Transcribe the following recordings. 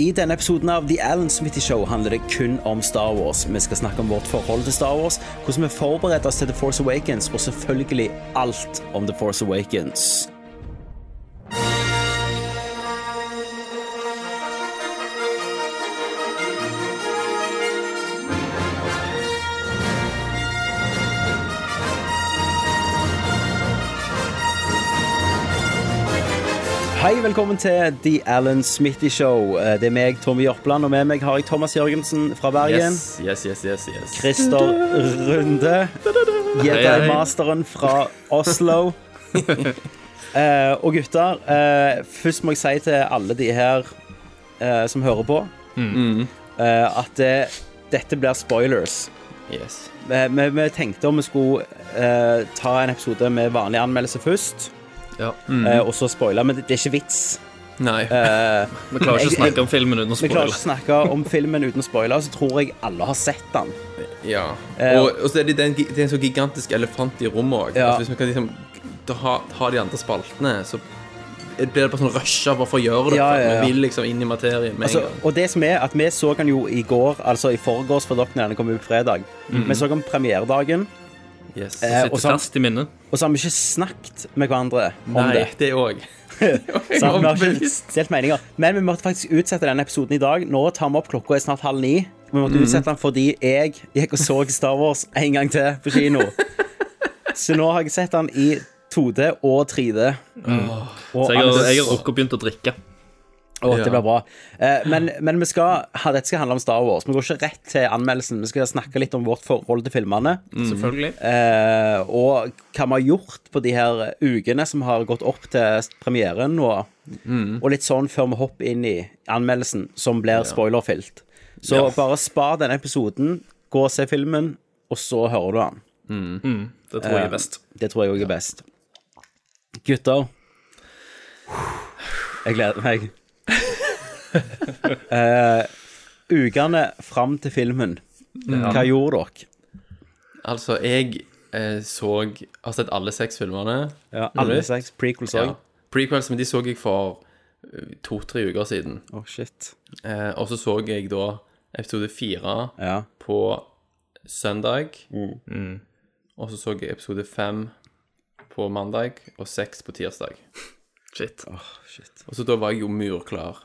I denne episoden av The Alan Smitty Show handler det kun om Star Wars. Vi skal snakke om vårt forhold til Star Wars, hvordan vi forbereder oss til The Force Awakens, og selvfølgelig alt om The Force Awakens. Hei, velkommen til The Alan Smitty Show. Eh, Det er meg, Tommy Jørpeland, og med meg har jeg Thomas Jørgensen fra Bergen. Yes, yes, yes, yes, yes. Christer Runde. Jedi-masteren fra Oslo. Eh, og gutter, eh, først må jeg si til alle de her eh, som hører på, eh, at det, dette blir spoilers. yes. Vi, vi, vi tenkte om vi skulle eh, ta en episode med vanlig anmeldelse først, Ja. eh, og så spoile, men det, det er ikke vits. Nei. Eh, Vi klarer ikke å snakke om filmen uten å vi klarer ikke å snakke om filmen uten å spoile, så tror jeg alle har sett den. Ja. Eh, Og, og så er det, den, det er en så gigantisk elefant i rommet òg. Ja. Altså, hvis vi kan liksom ta, ha de andre spaltene, så blir det bare sånn rusha bare for å gjøre det. Ja, ja, ja. Vi vil liksom inn i materien med Altså, og det som er at Vi så den jo i går, altså i forgårs, for dere når den kom ut fredag. Vi så den premieredagen, Yes. eh, og så, fast i minnet. og så har vi ikke snakket med hverandre om Nei, det. det òg. Så vi har ikke delt meninger. Men vi måtte faktisk utsette denne episoden i dag. Nå tar vi opp klokka er snart halv ni. Vi måtte utsette den fordi jeg gikk og så Star Wars en gang til på kino. Så nå har jeg sett den i 2D og 3D. Og Så jeg har, jeg har også begynt å drikke. Å, det blir bra. Eh, men men vi skal, ha- dette skal handle om Star Wars. Vi går ikke rett til anmeldelsen. Vi skal snakke litt om vårt forhold til filmene. Selvfølgelig. Eh, og hva vi har gjort på de her ukene som har gått opp til premieren. Og, og litt sånn før vi hopper inn i anmeldelsen, som blir spoilerfylt. Så Ja. bare spar denne episoden, gå og se filmen, og så hører du den. Det tror jeg er best. Det tror jeg òg er best. Gutter. Jeg gleder meg. Eh, ukene fram til filmen, hva gjorde dere? Altså, jeg eh, så Har sett alle seks filmene. Ja, alle seks prequels Ja. Prequels, men de så jeg for eh, to-tre uker siden. Oh, shit. Eh, og så så jeg da episode fire Ja. på søndag. Og så så jeg episode fem på mandag og seks på tirsdag. Shit. shit. Og så da var jeg jo murklar.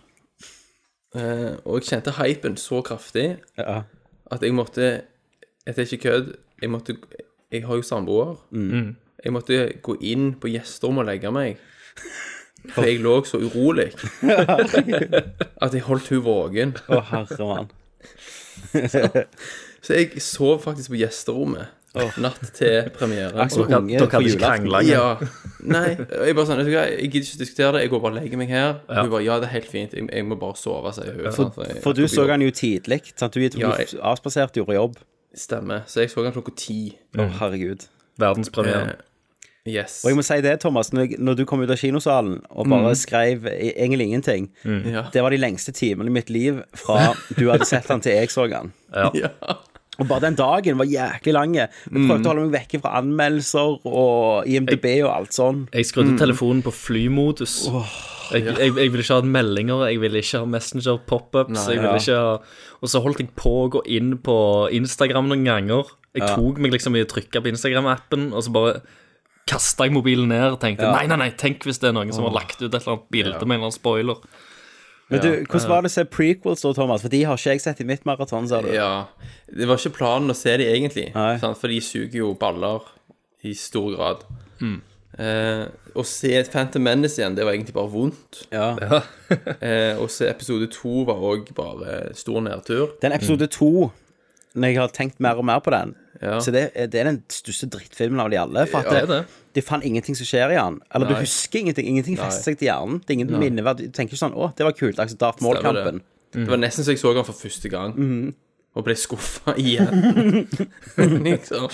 Eh, og jeg kjente hypen så kraftig Ja. at jeg måtte Dette er ikke kødd. Jeg måtte Jeg har jo samboer. Jeg måtte gå inn på gjesterommet og legge meg. For jeg lå så urolig at jeg holdt hun våken. Å, herre mann. Så jeg sov faktisk på gjesterommet natt til premiere. Akkurat som Dere, unge dere på julaften. Ja. Nei, jeg bare sånn, vet du hva, jeg gidder ikke diskutere det, jeg går bare og legger meg her. Hun bare, ja, det er helt fint, jeg, jeg må bare sove, sier hun. For, for, For du så han jo tidlig. Sant? Du, du Ja, jeg- avspaserte, gjorde jobb. Stemmer, så jeg så han klokka ti. Å, herregud. Verdenspremieren. Eh, yes. Og jeg må si det, Thomas, når, når du kom ut av kinosalen og bare skrev i- egentlig ingenting Ja. Det var de lengste timene i mitt liv fra du hadde sett han til jeg så han. ja. Og bare den dagen var jæklig lang. Jeg prøvde å holde meg vekke fra anmeldelser og IMDb og alt sånn. Jeg skrudde telefonen på flymodus. Jeg, jeg, jeg ville ikke ha meldinger, jeg ville ikke ha Messenger pop-ups. ja. Og så holdt jeg på å gå inn på Instagram noen ganger. Jeg tok meg liksom i å trykke på Instagram-appen, og så bare kasta jeg mobilen ned og tenkte nei, nei, nei, tenk hvis det er noen som har lagt ut et eller annet bilde med en eller annen spoiler. Men du, hvordan var det å se prequels da, Thomas? For de har ikke jeg sett i mitt maraton, sa du. ja. Det var ikke planen å se de egentlig, sant? for de suger jo baller i stor grad. Mm. Eh, å se Phantom Menace igjen, det var egentlig bare vondt. Ja. Eh, å se episode to var òg bare stor nedtur. Den episode to, når jeg har tenkt mer og mer på den Ja. Så det, det er den største drittfilmen av de alle. For at Det er det. de fant ingenting som skjer i den. Eller du husker ingenting. Ingenting fester seg til hjernen. Det er ingen minneverdi. Du tenker ikke sånn 'Å, det var kult'. Altså Darth Maul-kampen. Det. det var nesten så jeg så den for første gang, Mm. og ble skuffa igjen. liksom.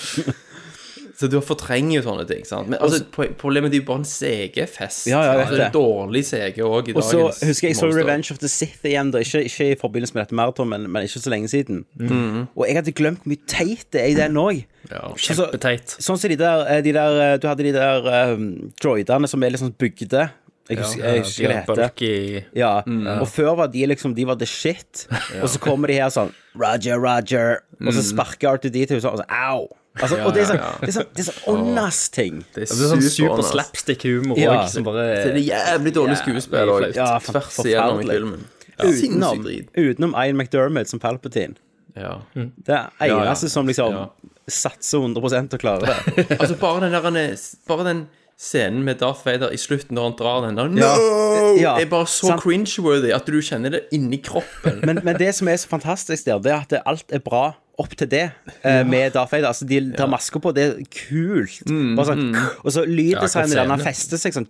Så du fortrenger jo sånne ting. sant? Men altså, problemet er jo bare en CG-fest. Ja, ja, altså, det. Dårlig CG òg i Og så husker jeg jeg så. Revenge of the Sith igjen, da. Ikke, ikke i forbindelse med dette maraton, men, men ikke så lenge siden. Mhm. Og jeg hadde glemt hvor mye teit det er i den òg. Ja. Kjempeteit. Sånn som de der, eh, de der eh, Du hadde de der um, droidene som er litt sånn bygde. Jeg husker, jeg husker hva det heter. Ja, og før var de liksom De var the shit. Og så kommer de her sånn Roger, Roger. Og så sparker R2D2 sånn, og så au. Altså, og det er sånn Det er sånn, det er sånn åndas-ting. Det er, Det er sånn super super slapstick-humor Ja. òg, som bare Det er jævlig dårlig skuespill òg. Ja, Tvers igjennom i filmen. Ja. Utenom, utenom Ian McDermott som Palpatine. Ja. Det er eneste ja. som liksom Ja. satser 100 og å klare det. Altså, bare den der Bare den scenen med Darth Vader i slutten når han drar den der No! Ja. er bare så Sant. cringe-worthy at du kjenner det inni kroppen. Men, men det som er så fantastisk der, det er at alt er bra opp til det eh, med Darth Vader. Altså, de tar masker på, det er kult. Mm, Bare sånn, Og så lyddesignet Ja, han fester seg sånn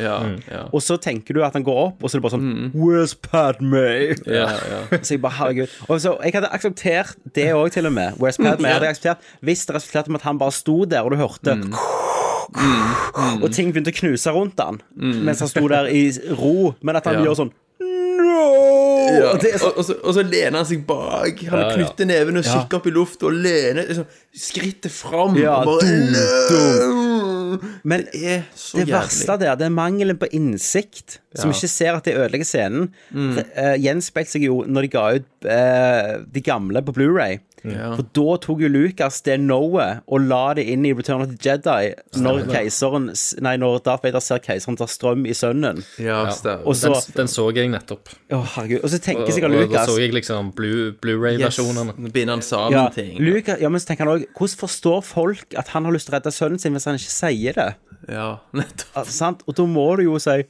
Ja, ja. Og så tenker du at han går opp, og så er det bare sånn Where's Padme? Ja, ja. Så jeg bare, herregud Og så Jeg hadde akseptert det òg, til og med. Where's Padme? Jeg hadde akseptert Hvis det resulterte med at han bare sto der, og du hørte Og ting begynte å knuse rundt han mens han sto der i ro, men at han Ja. gjør sånn No! Ja. Og så, Og, og, så, og så lener han seg bak. Han Ja, knytter neven og kikker opp i lufta og lener liksom, skrittet fram. Ja, og bare, dum, men Det er så det jævlig. verste der, det er mangelen på innsikt, som ikke ser at det ødelegger scenen. Mm. Uh, gjenspeilte seg jo når de ga ut uh, de gamle på Blu-ray Ja. For da tok jo Lucas det knowet og la det inn i Return of the Jedi når keiseren Nei, når Darth Vader ser keiseren ta strøm i sønnen. Ja. Og så Den, den så jeg nettopp. Å, herregud. Og så tenker sikkert og da så jeg liksom Blu- Blu-ray-versjonene. Yes. Binder han sammen ja, ting. Lucas, ja, men så tenker han også Hvordan forstår folk at han har lyst til å redde sønnen sin hvis han ikke sier det? Ja, nettopp. Altså, sant? Og da må du jo si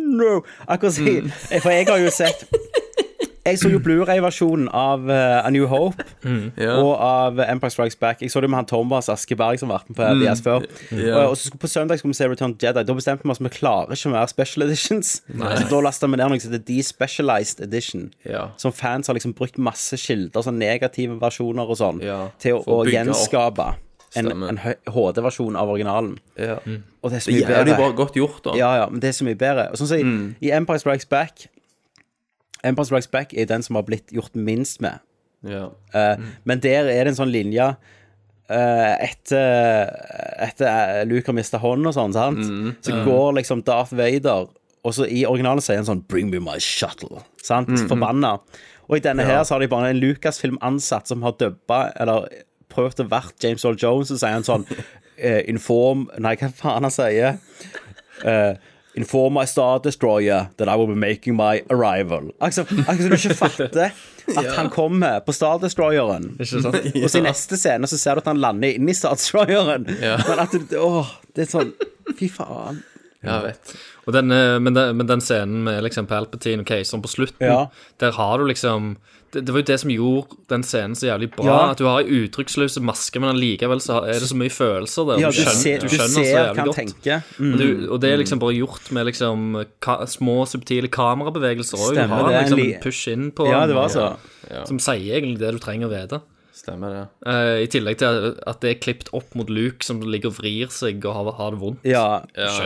no. Akkurat si Mm. For jeg har jo sett Jeg så jo Blu-ray-versjonen av uh, A New Hope Ja. og av Empire Strikes Back. Jeg så det med han Thomas Askeberg som var med på BS før. Mm. Ja. Og, og så på søndag skulle vi se Return to Jedi. Da bestemte vi oss vi klarer ikke mer special editions. Så da lasta vi ned noe som heter Despecialized Edition. Ja. Som fans har liksom brukt masse kilder, sånn negative versjoner og sånn, Ja, til å, å gjenskape en, en HD-versjon av originalen. Ja. Og det er så Det mye er jævlig bedre. bra godt gjort, da. Ja, ja, men det er så mye bedre. Og sånn som i, i Empire Strikes Back Empire Strikes Back er den som har blitt gjort minst med. Ja. Eh, Men der er det en sånn linje uh, etter, etter eh, Luke har mista hånden og sånn, sant? Så går liksom Darth Vader, og så i originalen sier han sånn 'Bring me my shuttle'. Sant? Forbanna. Og i denne her så har de bare en Lucasfilm-ansatt som har dubba, eller prøvd å være James Earl Jones, og sier han sånn eh, Inform Nei, hva faen han sier? Eh, Inform my Star Destroyer that I will be making my arrival. Altså, som du ikke fatter at han kommer på Star Destroyeren. Og så i neste scene så ser du at han lander inni Star Destroyeren. Ja. Men at det, åh, det er sånn Fy faen. Ja, jeg vet. Den, eh, men, den, men den scenen med liksom Palpatine og Keiseren på slutten, Ja. der har du liksom det, det var jo det som gjorde den scenen så jævlig bra. Ja. At du har ei uttrykksløs maske, men allikevel så er det så mye følelser der. Ja, du du skjønner, ser, du du skjønner ser så jævlig godt. Mm. Og, du, og det er liksom bare gjort med liksom ka små, subtile kamerabevegelser òg. Du har liksom en push inn på Ja, det var så. Ja. som sier egentlig det du trenger å vite. Stemmer det. Uh, I tillegg til at det er klippet opp mot Luke, som ligger og vrir seg og har, har det vondt. Ja.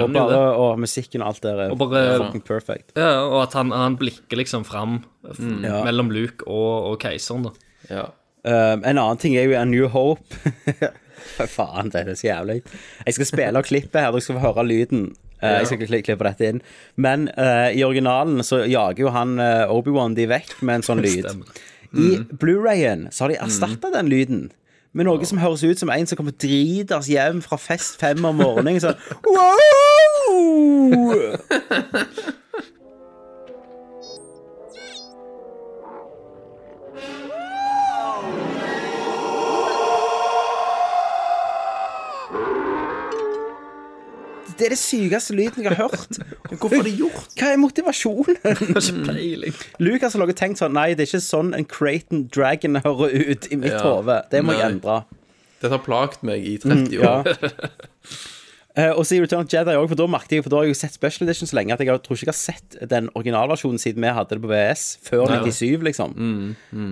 og, bare, og musikken og alt der er Og bare- fucking perfect. Ja, og at han, han blikker liksom fram mm. Ja. mellom Luke og, og keiseren. da. Ja. Um, en annen ting er jo A New Hope. Faen, det er så jævlig. Jeg skal spille av klippet her, dere skal få høre lyden. Uh, Jeg skal ikke klippe dette inn. Men uh, i originalen så jager jo han uh, Obi-Wan de vekk med en sånn lyd. Stemmer. I Blu-rayen så har de erstatta den lyden. Med noe som høres ut som en som kommer driters hjem fra fest fem om morgenen. Sånn wow! Det er det sykeste lyden jeg har hørt. Hvorfor har de gjort Hva er motivasjonen? Lucas har laget tenkt sånn Nei, det er ikke sånn en Creighton Dragon hører ut i mitt Ja. hode. Det må jeg endre. Dette har plaget meg i 30 Ja. år. Eh, og så i Return of Jedi òg, for da merket jeg For da har jeg jo sett Special Edition så lenge at jeg har- tror ikke jeg har sett den originalversjonen siden vi hadde det på VS, før 97, liksom.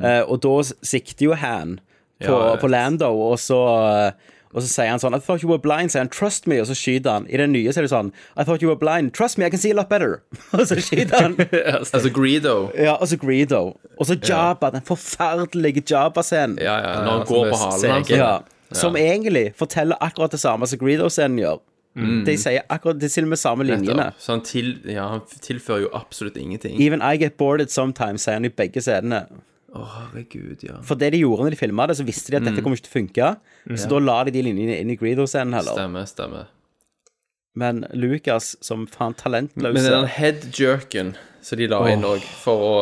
Eh, og da sikter jo Han på, Ja, på Lando, og så og så sier han sånn I thought you were blind, sier han Trust me, og så skyter han. I den nye så er det sånn I thought you were blind, trust me, I can see a lot better. og så skyter han. Altså Greedo. Ja, og så Greedo. Og så Jabba, den forferdelige Jabba-scenen. Ja, ja, når han går på halen. Ja, som egentlig forteller akkurat det samme som Greedo-scenen gjør. De sier akkurat Det er til og med samme linjene. Så han, til, ja, han tilfører jo absolutt ingenting. Even I get bored sometimes, sier han i begge scenene. Å, herregud, ja. For det de gjorde når de filma det, så visste de at dette kommer ikke til å funke. Så da la de de linjene inn i Greedo-scenen heller. Stemmer, stemmer. Men Lucas, som faen talentløse Men den head-jerken som de la inn òg, for å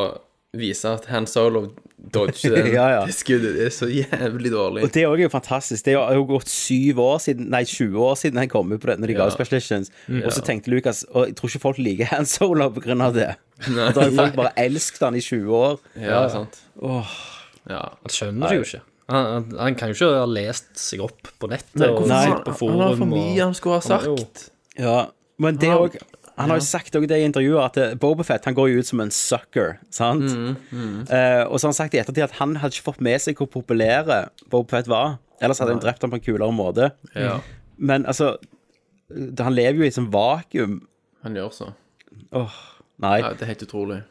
vise at Han Solo dodger det Ja, ja. det skuddet, det er så jævlig dårlig. Og det òg er jo fantastisk. Det har jo gått syv år siden Nei, 20 år siden han kom ut på det når de ga Ja. Special Editions. Og så tenkte Lucas Og jeg tror ikke folk liker Han Solo på grunn av det. Nei. Da har jo folk bare elsket han i 20 år. Ja, sant. Ja. Han skjønner det jo ikke. Han, han, han kan jo ikke ha lest seg opp på nettet Nei, og Nei. på forum. Han har for mye han skulle ha sagt. Ja, men det òg Han har jo sagt det i intervjuet at eh, Bobafett han går jo ut som en sucker. sant? Eh, og så har han sagt i ettertid at han hadde ikke fått med seg hvor populære Bobafett var. Ellers hadde han drept ham på en kulere måte. Ja, Men altså Han lever jo i et sånt vakuum. han gjør så. Nei. Ja, det er helt utrolig.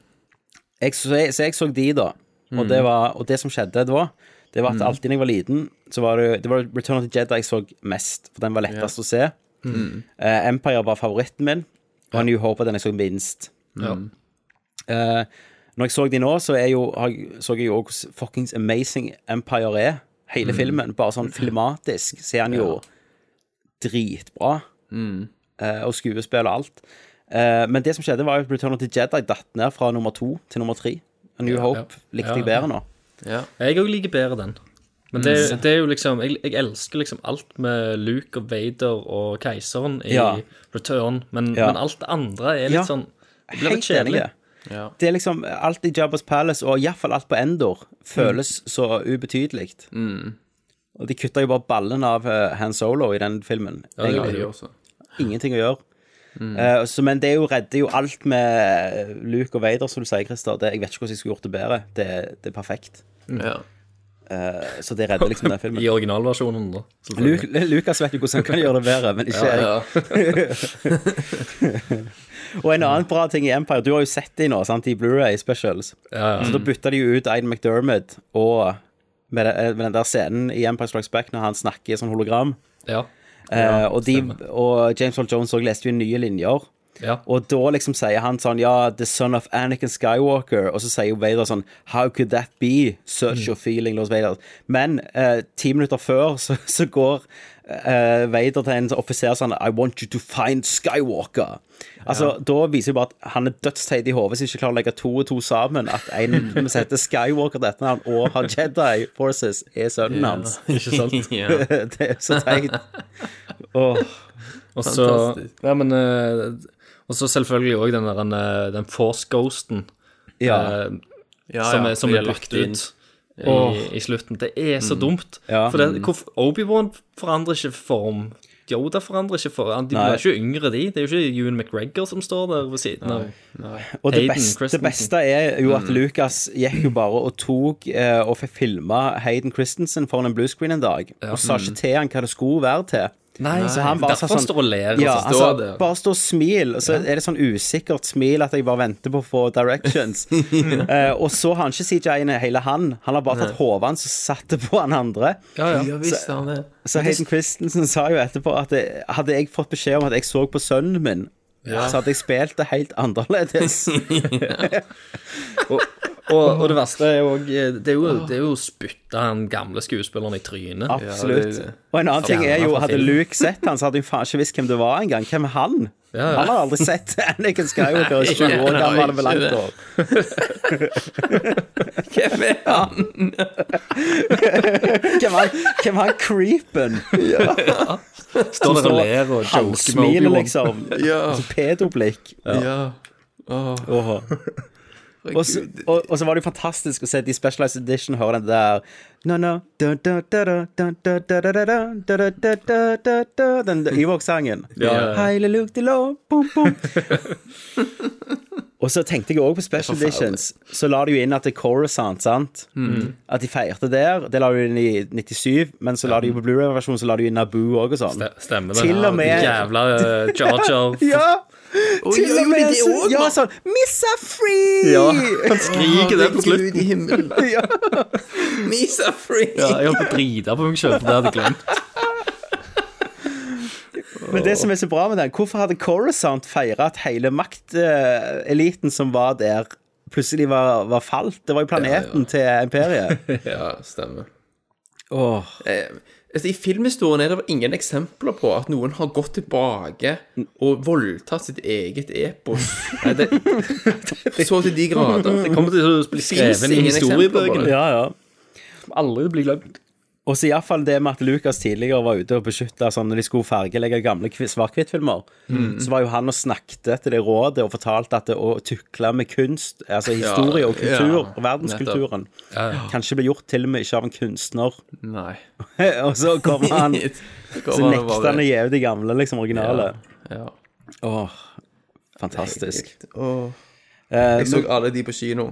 jeg, så, jeg, så jeg så de, da. Og, det var, og det som skjedde da, det var at alltid når jeg var liten, så var det, det var Return of the Jedi jeg så mest, for den var lettest å se. Eh, Empire var favoritten min, og New Hope er den jeg så minst. Ja. Uh, når jeg så de nå, så er jo, har, så jeg jo hvordan fuckings amazing Empire er. Hele filmen. Bare sånn filmatisk så er han jo dritbra. Eh, og skuespill og alt. Uh, men det som skjedde, var at Return of the Jedi datt ned fra nummer to til nummer tre. A New Hope likte jeg bedre nå. Ja. Jeg òg liker bedre den. Men det, det er jo liksom jeg, jeg elsker liksom alt med Luke og Vader og keiseren i Ja. Return, men, Ja. men alt det andre er litt Ja. sånn Det blir litt kjedelig. Ja. Det er liksom alt i Jabba's Palace, og iallfall alt på Endor, føles så ubetydelig. Og de kutta jo bare ballen av eh, Han Solo i den filmen. Ja, det gjør så. Ingenting å gjøre. Eh, så, men det er jo redder jo alt med Luke og Vader, som du sier, Christer. Det, jeg vet ikke hvordan jeg skulle gjort det bedre. Det, det er perfekt. Ja. Eh, så det redder liksom den filmen. I originalversjonen, da. Lu Lukas vet jo hvordan han kan gjøre det bedre, men ikke jeg. ja. Og en annen bra ting i Empire, du har jo sett de nå, sant, i Blu-ray specials. Ja, ja. Så da bytta de jo ut Aiden McDermott og med, det, med den der scenen i Empire Strikes Back når han snakker i sånn hologram. Ja. Eh, og, de, og James Earl Jones òg leste jo nye linjer. Ja. Og da liksom sier han sånn Ja, the son of Anakin Skywalker. Og så sier Vader sånn How could that be? Search your feeling, Lord Vader. Men eh, ti minutter før så, så går eh, Vader til en offiser sånn I want you to find Skywalker. Altså, Da viser jo bare at han er dødsteit i hodet som ikke klarer å legge to og to sammen. At en som heter Skywalker til etternavn og har Jedi Forces, er sønnen hans. Ikke sant? det er så teit. Åh. Og så Fantastisk. Ja, men eh, Og så selvfølgelig òg den der eh, den Force Ghosten Ja. eh, Ja, som ja, er, som er lagt ut i, i slutten. Det er så dumt. Ja. For det, Obi-Wan forandrer ikke form. Yoda forandrer ikke form. De er blir ikke yngre, de. Det er jo ikke Ewan McGregor som står der ved siden av. Og det Hayden beste, det beste er jo at Lucas gikk jo bare og tok eh, og fikk filma Hayden Christensen foran en bluescreen en dag, og sa ikke til han hva det skulle være til. Nei, Så han bare derfor sånn- står og ler. Ja, og så- altså, står det. bare stå og smil, og så er det sånn usikkert smil at jeg bare venter på å få directions. uh, og så har han ikke CJ-ene hele han. Han har bare tatt hodet hans og satt det på han andre. ja, ja. Ja visst har han det. Så Hayden Christensen sa jo etterpå at det, hadde jeg fått beskjed om at jeg så på sønnen min, så hadde jeg spilt det helt annerledes. Og, og, og det verste er jo Det er jo, det er jo spytta han gamle skuespilleren i trynet. Absolutt. Ja, og en annen ting er jo, hadde. Luke sett han, så hadde hun faen ikke visst hvem det var engang. Hvem er han? Ja, ja. Han har aldri sett Anakin Skywalker, 20 år gammel med langt hår. Hvem er han? Hvem er hvem er han creepen? Står der og ler og joker med Obi-Wan. liksom. Ja. Altså, pedoblikk. Ja. Åh. Og så, og, og så var det jo fantastisk å se de Specialized Edition høre den der No, no Den Ewok-sangen. Heileluktilå. Og så tenkte jeg òg på Special Editions. Så la de jo inn at det er Coruscant, sant? Mm. At de feirte der. Det la de inn i 97, men så la de jo på Blu-ray-versjonen så la de inn Naboo òg og sånn. Stemmer det. Til og med Jævla Jar Jar. ja. Oi, Til og med så, også, ja, sånn Missa free! Ja, han skriker det på slutten. Gud i himmelen. Ja. Missa free. Ja, jeg holdt på å drite på meg sjøl, for det hadde jeg glemt. Men det som er så bra med den, hvorfor hadde Coruscant feira at hele makteliten som var der, plutselig var, var falt? Det var jo planeten til imperiet. Ja, stemmer. Åh, Eh, altså, I filmhistorien er det ingen eksempler på at noen har gått tilbake og voldtatt sitt eget epos. Nei, det, så til de grader. Det kommer til å bli skrevet i historiebøkene. Ja, ja. Aldri blir glemt. Og så iallfall det med at Lucas tidligere var ute og beskytta sånn når de skulle fargelegge gamle svart-hvitt-filmer. Så var jo han og snakket til det rådet og fortalte at det å tukle med kunst, altså historie og kultur, ja, og verdenskulturen, kanskje ble gjort til og med ikke av en kunstner. Nei. og så kommer han Så nekter han å gi ut de gamle, liksom, originale. Ja. Åh, fantastisk. Åh. Eh, Jeg så alle de på kino.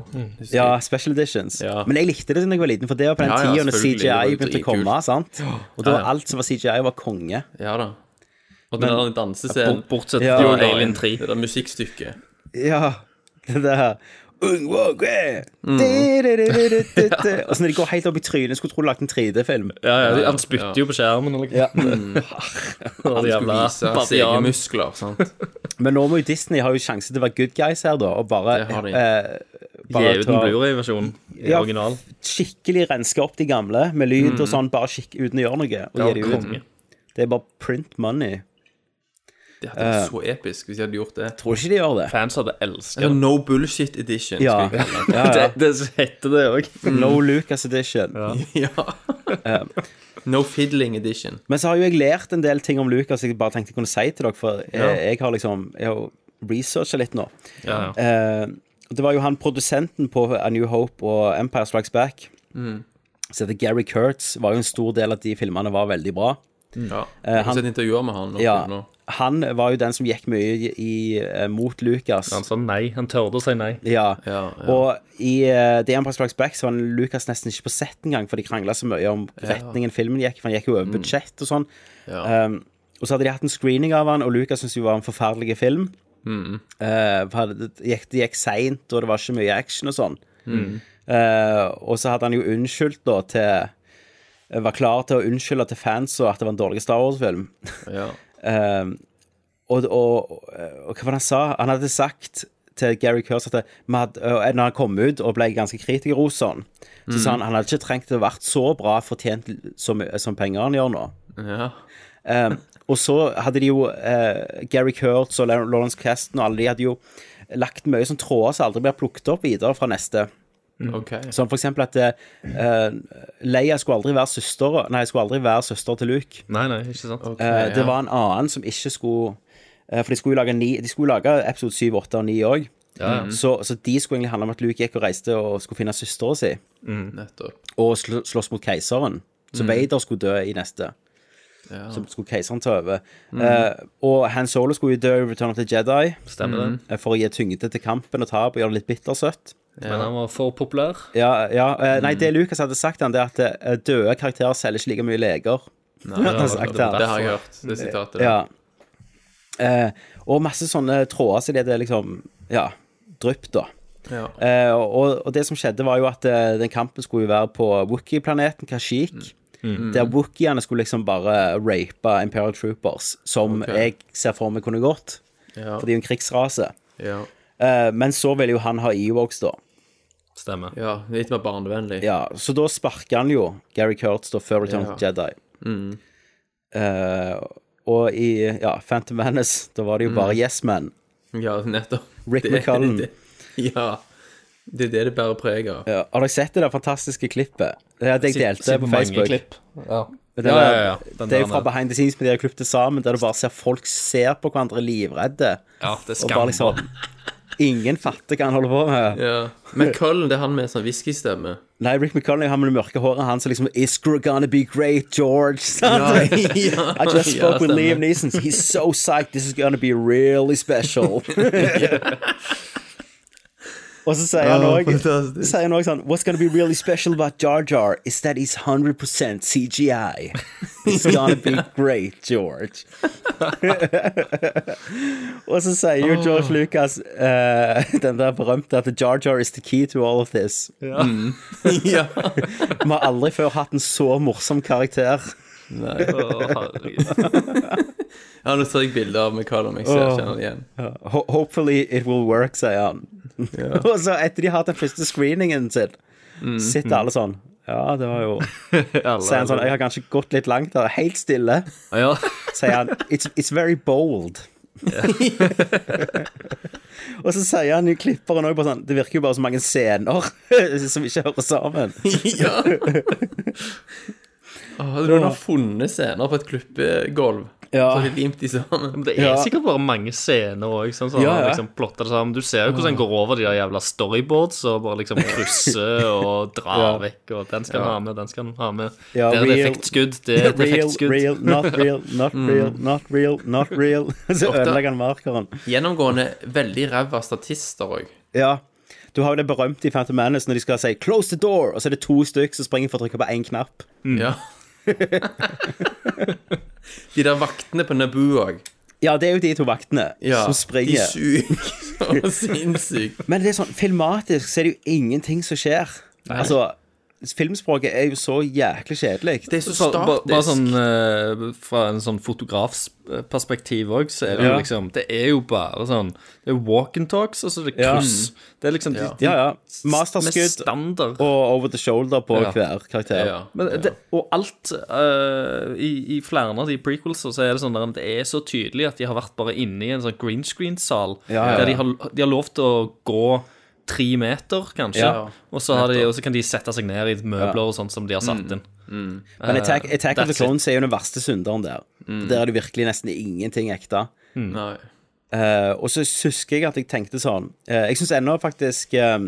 Ja, special editions. Ja. Men jeg likte det da jeg var liten, for det var på den Ja, ja, tida når var CGI begynte å komme. sant? Og da alt som var CGI, var konge. Ja da. Og den der dansescenen. Bortsett Ja. fra Alien 3. Det der musikkstykket. Ja, det der Ung Våge! Mm. Og så når de går helt opp i trynet, skulle tro du lagde en 3D-film. Ja, ja, han spytter jo på skjermen. Eller? Ja. Og de jævla Vise babian. segemuskler, sant. Men nå må jo Disney ha jo sjanse til å være good guys her, da, og bare, Det eh, Gi ut en Blu-ray-versjon Ja. original. skikkelig renske opp de gamle med lyd og sånn, bare skikk uten å gjøre noe. Og Mm. Ja, gi de ut. Det er bare print money. Det hadde vært så episk hvis de hadde gjort det. Tror ikke de gjør det. Fans hadde elsket Eller det. No Bullshit Edition. Ja, skal jeg kalle det. ja, ja. Det, det heter det òg. No Lucas edition. Ja. No Fiddling Edition. Men så har jo jeg lært en del ting om Lucas jeg bare tenkte jeg kunne si til dere, for jeg, jeg har liksom Jeg har researcha litt nå. Ja, ja. Uh, det var jo han produsenten på A New Hope og Empire Strikes Back. Mm. Så heter Gary Kurtz. Var jo en stor del av at de filmene var veldig bra. Ja. Jeg har han- sett intervjuer med han. nå, Ja, nå. Han var jo den som gikk mye i, eh, mot Lucas. Han sa nei. Han tørde å si nei. Ja. Ja, ja. Og i uh, The Empire Strikes Back så var Lucas nesten ikke på sett engang, for de krangla så mye om retningen filmen gikk. For han gikk jo over budsjett og sånn. Mm. Ja. Um, og så hadde de hatt en screening av han, og Lucas syntes jo det var en forferdelig film. Mm. Uh, det gikk, det gikk seint, og det var ikke mye action og sånn. Mm. Uh, og så hadde han jo unnskyldt da til Var klar til å unnskylde til fans og at det var en dårlig Star Wars-film. Ja. Um, og, og, og hva var det han sa? Han hadde sagt til Gary Kurz at hadde, når han kom ut og ble ganske kritikerros sånn, så sa han han hadde ikke trengt å vært så bra fortjent mye som penger han gjør nå. ja. Um, og så hadde de jo uh, Gary Kurtz og Lawrence Kasten og alle de hadde jo lagt mye sånn tråder som aldri blir plukket opp videre fra neste. OK. Som for eksempel at uh, Leia skulle aldri være søster Nei, skulle aldri være søster til Luke. Nei, nei, ikke sant. Eh, det ja. var en annen som ikke skulle uh, For de skulle jo lage, ni, de skulle lage episode 7, 8 og 9 òg. Så, så de skulle egentlig handle om at Luke gikk og reiste og skulle finne søstera si Nettopp. og sl slåss mot keiseren. Så Vader skulle dø i neste. Ja. Så skulle keiseren ta over. Eh, og Han Solo skulle jo dø i Return of the Jedi Stemmer det. eh, for å gi tyngde til kampen og tap og gjøre det litt bittersøtt. Men han var for populær. Ja, ja eh, Nei, det Lucas hadde sagt, han, det er at eh, døde karakterer selger ikke like mye leger. Nei, det, har sagt det. det har jeg hørt, det sitatet. Ja. Eh, og masse sånne tråder så det er liksom Ja, drypp, da. Ja. Eh, og, og det som skjedde, var jo at eh, den kampen skulle jo være på Wookie-planeten Kashyyyk. Der Wookiene skulle liksom bare rape Imperial Troopers, som okay. jeg ser for meg kunne gått. Ja. For de er en krigsrase. Ja. Eh, men så vil jo han ha Ewoks, da. Stemmer. ja. Litt mer barnevennlig. Ja, Så da sparker han jo Gary Kurtz da før Return of the Jedi. Uh, og i ja, Phantom Menace, da var det jo bare Yes Men. Ja, nettopp. Rick Det- McCullen. det- Ja. Det er det det bærer preg av. Ja, har dere sett det der fantastiske klippet? Det jeg delte på Facebook. Klipp. Ja. Det, Ja, der- ja, ja. Den det er jo fra behind the scenes, men de har klippet det sammen, der du bare ser folk ser på hverandre livredde. ja, det er Og bare liksom Ingen fatter hva han holder på med. Ja. Men Cullen, det er han med sånn whiskystemme. Nei, Rick McConnell han med det mørke håret, han som liksom Is gonna be great, George. sant? ja. I just Ja, spoke with. Liam Neeson. He's so psyched. This is gonna be really special. Og så sier han òg også sånn What's gonna be really special about Jar Jar is that he's 100 CGI. It's gonna be great, George. Og så sier jo George Lucas uh, den der berømte at Jar Jar is the key to all of this. ja. Vi har aldri før hatt en så morsom karakter. Å, herregud. Ja, nå ser jeg bilder av McCallum. Jeg ser, det igjen. Hopefully it will work, sier han. og så etter de har hatt den første screeningen sin, sitter alle sånn Ja, det var jo Sier han sånn Jeg har kanskje gått litt langt der. Helt stille, Ja. sier han. It's, it's very bold. og så sier han i klipperen òg sånn Det virker jo bare så mange scener som ikke hører sammen. ja. Åh, Hadde noen har funnet scener på et klippegulv, Ja. så har de limt de sammen. Det er Ja. sikkert bare mange scener òg. Sånn, så Ja, ja. liksom, plotter det sammen. Du ser jo hvordan han går over de der jævla storyboards og bare liksom krysser og drar Ja. vekk. Og den skal han ha med, den skal han ha med. Ja, det er et real- effektskudd. Det er et Real, effektskudd. real, not real, not real, not real, not real. Så ødelegger han markeren. Gjennomgående veldig ræva statister òg. Ja. Du har jo det berømte i Phantom Manus når de skal si 'close the door', og så er det to stykker som springer for å trykke på én knapp. Ja. de der vaktene på Naboo òg. Ja, det er jo de to vaktene Ja, som De springer. suger så sinnssykt. Men det er sånn, filmatisk så er det jo ingenting som skjer. Altså, filmspråket er jo så jæklig kjedelig. Det er så statisk. bare sånn uh, fra en sånn fotografsperspektiv òg, så er det jo Ja. liksom Det er jo bare sånn Det er walk and talks, og så er det Ja. Det er liksom de, de Ja, ja. Masterskudd og over the shoulder på Ja. hver karakter. Ja. Men det, og alt uh, i, i flere av de prequels så er det sånn der, det er så tydelig at de har vært bare inne i en sånn green screen-sal Ja, ja, der de har, de har lov til å gå tre meter, kanskje, Ja. og, så har de, og så kan de sette seg ned i møbler og sånt som de har satt inn. Men Attack, Attack of the. Clones er jo den verste synderen der. Der er det virkelig nesten ingenting ekte. Nei. Uh, og så husker jeg at jeg tenkte sånn uh, Jeg syns ennå faktisk uh,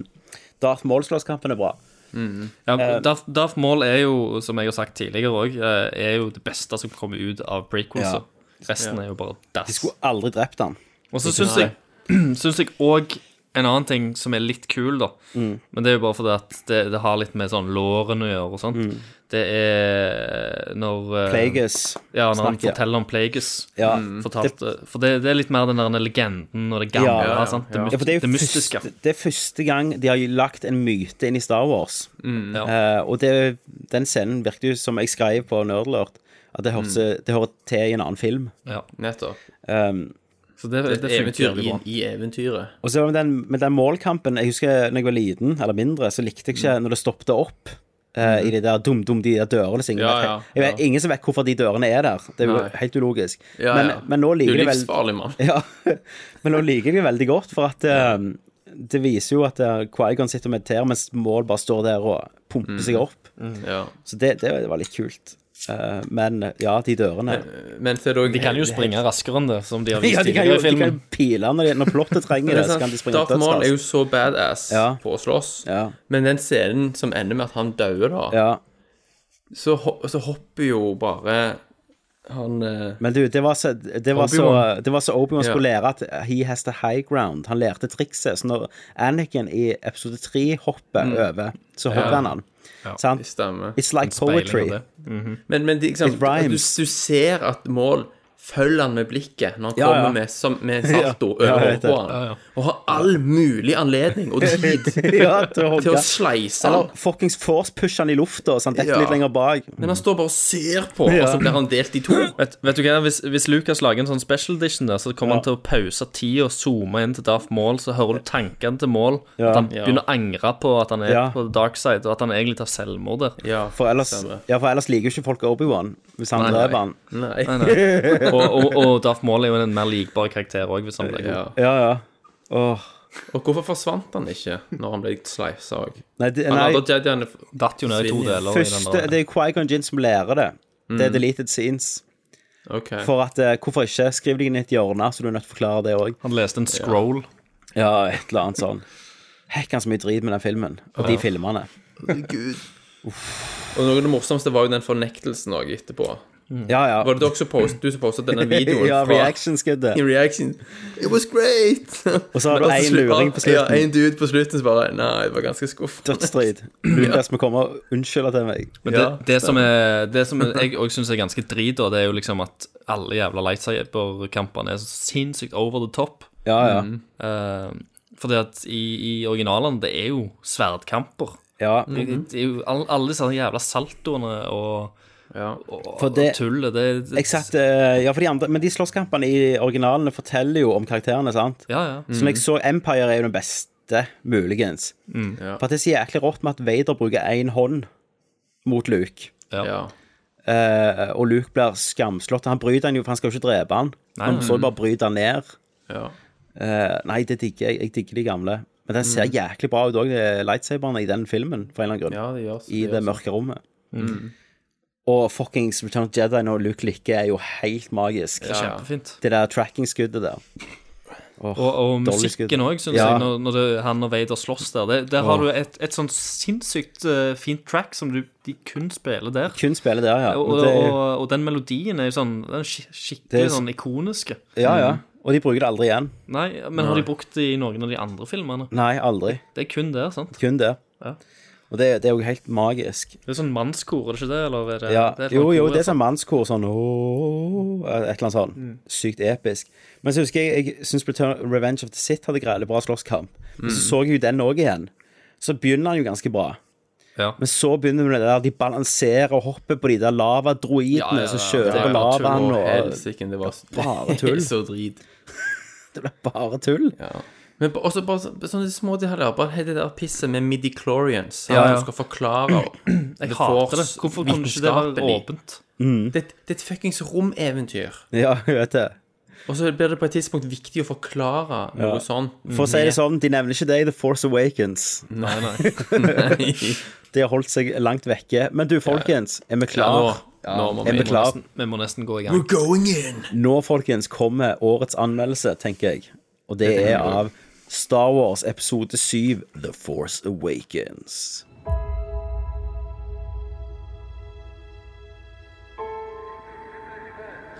Darth Maul-slåsskampen er bra. Ja, Eh. Darth, Darth Maul er jo, som jeg har sagt tidligere òg, er jo det beste som kommer ut av prequels. Ja. Resten er jo bare De skulle aldri drept han. Og så Syns jeg òg en annen ting som er litt kul, da. Mm. Men det er jo bare fordi at det, det har litt med sånn låren å gjøre og sånt. Mm. Det er når eh, Plagueis. Ja, når han forteller om Plagueis. Ja. Fortalte, for det, det er litt mer den der legenden og det gamle. Ja, ja, sant? Det, ja. Ja, for det det mystiske. første, det er første gang de har lagt en myte inn i Star Wars. Ja. uh, og det, den scenen virket jo som jeg skrev på Nerdlert, at det, hørte, det hører til i en annen film. Ja. Nettopp. Um, Så det, det, det eventyr i, i eventyret. og så med den, med den målkampen Jeg husker når jeg var liten, eller mindre, så likte jeg ikke når det stoppet opp. eh, I de der dum, dum, de der dørene. Ingen, Ja, ja, ja, vet, ingen som vet hvorfor de dørene er der. Det er jo helt ulogisk. Ja, men, ja. men nå liker er de vel men nå liker jeg det veldig godt, for at uh, det viser jo at uh, Quaigon sitter og mediterer, mens Mål bare står der og pumper Mm. seg opp. Ja. Så det, det var litt kult. Eh, men ja, de dørene Men så er det De kan jo springe raskere enn det, som de har vist Ja, de kan jo i de kan jo pile når, de, når plottet trenger det. Så kan de springe Darth Maul er jo så badass Ja. på å slåss, Ja. men den scenen som ender med at han dauer, da, Ja. så, så hopper jo bare han eh, Men du, det var så, det var så, Obi-Wan. det var så Obi-Wan skulle lære at he has the high ground. Han lærte trikset. Så når Anakin i episode 3 hopper Mm. over, så hopper han han. Sant? stemmer. It's like poetry. Mm -hmm. Men, men liksom, du, du ser at Mål følger han med blikket når han Ja, kommer ja. Med, som, med salto Ja, over jeg hodet på det. han, og har all mulig anledning og tid ja, til å til å sleise han. Eller fuckings force-pushe han i lufta, så han detter Ja. litt lenger bak. Men han står bare og ser på, og så blir han delt i to. Vet, vet du hva, hvis, hvis Lucas lager en sånn special edition der, så kommer han til å pause tida og zoome inn til Darth Maul, så hører du tankene til Maul. Ja. At han begynner å angre på at han er Ja. på dark side, og at han egentlig tar selvmord der. Ja, For ellers, stemmer. ja, for ellers liker jo ikke folk Obi-Wan hvis han dreper han. Nei. Nei, nei. Og, og, og Darth Maul er jo en mer likbar karakter òg, hvis han blir god. Ja. Ja, ja. Åh. Og hvorfor forsvant han ikke når han ble sleisa òg? Nei, det, Han hadde Jediene Datt jo ned i to deler. i første, den der. det er Quaigon Jin som lærer det. Det er deleted scenes. Okay. For at, eh, Hvorfor ikke? Skriv deg inn i et hjørne, så du er nødt til å forklare det òg. Han leste en scroll. Ja, et eller annet sånn. Hekk han så mye drit med den filmen. Og de filmene. Og noe av det morsomste var jo den fornektelsen òg etterpå. Ja, ja. Var det også post, du som postet denne videoen ja, reaction-skuddet. In reaction It was great! Og så har du én luring på slutten. Ja, en dude på slutten som bare Nei, det var ganske skuffende. Dødsstrid. Lukas må komme og unnskylde til meg. Men Ja, det, det, som er, det som jeg òg syns er ganske drit, da, det er jo liksom at alle jævla lightsaber-kampene er så sinnssykt over the top. Ja, ja. Uh, fordi at i, i originalene, det er jo sverdkamper. ja. Det, det er jo alle, alle disse jævla saltoene og Ja. For det Tullet, det, det Exakt, eh, ja, for de andre, Men de slåsskampene i originalene forteller jo om karakterene, sant? Ja, ja. Mm. Som jeg så Empire er jo den beste, muligens. Ja. For at det er så jæklig rått med at Vader bruker én hånd mot Luke. ja. ja. Eh, og Luke blir skamslått. Han bryter han jo, for han skal jo ikke drepe han. Han så bare bryter han ned. ja. Uh, nei, det digger jeg. Jeg digger de gamle. Men den ser jæklig bra ut òg, lightsaberne i den filmen, for en eller annen grunn. ja det gjør I det, det mørke rommet. Og fuckings Return of Jedi når Luke liker, er jo helt magisk. Ja. Kjempefint. Det der tracking-skuddet der. Oh, Og, og musikken òg, syns Ja. jeg, når, når det, han og Vader slåss der. Det, der har du et, et sånn sinnssykt uh, fint track som du, de kun spiller der. Kun spiller der, ja. Og, Og det, og, og den melodien er jo sånn Den er skikkelig er sånn ikoniske. ja, ja. Og de bruker det aldri igjen. Nei, men har de brukt det i noen av de andre filmene? Nei, aldri. Det er kun der, sant? Kun det. Ja. Og det, det er jo helt magisk. Det er sånn mannskor, er det ikke det? Eller er det, Ja, det er jo, jo, det er sånn mannskor, sånn ååå, Et eller annet sånn. Mm. Sykt episk. Men så husker jeg jeg syns Revenge of the Sith hadde greit bra slåsskamp. Men Mm. så så jeg jo den òg igjen. Så begynner han jo ganske bra. Ja. Men så begynner det der de balanserer og hopper på de der lavadroidene Ja, ja, ja, som kjører er på lavaen. Det var bare tull. Det så drit. det ble bare tull. Ja. Men også bare sånne små detaljer. Bare det der pisset med midichlorians. Ja, ja. Du skal forklare Jeg hater det. Hvorfor kunne ikke det være åpent? åpent? Det, det er et fuckings romeventyr. Ja, jeg vet det. Og så blir det på et tidspunkt viktig å forklare noe Ja. sånn. For å si det sånn, de nevner ikke det i The Force Awakens. Nei, nei. Nei. De har holdt seg langt vekke. Men du, folkens, er vi Ja, nå, klar? nå må Er vi vi nesten, Vi må nesten gå i gang. Going in. Nå, folkens, kommer årets anmeldelse, tenker jeg. Og det er av Star Wars episode 7, The Force Awakens.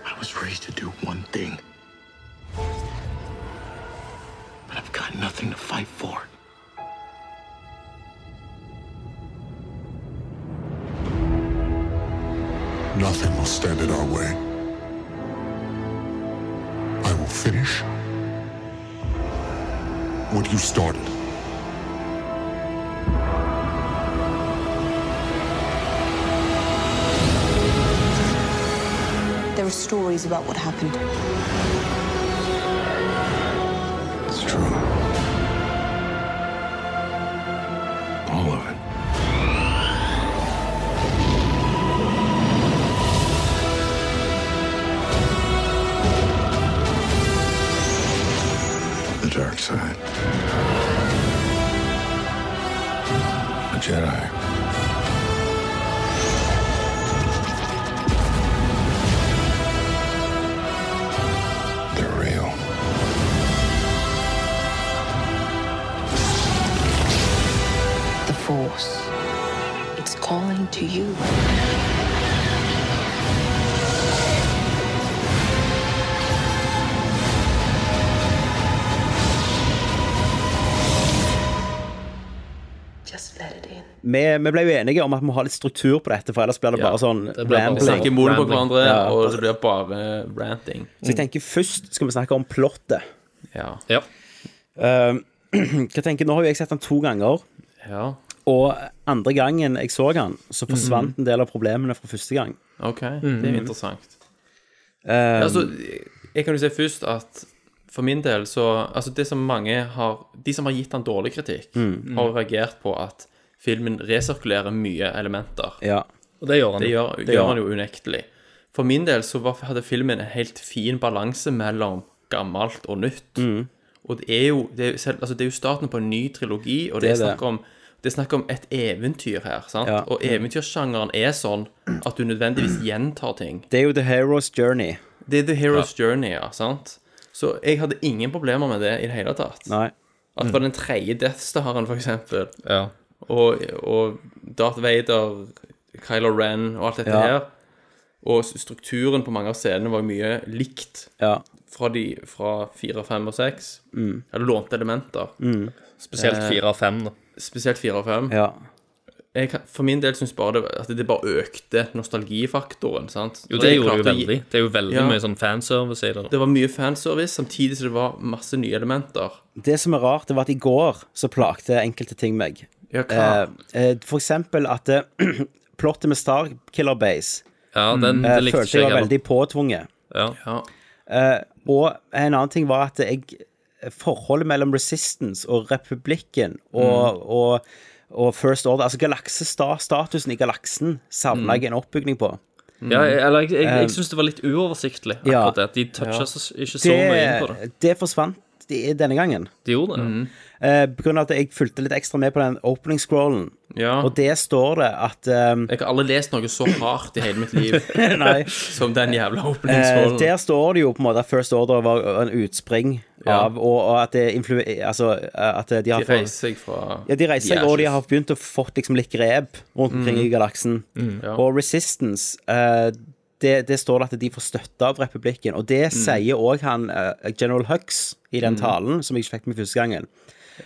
I was raised to do one thing. But I've got nothing to fight for. Nothing will stand in our way. I will finish what you started. There are stories about what happened. It's true. All of it. The dark side. Jedi. They're real. The Force. It's calling to you. Vi, vi ble jo enige om at vi må ha litt struktur på dette, for ellers blir det bare sånn det blir bare rambling. Snakker på hverandre, Ja. og det blir bare ranting. Så jeg tenker først skal vi snakke om plottet. Ja. Ja. Uh, hva tenker, Nå har jo jeg sett den to ganger, ja. og andre gangen jeg så den, så forsvant en del av problemene fra første gang. OK, det er jo interessant. Um, Altså, jeg kan jo si først at for min del så Altså, det som mange har De som har gitt han dårlig kritikk, har reagert på at filmen resirkulerer mye elementer. ja. Og det gjør han. Det gjør, Det gjør han jo unektelig. For min del så var, hadde filmen en helt fin balanse mellom gammelt og nytt. Mm. Og det er jo det er, selv, altså det er jo starten på en ny trilogi, og det, Det er snakk om det er snakk om et eventyr her. sant? Ja. Og eventyrsjangeren er sånn at du nødvendigvis gjentar ting. Det er jo The Hero's Journey. Det er The Hero's Journey, ja. sant? Så jeg hadde ingen problemer med det i det hele tatt. Nei. At det var den tredje Death Staren, for eksempel, Ja. Og, og Darth Vader, Kylo Ren og alt dette Ja. her. Og strukturen på mange av scenene var jo mye likt Ja. fra, de, fra 4, 5 og 6. Mm. Eller lånte elementer. Spesielt fire av fem, da. Spesielt 4 og 5. ja. Jeg, kan- for min del syns bare det, at det bare økte nostalgifaktoren. sant? Jo, Og det jeg gjorde det jo å gi- veldig. Det er jo veldig Ja. mye sånn fanservice i det. da. Det var mye fanservice, samtidig som det var masse nye elementer. Det som er rart, det var at i går så plagte enkelte ting meg. Ja, hva? Eh, eh, for eksempel at eh, plottet med Starkiller Base Ja, den, Eh, det likte følte jeg var veldig påtvunget. Ja. Ja. Eh, og en annen ting var at jeg Forholdet mellom Resistance og Republikken og, Mm. og, og First Order Altså galaksestatusen i galaksen savna jeg en oppbygning på. Ja, jeg, eller jeg, jeg, jeg syns det var litt uoversiktlig, Eh, Ja. akkurat det. De toucha ja. ikke så mye inn på det. Det, det forsvant de, denne gangen. De gjorde det. Eh, på grunn av at jeg fulgte litt ekstra med på den opening scrollen. ja. Og det står det at um, Jeg har aldri lest noe så hardt i hele mitt liv som den jævla Eh, åpningsrollen. der står det jo på en måte at First Order var en utspring Ja. av Og, og at det influ... Altså at de har De reiser seg fra Ja, de reiser seg, og de har begynt å fått liksom litt grep rundt omkring i galaksen. ja. Og Resistance eh, det, det står at de får støtte av republikken, og det sier òg han eh, General Hux i den talen, som jeg ikke fikk med første gangen.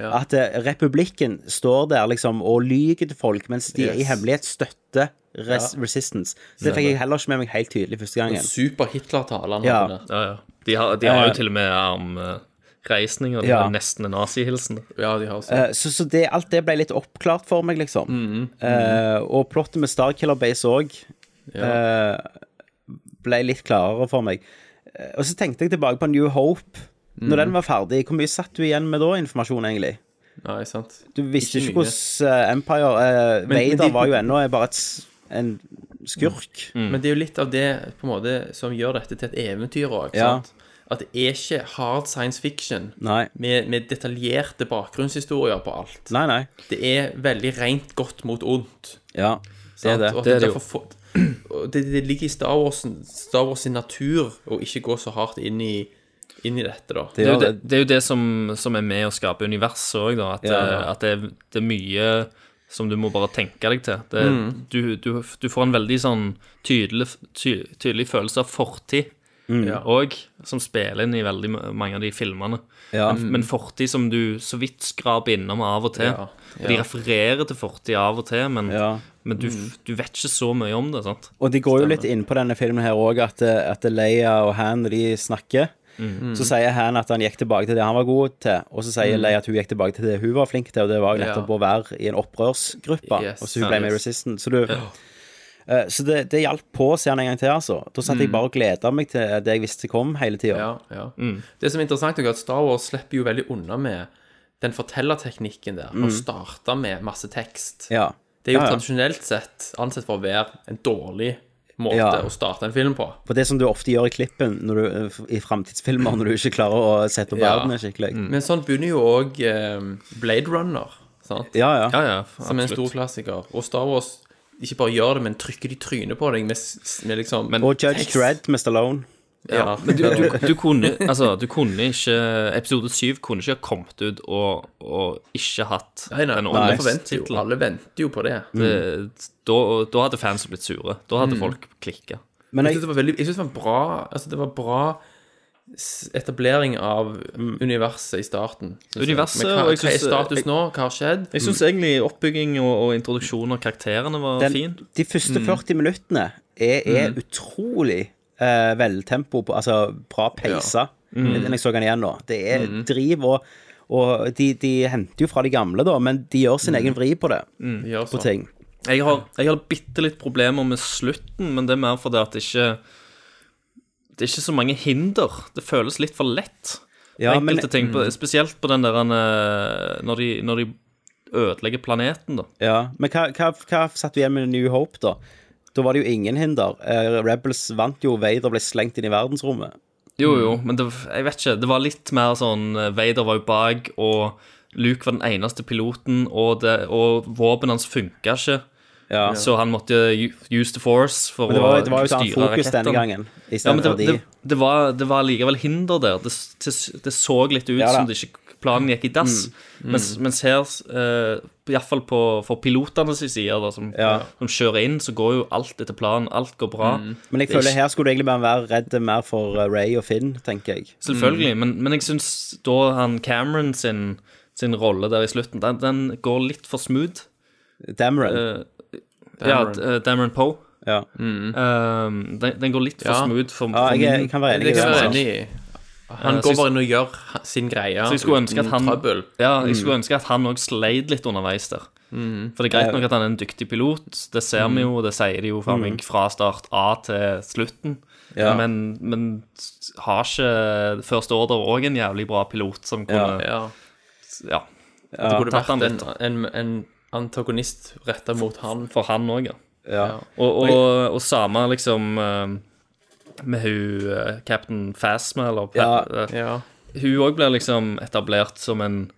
At eh, republikken står der liksom og lyger til folk, mens de i hemmelighet støtter res Resistance. Så det fikk jeg heller ikke med meg helt tydelig første gangen. Super-Hitler-talene. Ja. Ja, ja. De har, de har Eh, jo til og med armreisninger. og ja. har nesten en nazihilsen. Ja, de har også. Uh, Så, så det, alt det ble litt oppklart for meg, liksom. Eh, og plottet med Starkiller Base òg ble litt klarere for meg. Eh, og så tenkte jeg tilbake på New Hope. Når den var ferdig, hvor mye satt du igjen med da, informasjon, egentlig? Nei, sant. Du visste Ikke ikke hvordan eh, Empire eh, men Vader de- var jo ennå bare et, en skurk. Men det er jo litt av det på en måte som gjør dette til et eventyr òg. Ja. At det er ikke hard science fiction Nei. med, med detaljerte bakgrunnshistorier på alt. Nei, nei. Det er veldig rent godt mot ondt. Ja, det er det. Og det, Det er få- det, det ligger i Star Wars, Star Wars sin natur å ikke gå så hardt inn i, inn i dette, da. Det er jo det, det, er jo det som, som er med å skape universet òg, da. At, Ja, ja. eh, at det, er, det er mye som du må bare tenke deg til. Det, Mm. du, du, du får en veldig sånn tydelig, ty, tydelig følelse av fortid Mm. Ja. som spiller inn i veldig mange av de filmene. Ja. Men, men fortid som du så vidt skraper innom av og til. Ja, ja. De refererer til fortid av og til, men, Ja. men du, du vet ikke så mye om det. sant? Og de går jo litt inn på denne filmen her òg, at, at Leia og Han de snakker, så sier Han at han gikk tilbake til det han var god til, og så sier Leia at hun gikk tilbake til det hun var flink til, og det var nettopp Ja. å være i en opprørsgruppe. Yes. Og så hun ble med i. Resistance. Så, du, uh, så det, det hjalp på å se han en gang til, altså. Da satt jeg bare og gleda meg til det jeg visste kom hele tida. Ja, ja. Det som er interessant, er at Star Wars slipper jo veldig unna med den fortellerteknikken der. Å starte med masse tekst. Ja. Det er jo tradisjonelt sett ansett for å være en dårlig måte Ja. å starte en film på. På det som du ofte gjør i klippen når du, i framtidsfilmer, når du ikke klarer å sette opp Ja. verden skikkelig. Men sånn begynner jo òg eh, Blade Runner, sant? Ja, ja. Ja, ja, som er en stor klassiker. Og Star Wars ikke bare gjør det, men trykker de trynet på deg med, med liksom Men- Og Judge. Dredd med Stallone. Ja. Men du, du, du, kunne, altså, du kunne ikke Episode 7 kunne ikke ha kommet ut og, og ikke hatt Nei, nei, den forventer. Alle venter jo på det. Det- Da, da hadde fans blitt sure. Da hadde folk klikka. Men Jeg jeg, synes det var veldig Jeg synes det var bra Altså, det var bra etablering av universet i starten. Universet, hva, hva er status jeg- nå? Hva har skjedd? Jeg syns egentlig oppbygging og, og introduksjon av karakterene var den, fin. de første 40 minuttene er, er utrolig eh, veltempo, på, altså bra peisa. Når jeg så den igjen nå. Det er driv, og, og de, de henter jo fra de gamle, da, men de gjør sin egen vri på det. De På ting. Jeg har, jeg har bitte litt problemer med slutten, men det er mer fordi at det ikke Det er ikke så mange hinder. Det føles litt for lett. Ja, Enkelte men, mm. ting, på, spesielt på den der eh, når de, når de ødelegger planeten, da. ja, men hva, hva, hva satt du igjen med New Hope, da? Da var det jo ingen hinder. Eh, Rebels vant jo, Vader ble slengt inn i verdensrommet. Jo, Mm. jo, men det, jeg vet ikke. Det var litt mer sånn eh, Vader var jo bak, og Luke var den eneste piloten, og, det, og våpenet hans funka ikke. Ja. Så han måtte use the force for Men det var, å det var jo sånn styre fokus denne gangen, Ja, men det, de. det, det, var, det var likevel hinder der. Det, det, det så litt ut Ja som det ikke, planen gikk i dass. Mens, mens her, uh, iallfall på for pilotene side, da, som, Ja. som kjører inn, så går jo alt etter planen. Alt går bra. Men jeg er føler ikke- her skulle du egentlig bare være redd mer for eh, Ray og Finn, tenker jeg. Selvfølgelig, men, men jeg syns da han Cameron sin, sin rolle der i slutten, den, den går litt for smooth. Dameron. Ja, Dameron. Poe. ja. Um, den, den går litt for Ja. smooth for, ja, jeg, jeg kan være enig i det. I. Han Eh, går bare inn og gjør sin greie Så jeg skulle ønske at han trøbbel. Ja, jeg skulle ønske at han òg sleit litt underveis der. For det er greit nok at han er en dyktig pilot, det ser vi jo, det sier de jo faen meg fra start A til slutten. Ja. Men, men har ikke Første Order òg en jævlig bra pilot som kunne Ja. Ja. Det burde tatt han vært en, litt. en, en antagonist retta mot han. For han òg, ja. Ja. Og, og, og samme liksom eh, med hun uh, Captain Phasma, eller Ja. eh, Ja. Hun òg blir liksom etablert som en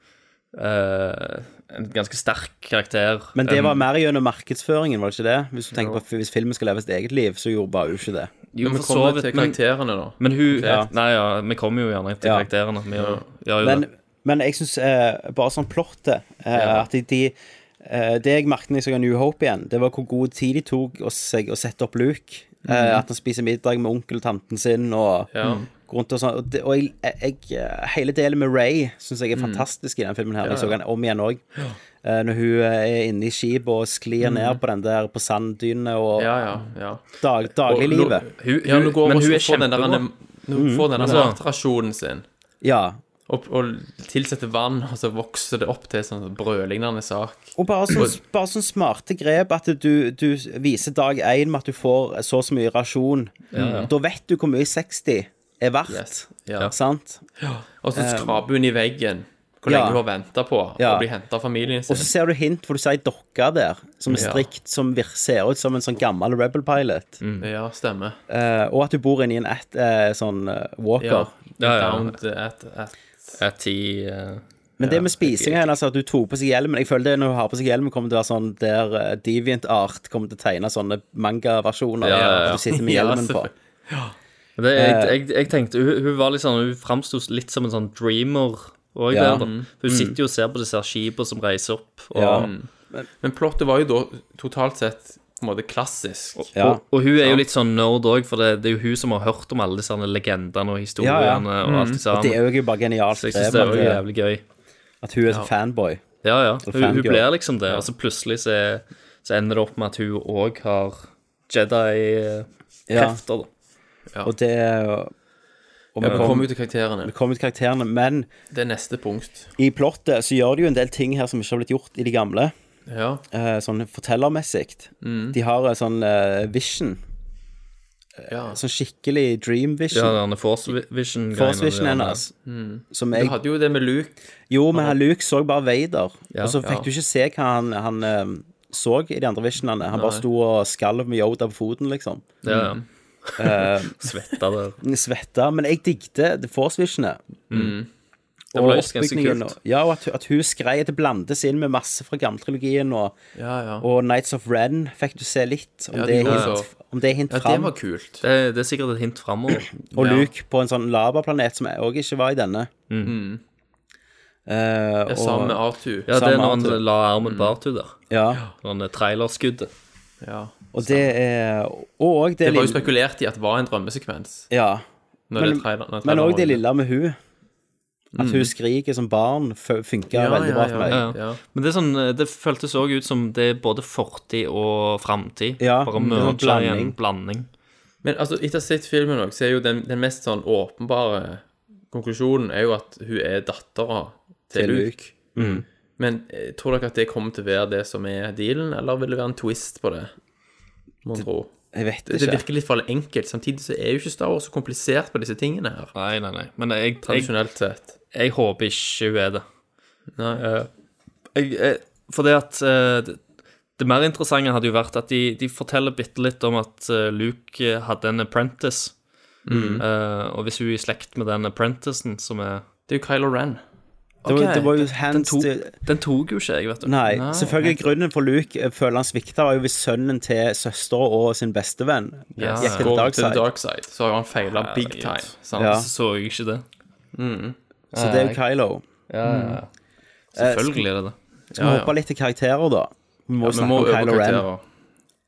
uh, En ganske sterk karakter. Men det var mer gjennom markedsføringen, var det ikke det? Hvis du tenker på hvis filmen skal leve sitt eget liv, så gjorde bare hun ikke det. Jo, Men vi kommer vidt, til karakterene, da. men hun Ja. Nei, ja, vi kommer jo gjerne til Ja. karakterene. Vi gjør, gjør jo Men, det. men jeg syns eh, bare sånn plottet eh, At de, de eh, Det jeg merket når jeg så New Hope igjen, det var hvor god tid de tok å, seg, å sette opp Luke. Eh, at han spiser middag med onkel og tanten sin og Ja. går rundt og sånn. Og, det, og jeg, jeg, hele delen med Ray syns jeg er fantastisk i den filmen. her Jeg så den om igjen òg. når hun er inne i skipet og sklir ned på den der på sanddynene og Ja, ja, ja. dag, dagliglivet. Hun, Ja, nå går men hun hun er får den der kjempebra. Får den der Altså- sin Ja. Og, og tilsetter vann, og så vokser det opp til sånn brødlignende sak. Og bare sånn, bare sånn smarte grep at du, du viser dag én med at du får så og så mye rasjon. Da vet du hvor mye 60 er verdt. Yes. Ja. Sant? Og så skraper hun i veggen hvor ja. lenge hun har venta på Ja. å bli henta av familien sin. Og så ser du hint, for du ser ei dokke der som er Ja. strikt, som ser ut som en sånn gammel Rebel Pilot. Ja, stemmer. Eh, og at du bor inni en at, eh, sånn eh, walker. Ja. Ja, ja. Down at, at. Er ti uh, Men det med spisinga hennes, at du tok på seg hjelmen Jeg føler det når hun har på seg hjelmen, kommer til å være sånn der uh, Deviant Art kommer til å tegne sånne manga-versjoner. Ja, ja, ja. Du sitter med Ja, hjelmen på. Ja. det, Eh. jeg, jeg, jeg tenkte Hun, hun var litt sånn Hun framsto litt som en sånn dreamer òg Ja. der. Hun sitter jo og ser på disse skipene som reiser opp, og, Ja. Men plottet var jo da totalt sett på en måte klassisk. Ja. og, og hun er jo litt sånn nerd òg, for det, det er jo hun som har hørt om alle disse legendene og historiene Ja, ja. og alt det Og sammen. det er jo bare genialt Så jeg synes det er jo jævlig gøy. at hun er så fanboy. Ja, ja. Hun, hun blir liksom det, og så plutselig så, så ender det opp med at hun òg har Jedi-krefter, da. Og det Og vi Vi kommer kommer jo til karakterene. kom i karakterene, men Det er neste punkt. i plottet så gjør de jo en del ting her som ikke har blitt gjort i de gamle. Ja. eh, sånn fortellermessig. De har en sånn eh, vision. ja. Sånn skikkelig dream vision. Ja, denne Force Vision-greiene. Force vision hennes. Som Du hadde jo det med Luke. Jo, men han Luke så bare Vader. Ja, og så fikk ja. du ikke se hva han, han eh, så i de andre visionene. Han bare sto og skalv med Yoda på foten, liksom. Ja, ja. Eh, Svetta der. Svetta. Men jeg digget Force Force Visionet. Det var ganske kult. Ja, og at, at hun skrei Det blandes inn med masse fra gammeltrilogien. Og, Ja, ja. og Nights of Ren fikk du se litt. Om Ja, det er hint, om det er hint ja, det var kult. Det, det er sikkert et hint framover. Og Ja. Luke på en sånn lavaplanet som òg ikke var i denne. Mm. Eh, Det er og- sammen med R2. Ja, det er når han la armen på Arthur der. ja. Sånn eh, trailerskuddet. Ja. Og det er Og det, Det var jo spekulert i at det var en drømmesekvens. Ja. Når Men- det trailer, når Men traileren òg det det lille med hun At hun skriker som barn, funka Ja, veldig bra for ja, meg. Ja, ja. Men det, er sånn, eh, det føltes òg ut som det er både fortid og framtid. Ja, Bare det merga i en blanding. Men altså, etter å ha sett filmen også, så er jo den, den mest sånn åpenbare konklusjonen er jo at hun er dattera til, Til Luke. Luke. Men eh, tror dere at det kommer til å være det som er dealen, eller vil det være en twist på det? Må tro. Jeg vet Det, det virker litt for enkelt. Samtidig så er jo ikke Star Wars så komplisert på disse tingene her. Nei, nei, nei. Men jeg, jeg, Tradisjonelt sett. Jeg håper ikke hun er det. Nei. Jeg, jeg, for det at eh, det, det mer interessante hadde jo vært at de, de forteller bitte litt om at eh, Luke eh, hadde en apprentice. Eh, og hvis hun er i slekt med den apprenticen som er Det er jo Kylo Ren. Det var, det var jo Den, tok, til den tok jo ikke jeg, vet du. Nei, Nei, selvfølgelig grunnen for Luke eh, føler han svikta, var jo hvis sønnen til søstera og sin bestevenn Ja. gikk til dark til side. dark side. Så har jo han feila big time. Sant? Ja. Så så jeg ikke det. Så det er jo Kylo. Ja, ja. Selvfølgelig er det det. Skal vi Ja, ja. hoppe litt til karakterer, da? Vi må ja, snakke må om Kylo Ren.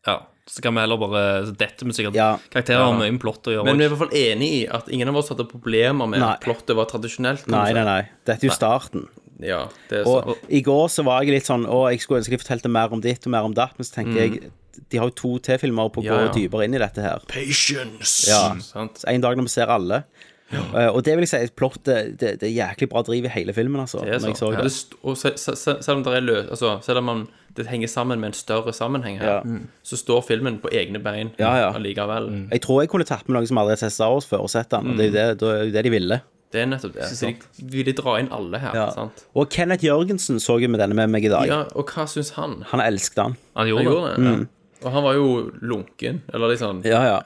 Ja. Så kan vi heller bare så Dette med sikkert Ja. Karakterer har mye med plott å gjøre. Men vi er i hvert fall enig i at ingen av oss hadde problemer med at plottet var tradisjonelt. Nei, nei, nei. Dette er jo starten. Ja, det er Og sånn. i går så var jeg litt sånn Å, jeg skulle ønske de fortalte mer om ditt og mer om datt, men så tenkte jeg De har jo to T-filmer på å Ja, gå ja. dypere inn i dette her. Patience! Ja. Så En dag når vi ser alle. Eh, og det vil jeg si, plottet det, det er jæklig bra driv i hele filmen, altså. Det er når jeg så sånn. Ja, det. og se, se, se, selv om det er løs Altså, selv om man det henger sammen med en større sammenheng her, Ja. så står filmen på egne bein Ja, ja. allikevel. Jeg tror jeg kunne tatt med noen som aldri har sett Star Wars før, og sett den. Og det er jo det, det, de ville. Det er nettopp det. Så de ville dra inn alle her, Ja. sant? Og Kenneth Jørgensen så jo med denne med meg i dag. Ja, og hva syns han? Han elsket. Han Han gjorde det. gjorde det, ja. Og han var jo lunken, eller Mm. Ja, ja.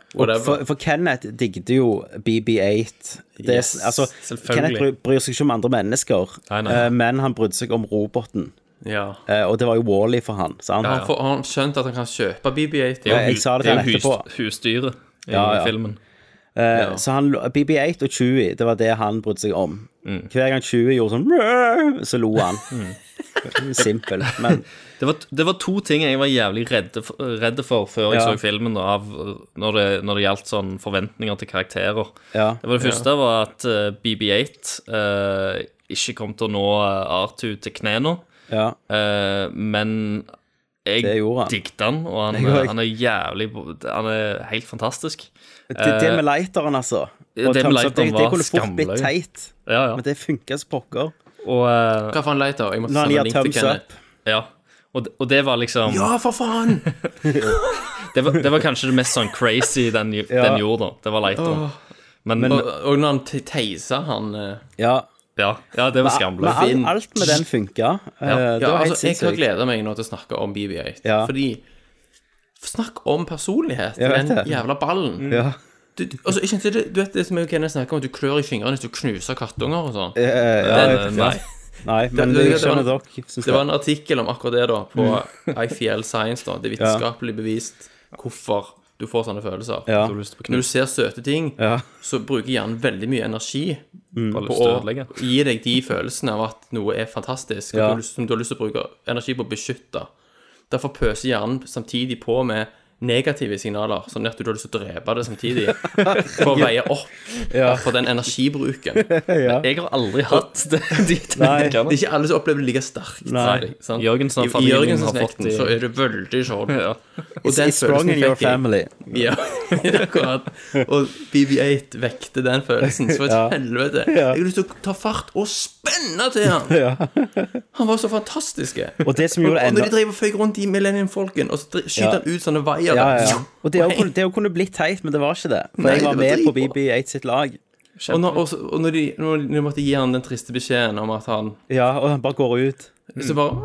For, for Kenneth digget jo BB8. Det, er- Yes, altså. Kenneth bryr, bryr seg ikke om andre mennesker, Nei, nei. eh, men han brydde seg om roboten. Ja. Eh, og det var jo Wally for han. Så han, Han får- han skjønte at han kan kjøpe BB-8? Ja, jeg sa det er han jo husdyret i Ja, ja. filmen. eh, Så han, BB8 og Chewie, det var det han brydde seg om. Mm. Hver gang Chewie gjorde sånn så lo han. Simpel. Men Det var, det var to ting jeg var jævlig redde for, redde for før jeg Ja. så filmen, da, av, når, det, når det gjaldt sånn forventninger til karakterer. ja. Det var det første var at uh, BB8 uh, ikke kom til å nå Artu R2 til knærne, ja. Uh, men jeg Det digget han, og han, han er jævlig Han er helt fantastisk. Det, det med lighteren, altså. det det, med lighteren det, det var kunne fort blitt teit, Ja, ja. men det funka som pokker. Og, eh, Hva faen leter jeg? måtte sende link til Kenneth. ja. Og, det- og det var liksom Ja, for faen! det, var, det var kanskje det mest sånn crazy den, den gjorde, da. Det var lighteren. Men, og, og når han te- teisa han eh, Ja. ja, ja, det var Men skamløst. alt, alt med den funka. Ja. Ja, altså, jeg har gleda meg nå til å snakke om BB-8. Ja. Fordi Snakk om personlighet den jævla ballen. Ja. Du, du, altså, ikke, du, du vet det som jeg Kenneth snakker om, at du klør i fingrene hvis du knuser kattunger og sånn. Eh, ja, Nei. Nei, men Det- det- det skjønner var- dere som Det var en artikkel om akkurat det, da, på IFL Science. da Det er vitenskapelig bevist hvorfor du får sånne følelser. Ja. Du Når du ser søte ting, Ja. så bruker hjernen veldig mye energi mm. på å gi deg de følelsene av at noe er fantastisk, Ja. du som du har lyst til å bruke energi på å beskytte. Derfor pøser hjernen samtidig på med negative signaler, sånn at du har lyst til å drepe det samtidig, for å veie opp for den energibruken. Men Jeg har aldri hatt det, de Nei. Det er ikke alle som opplever det like sterkt. Nei. sant? Jørgensen I, i familien Jørgensens har fått vekten så er det veldig sånn. Ja. Og den It's strong følelsen in your family. Ja, akkurat. Og BB8 vekte den følelsen. Så et Ja. helvete. Jeg har lyst til å ta fart og spenne til han! Han var så fantastisk. Og det som Og, gjorde og enda når de drev og føyk rundt i Millennium-folken, og så skyter Ja. han ut sånne vaiere ja, ja. Og det, kunne, det kunne blitt teit, men det var ikke det. For Nei, jeg var var med på. BB8 sitt lag. Og, når, og, så- og når, de, når de måtte gi han den triste beskjeden om at han Ja, og han bare går ut. Så bare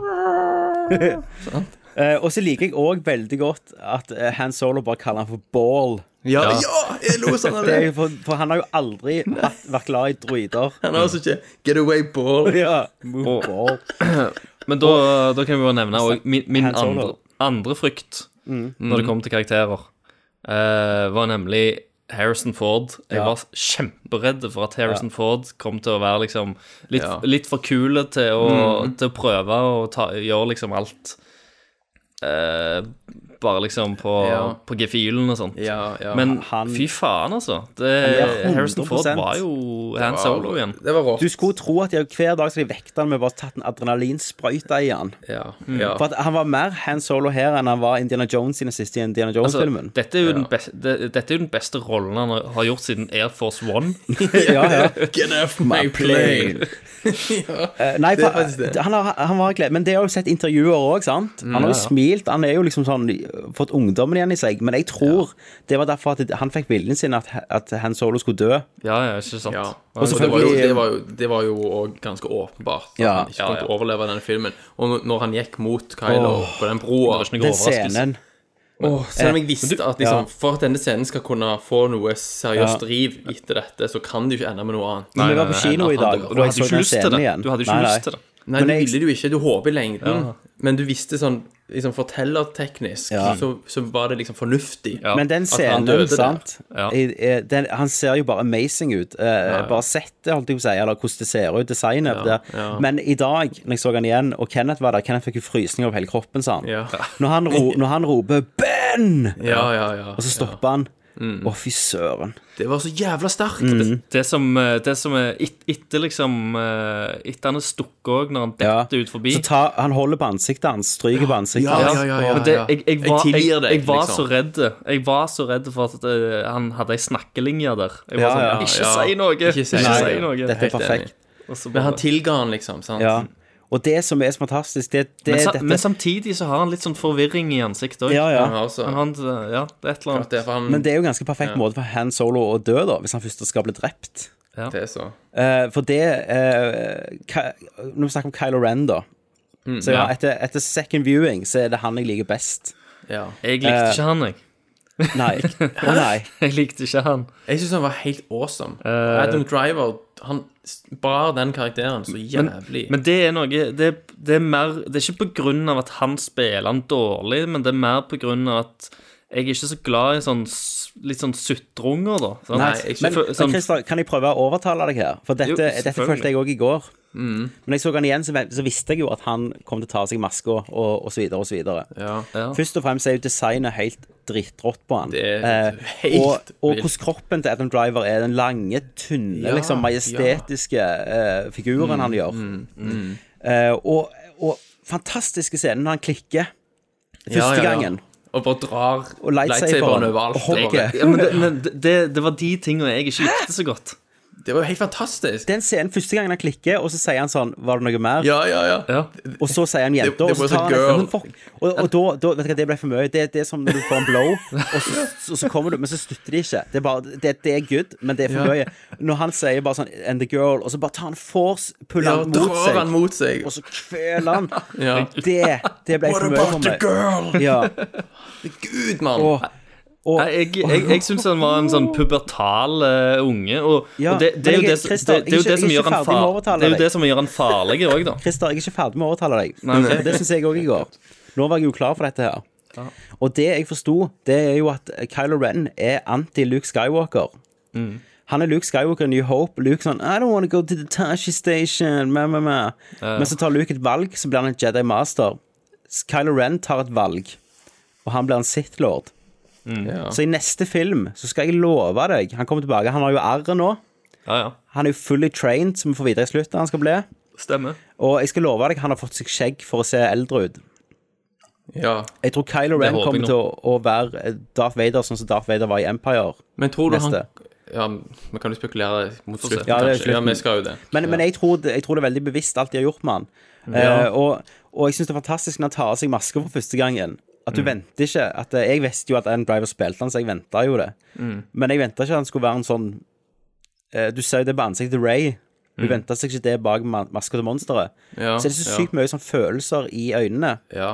Uh, og så liker jeg òg veldig godt at uh, Han Solo bare kaller han for Ball. Ja, ja jeg lo sånn av Det er det! for, for han har jo aldri hatt, vært glad i droider. Han har altså ikke Get away, ball. Ja, move ball. Men da, da kan vi bare nevne òg min, min andre, andre frykt når det kom til karakterer, eh, var nemlig Harrison Ford. Jeg Ja. var kjemperedd for at Harrison Ford kom til å være liksom litt, Ja. litt for kule til å, til å prøve å ta, gjøre liksom alt eh, bare liksom på, Ja. på gefühlen og sånt. Ja, ja. Men han- fy faen, altså. Det, Harrison Ford var jo Han Solo igjen. Det var rått. Du skulle tro at jeg, hver dag skal de vekte han med bare tatt en adrenalinsprøyte i han. Ja, ja. For at han var mer Han Solo her enn han var Indiana Jones i den siste Indiana Altså, Jones-filmen. dette, jo den beste, det, dette er jo den beste rollen han har- gjort siden Air Force One. ja, ja. Get off my plane! Eh, Nei, for, han, har, han var glad, men det har jo sett intervjuer òg, sant? Han har jo smilt, han er jo liksom sånn fått ungdommen igjen i seg, men jeg tror det var derfor at han fikk viljen sin at, at Han Solo skulle dø. Ja, ja, ikke sant? Ja. Og det var jo, det var jo, det var jo også ganske åpenbart at Ja. han ikke kom til å overleve denne filmen. Og når- han gikk mot Kylo på den broa Den scenen. Oh, Selv om jeg visste at liksom, ja. for at denne scenen skal kunne få noe seriøst Ja. driv etter dette, så kan det jo ikke ende med noe annet. Men vi var på kino i dag, og Du hadde jo ikke lyst til det. Du hadde Nei, ikke nei. lyst til det. Nei, du ville det jo ikke. Du håper i lengden. Men du visste sånn liksom fortellerteknisk, Ja. så, så var det liksom fornuftig. Ja. Men den At han sant Ja. I, i, den, Han ser jo bare amazing ut. Eh, Bare settet, holdt jeg på å si, eller hvordan det ser ut, designet. Ja, ja. Men i dag, når jeg så han igjen, og Kenneth var der Kenneth fikk jo frysninger over hele kroppen, sa han. Ja, Når, han ro, når han roper 'Ben!', ja, ja. ja, og så stopper han. Å, fy søren. Det var så jævla sterkt. Mm. Det som, eh, det som er et, Etter liksom eh, Etter han er stukket òg, når han Ja. detter ut forbi Så ta, han holder på ansiktet hans, stryker på ansiktet Ja, hans. ja, ja, ja, ja det, jeg, jeg, var, Jeg jeg, tilgir deg, jeg var liksom. så redd Jeg var så redd for at uh, han hadde ei snakkelinje der. Jeg var Ja, sånn ja. Ikke Ja. si noe! Ikke Ikke si noe. Dette er perfekt. Men han tilga han, liksom. sant? Ja. Og det som er så fantastisk, det, det Men, sa, dette men samtidig så har han litt sånn forvirring i ansiktet òg. Ja, ja. Han Han ja, det er et eller annet. det han Men det er jo ganske perfekt måte for Han Solo å dø, da, hvis han først skal bli drept. det er så. Uh, for det uh, Ky- Når vi snakker om Kylo Ren, da Så ja, ja. etter, etter second viewing så er det han jeg liker best. Ja. Jeg likte uh, ikke han, jeg. Nei. Å nei. Jeg likte ikke han. Jeg syns han var helt awesome. Eh, Adam Driver han bar den karakteren så jævlig. Men det er noe Det, det er mer Det er ikke på grunn av at han spiller han dårlig, men det er mer på grunn av at jeg er ikke så glad i sånn litt sånn sutrunger, da. sant? Nei, ikke, men, for- sånn- Christer, kan jeg prøve å overtale deg her? For dette, Jo, dette følte jeg òg i går. Men jeg så han igjen, så, så visste jeg jo at han kom til å ta av seg maska, og, og så videre og så videre. ja. Ja. Først og fremst er jo designet helt drittrått på han. Eh, helt og, og hvordan kroppen til Adam Driver er den lange, tynne, Ja, liksom majestetiske eh, figuren han gjør. Mm, Eh, og, og fantastiske scenen når han klikker første gangen. Og bare drar lightsaberen, over alt. Ja, men det, men det, det var de tingene jeg ikke likte så godt. Det var jo helt fantastisk. Den scenen første gangen han klikker, og så sier han sånn Var det noe mer? Ja, ja, ja. Ja. Og så sier han jenta, og så tar han fuck. Og, og da, da Vet du hva, det ble for mye. Det, det er som når du får en blow, og så, så, så kommer du Men så slutter de ikke. Det er bare Det, det er good, men det er for mye. Når han sier bare sånn And the girl, og så bare tar han force, puller Ja, han mot seg, han mot seg. og så kveler han. Ja. Det, det ble for mye for meg. girl? Ja. Gud, mann. Og, jeg, jeg, jeg syns han var en sånn pubertal uh, unge, og, Ja, og det, det, er jo det, Christer, det, det er jo det som gjør han ferdig med å far, overtale Det er jo det som gjør han farlig òg, da. Christer, jeg er ikke ferdig med å overtale deg. Nei, nei. Det syns jeg òg i går. Nå var jeg jo klar for dette her. Og det jeg forsto, det er jo at Kylo Ren er anti-Luke Skywalker. Mm. Han er Luke Skywalker i New Hope. Luke sånn I don't want to go to the Tashi Station. Ma, ma, ma. Men så tar Luke et valg, så blir han en Jedi Master. Kylo Ren tar et valg, og han blir en Sith Lord. Ja. Så i neste film så skal jeg love deg Han kommer tilbake. Han har jo R nå. Ja, ja. Han er jo fully trained, som vi får vite i slutten han skal bli. Stemmer. Og jeg skal love deg, han har fått seg skjegg for å se eldre ut. Ja. Jeg tror Kylo Ren kommer til å, å være Darth Vader sånn som Darth Vader var i Empire. Men tror du Neste. han Ja, vi kan jo spekulere mot slutten, Ja, det kanskje. Ja, vi skal jo det. Men, men jeg, tror jeg tror det er veldig bevisst alt de har gjort med han. Ja. Uh, og, og jeg syns det er fantastisk når han tar av seg maska for første gangen. At du venter ikke at eh, Jeg visste jo at Adam driver spilte han, så jeg venta jo det. Men jeg venta ikke at han skulle være en sånn eh, Du ser jo det på ansiktet til Ray. Du venta seg ikke det bak ma- maska til monsteret. Ja, Så det er så ja. sykt mye sånn følelser i øynene, Ja.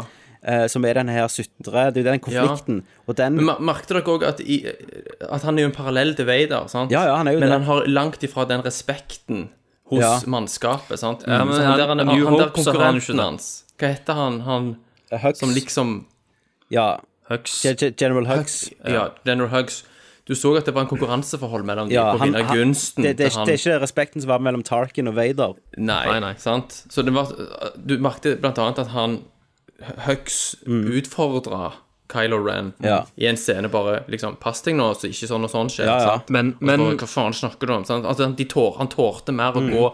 eh, som er den her sutre Det er jo den konflikten. Og den Men merket dere òg at, at han er jo en parallell til Vader, sant? Ja, ja, han er jo Men det. han har langt ifra den respekten hos Ja. mannskapet, sant? Ja, men han, han- der, han, han der han ikke konkurrenten hans Hva heter han? Han Hux. som liksom Ja. Hux. Ge- Ge- General Hux. Ja, General Hux. Du så at det var en konkurranseforhold mellom ja, dem på å vinne gunsten Det, det, til ikke- han. det er ikke respekten som var mellom Tarkin og Vader. Nei, Nei, nei. sant? Så det var Du merket blant annet at han Hux utfordra Kylo Ren Mm. Ja. i en scene bare liksom Pass deg nå, så ikke sånn og sånn skjer. Ja, ja. Men, men så, hva faen snakker du om? Sant? Altså, de tår, han tålte mer Mm. å gå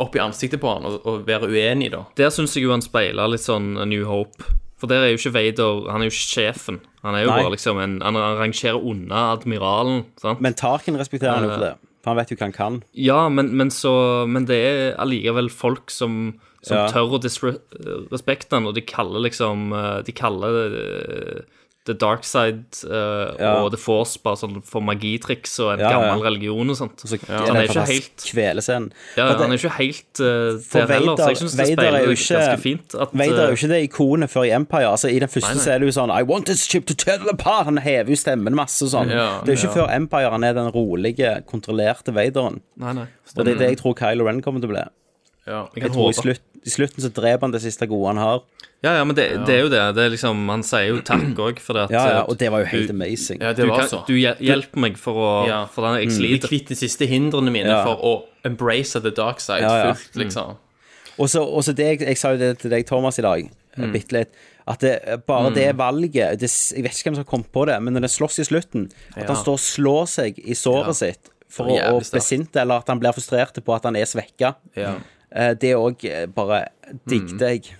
opp i ansiktet på han og, og være uenig, da. der syns jeg jo han speiler litt sånn New Hope. For der er jo ikke Vader Han er jo ikke sjefen. Han er jo Nei. bare liksom en Han rangerer unna admiralen. Sant? Men Tarkin respekterer han jo for det. For han vet jo hva han kan. Ja, men, men så Men det er allikevel folk som, som Ja. tør å disrespekte han, og de kaller liksom eh, De kaller eh, The Dark Side uh, Ja. og The Force bare sånn for magitriks og en Ja, ja. gammel religion og sånt. Så, ja. han er ikke helt Kvelscenen. ja, det- Han er ikke helt uh, der heller, så Vader- jeg syns det er speiler ganske fint. At, Vader er jo eh, ikke det ikonet før i Empire. Altså I den første Nei, nei. så er det jo sånn I want this ship to tear apart. Han hever jo stemmen masse og sånn. Ja, det er jo ikke ja. før Empire han er den rolige, kontrollerte Vaderen. Nei, nei. Og det er det jeg tror Kylo Ren kommer til å bli. Ja. Jeg tror i, slutt, I slutten så dreper han det siste gode han har. Ja, ja, men det, det er jo det. det er liksom, han sier jo takk òg, for at Ja, ja, eh, Og det var jo helt du- amazing. ja, det du, var kan, så. du hjelper meg for å Ja. For den, jeg Bli sliter. kvitt de siste hindrene mine Ja. for å embrace the dark side Ja, ja. fullt, liksom. Og så og så det jeg, jeg sa jo det til deg, Thomas, i dag, mm. bitte litt. At det, bare det valget det, Jeg vet ikke hvem som har kommet på det, men når det slåss i slutten At Ja. han står og slår seg i såret Ja. sitt for å, å bli sint, eller at han blir frustrert på at han er svekka. Ja. Eh, Det òg bare digget jeg.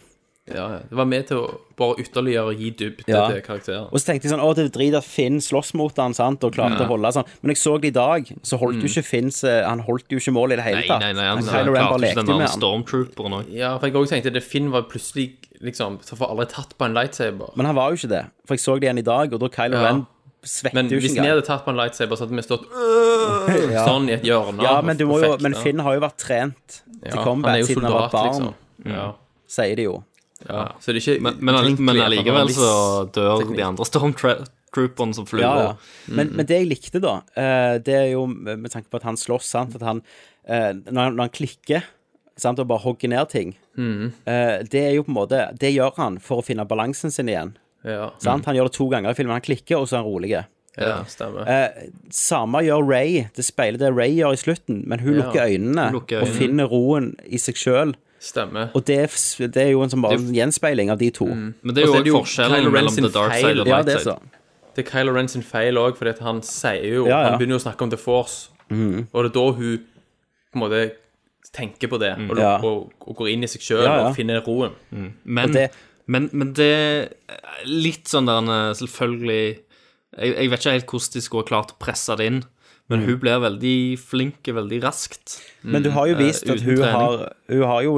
Ja, ja. Det var med til å bare ytterligere gi dybde Ja. til karakteren. Og så tenkte jeg sånn, å det er drit at Finn slåss mot han, sant, og klarte å holde sånn. Men jeg så det i dag, så holdt jo ikke Finn Han holdt jo ikke mål i det hele tatt. nei, nei, han Kylo Ren bare klarte ikke den med der han. stormtrooperen òg. Ja, for jeg også tenkte det Finn var plutselig liksom Så får aldri tatt på en lightsaber. Men han var jo ikke det. For jeg så det igjen i dag, og da Kylo Ja. Ren svetter Men jo hvis ikke vi engang. hadde tatt på en lightsaber, så hadde vi stått øh, sånn i et hjørne. Ja, men, du må jo, men fekta. Finn har jo vært trent til Ja, combat siden han var barn, liksom. Ja, sier de jo. ja. Så det er ikke Men, men, utenkelig men at han har allikevel en viss så dør de andre stormtrooperne som flyr. Ja, ja. Men, men det jeg likte, da, eh, det er jo med tanke på at han slåss, sant, at han eh, når, han- når han klikker sant, og bare hogger ned ting, eh, det er jo på en måte Det gjør han for å finne balansen sin igjen. Ja, Sant? Han gjør det to ganger i filmen. Han klikker, og så er han rolig. ja stemmer. Eh, samme gjør Ray. Det speiler det Ray gjør i slutten, men hun Ja. lukker øynene lukker og finner roen i seg sjøl. Stemmer. Og det, er- det er jo en sånn bare det, gjenspeiling av de to. Men det er jo òg forskjellen Kylo mellom the dark side og Ja, light det er side. Det er Kylo Ren sin feil òg, at han sier jo Ja, ja. Han begynner jo å snakke om The Force, og det er da hun på en måte tenker på det, og, Ja. og, og går inn i seg sjøl Ja, ja. og finner roen. Men, Og det- men, men det er Litt sånn der eh, Selvfølgelig jeg, jeg vet ikke helt hvordan de skulle ha klart å presse det inn, men hun blir veldig flink veldig raskt. Men du har jo vist Eh, at hun har, hun har jo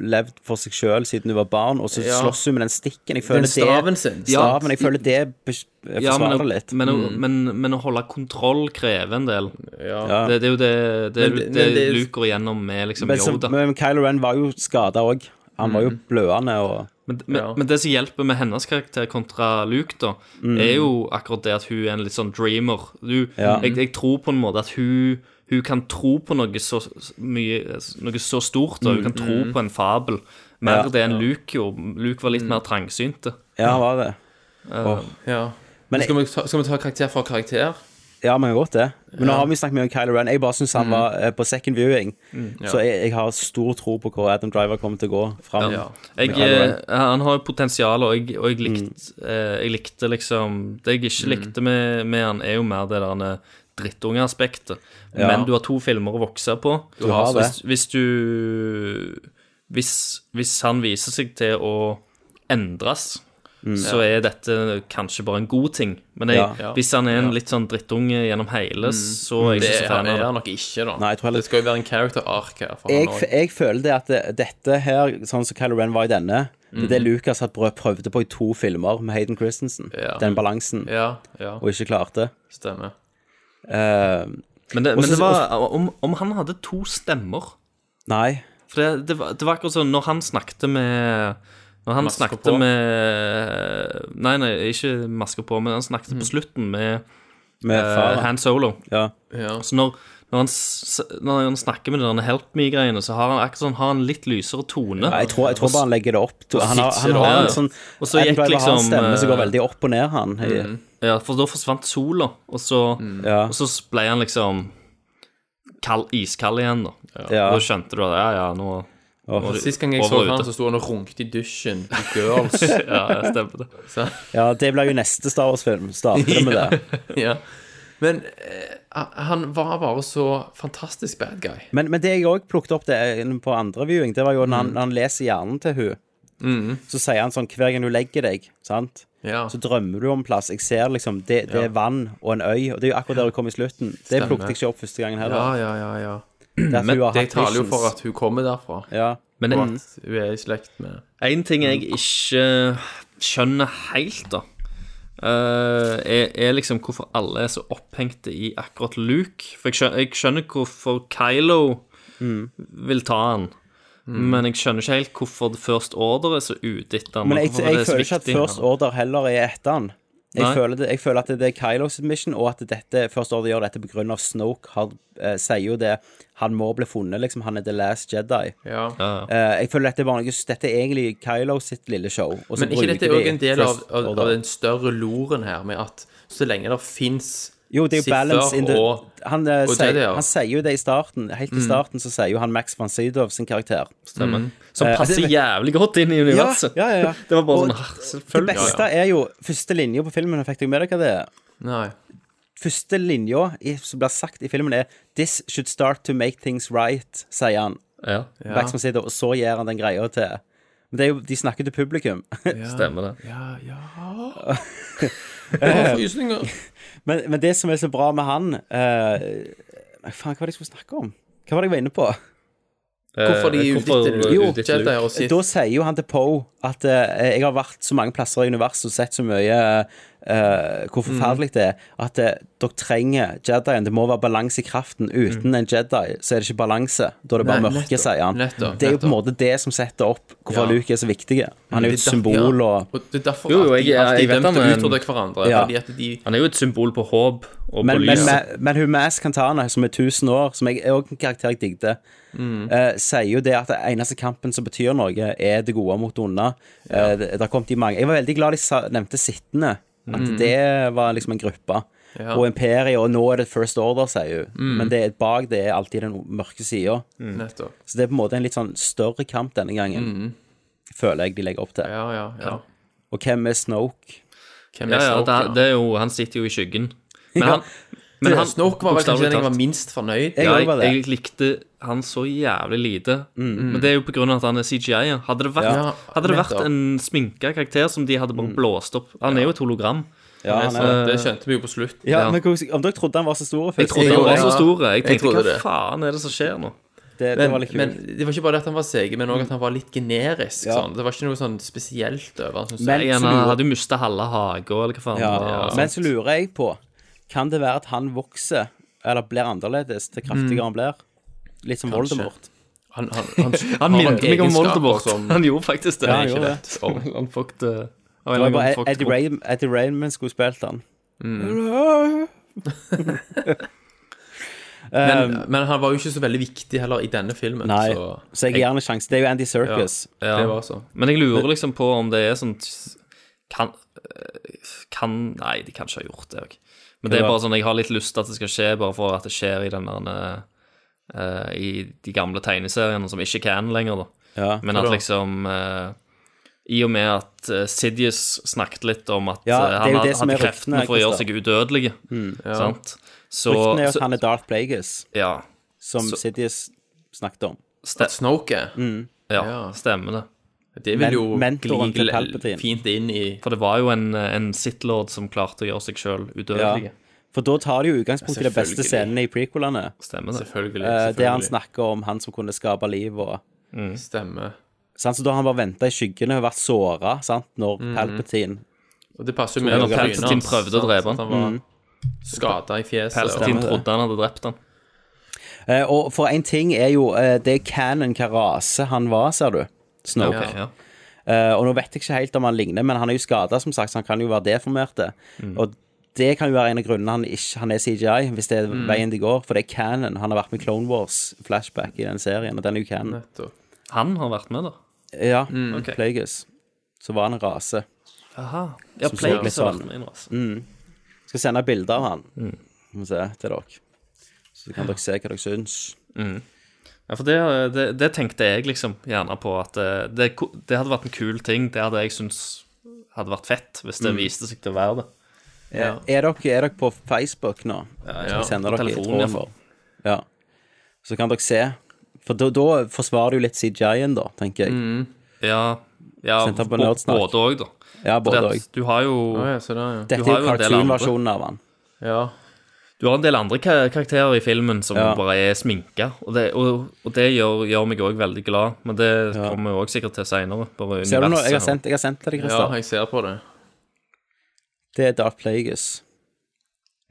levd for seg sjøl siden hun var barn, og så Ja. slåss hun med den stikken. Jeg føler Den staven sin. det Staven, jeg føler det forsvarer Ja, men, litt. men, å- men, men å holde kontroll krever en del. Ja. Det, det er jo det, det, Men- det, men det- Luke går igjennom med liksom Men, så, men Kylo Ren var jo skada òg. Han var jo blødende og Men, men, Ja. men det som hjelper med hennes karakter kontra Luke, da, er jo akkurat det at hun er en litt sånn dreamer. Du, Ja. jeg, jeg tror på en måte at hun, hun kan tro på noe så mye Noe så stort. og Hun kan tro på en fabel. Mer Ja. det enn Luke gjorde. Luke var litt mer trangsynte. Ja, han var det. Ja. Men- skal, vi ta, skal vi ta karakter for karakter? Ja, men godt det. Men nå har vi snakket mye om Kylo Ren. Jeg bare syns han var eh, på second viewing. Så jeg, jeg har stor tro på hvor Adam Driver kommer til å gå fram. Ja. Jeg, eh, han har jo potensial, og jeg, og jeg, likte, eh, jeg likte liksom Det jeg ikke likte med, med han, er jo mer det der drittungeaspektet. Ja. Men du har to filmer å vokse på. Du har. Hvis, hvis du hvis, hvis han viser seg til å endres, så er dette kanskje bare en god ting. Men jeg, Mm. Ja. hvis han er en litt sånn drittunge gjennom hele, så er jeg Det ikke så er, fan er av det. han nok ikke, da. Nei, jeg tror heller- Det skal jo være en character arc her. For Jeg, han jeg føler det at det, dette her, sånn som Kylo Ren var i denne, det er det Lucas hadde prøv- prøvde på i to filmer med Hayden Christensen. Ja. Den balansen. Ja, ja, Og ikke klarte. stemmer. Uh, Men det, men det var om, om han hadde to stemmer nei. For det, det, var, det var akkurat sånn når han snakket med Når han Masker snakket på? med Nei, nei, ikke masker på, men han snakket på slutten med Med eh, far. Han Solo. Ja. Ja. Så når, når, han, s- når han snakker med denne Help Me-greiene, så har han akkurat sånn Har han litt lysere tone. Ja, jeg, tror, jeg tror bare han legger det opp. til- Han har, han har ja. en sånn Og så Adam gikk Driver har en liksom, stemme som går eh, veldig opp og ned, han. I- Ja, for da forsvant sola, og så, Ja. og så ble han liksom kald, iskald igjen, da. Ja. Da skjønte du at ja, ja, nå Åh. Sist gang jeg så og han, så sto han og runket i dusjen i Girls. Ja, jeg stemmer det. Så, ja, det blir jo neste Star Wars-film. Starter med det. ja. Men eh, han var bare så fantastisk bad guy. Men, men det jeg òg plukket opp det, på andre viewing, det var jo når han, når han leser hjernen til hun Så sier han sånn hver gang du legger deg, sant? Ja. så drømmer du om plass. Jeg ser liksom Det, det er vann og en øy, og det er jo akkurat der du kom i slutten. Det Stemmer. plukket jeg ikke opp første gangen ja, heller. ja, ja, ja. Det at Det taler jo for at hun kommer derfra. Ja. Men Og en, at hun er i slekt med en ting jeg ikke skjønner helt, da, eh, er, er liksom hvorfor alle er så opphengte i akkurat Luke. For jeg skjønner, jeg skjønner hvorfor Kylo vil ta han. Men jeg skjønner ikke helt hvorfor The First Order er så ute etter han. Men jeg, jeg, jeg er føler ikke at. First Order heller er etter han. Jeg føler, det, jeg føler at det er Kylos mission, og at dette, først Order gjør dette pga. Snoke. Han eh, sier jo det. Han må bli funnet, liksom. Han er the last Jedi. Ja. Eh, jeg føler dette er noe Dette er egentlig Kylo sitt lille show. Men ikke dette er òg en del av, av, av den større loren her, med at så lenge det fins Jo, det er jo balance in the og han, uh, og sier, det, ja. han sier jo det i starten. Helt i starten så sier jo han Max von Sydow sin karakter. Stemmer. Som Eh, passer det- jævlig godt inn i universet. Ja, ja, ja. Det var bare Og sånn Selvfølgelig. Det beste er jo Første linja på filmen, fikk dere med dere det? Nei. Første linja som blir sagt i filmen, er 'This should start to make things right', sier han. Ja. Ja. Max von Sydow, og så gir han den greia til Men det er jo, de snakker til publikum. Stemmer det. Ja, ja Å, Frysninger. Men, men det som er så bra med han uh, faen, hva var det jeg skulle snakke om? Hva var det jeg var inne på? Hvorfor de Eh, hvorfor Jo, uvittige Jedi og Sith? Da sier jo han til Poe at uh, jeg har vært så mange plasser i universet og sett så mye eh, hvor forferdelig det er, at eh, dere trenger Jedien. Det må være balanse i kraften. Uten en Jedi så er det ikke balanse. Da er det bare Nei, mørke, nettopp, sier han. nettopp, det er jo på en måte det som setter opp hvorfor Ja. Luke er så viktig. Han er jo et symbol og Og det er derfor Jo, jo, jeg, jeg, jeg- jeg men- utfordre hverandre. Ja. Fordi at de Han er jo et symbol på håp og men, på men, lys. men, men hun Mass Cantana, som er 1000 år, som jeg er en karakter jeg digget, eh, sier jo det at den eneste kampen som betyr noe, er det gode mot det onde. Eh, det, det har kommet i mange Jeg var veldig glad de sa, nevnte sittende. At det var liksom en gruppe. Ja. Og Imperiet, og nå er det First Order, sier hun. Men det er bak det er alltid den mørke sida. Mm. Så det er på en måte en litt sånn større kamp denne gangen. Føler jeg de legger opp til. Ja, ja, ja. Og hvem er Snoke? Hvem Ja, er ja, Snoke? det, det er jo, han sitter jo i skyggen. Men Ja. han, men han Snoke var vel kanskje den jeg var minst fornøyd Jeg ja, jeg, jeg likte han så jævlig lite. Men det er jo av at han er CGI. Hadde det vært, Ja, hadde det vært nettopp. en sminka karakter som de hadde bare blåst opp Han er jo et hologram. Ja, han er, det skjønte vi jo på slutt. ja, ja. men Om dere trodde han var så stor Jeg trodde han var så stor. Jeg tenkte trodde hva det. faen er det som skjer nå? det, det Men, var litt kult. men det var ikke bare det at han var seig, men òg at han var litt generisk. Ja. Sånn. Det var ikke noe sånn spesielt over han. synes Men- jeg. Så lurer- hadde jo mista halve hagen, eller hva faen. Ja, det var. men så lurer jeg på Kan det være at han vokser Eller blir annerledes til kraftigere han blir? Litt som Voldemort Han, han, han, Han minnet meg om Voldemort. Som, Han gjorde faktisk det. Ja, han Ikke gjorde det. Oh. han fucked, uh, Det var bare Eddie. Ray, Eddie Raymond skulle spilt han men, men han var jo ikke så veldig viktig heller i denne filmen. Nei, Så så jeg gir han en sjanse Det er jo Andy Serkis Ja. ja. Men jeg lurer liksom på om det er sånn Kan, eh, kan Nei, de kan ikke ha gjort det òg. Men det er bare sånn jeg har litt lyst til at det skal skje, bare for at det skjer i den der uh, I de gamle tegneseriene som ikke kan lenger, da. Ja, Men at liksom uh, I og med at uh, Sidious snakket litt om at Ja, han hadde er kreftene ryktene, for å gjøre seg udødelige. Sant? Så, Ryktene er jo at så han er Darth Plagueis Ja. Som Så- Sidious snakket om Snoke Mm. ja, Ja. stemmer det. Det vil jo mentoren til gli Palpatine. fint inn i For det var jo en, en Sith-lord som klarte å gjøre seg sjøl udødelig. Ja. For da tar de jo utgangspunkt i de beste Selvfølgelig. scenene i prequelene Stemmer det. Selvfølgelig. eh, Der han selvfølgelig. snakker om han som kunne skape liv og Stemmer. sant? Så da har han bare venta i skyggene og vært såra sant? når Palpatine Og det passer jo med når Palpatine hans, prøvde å drepe han. Han var skada i fjeset. Palpatine trodde han hadde drept han. Eh, Og for en ting er jo eh, Det er canon hva rase han var, ser du. Snoke. Okay, ja. uh, og nå vet jeg ikke helt om han ligner, men han er jo skada, som sagt, så han kan jo være deformert. Og det kan jo være en av grunnene han ikke han er CGI, hvis det er veien de går. For det er canon. Han har vært med Clone Wars flashback i den serien, og den er jo canon. Han har vært med, da. Ja, ok. Plagueis. Så var han en rase. Aha. Ja, Plagueis har sånn- vært med en rase. Skal sende bilder av han mm. se til dere. Så kan dere se hva dere syns. Ja, for det, det, det tenkte jeg liksom gjerne på at eh, det, det hadde vært en kul ting. Det hadde jeg syntes hadde vært fett, hvis det viste seg til å være det. Er, er, dere, er dere på Facebook nå? Ja, Jeg sender på dere telefonen, i iallfall. Ja. Så kan dere se. For da, da forsvarer du litt CGI-en, da, tenker jeg. Ja, ja bo- både òg, da. Ja, både òg. Du har jo ja, det, ja. Dette er jo cartoon-versjonen av han. ja. Du har en del andre karakterer i filmen som Ja. bare er sminka, og det, og, og det gjør, gjør meg òg veldig glad. Men det kommer vi òg sikkert til seinere. Ser du nå? Jeg har sendt, jeg har sendt til deg, ja, jeg ser på det. Det er Dark Plagueis.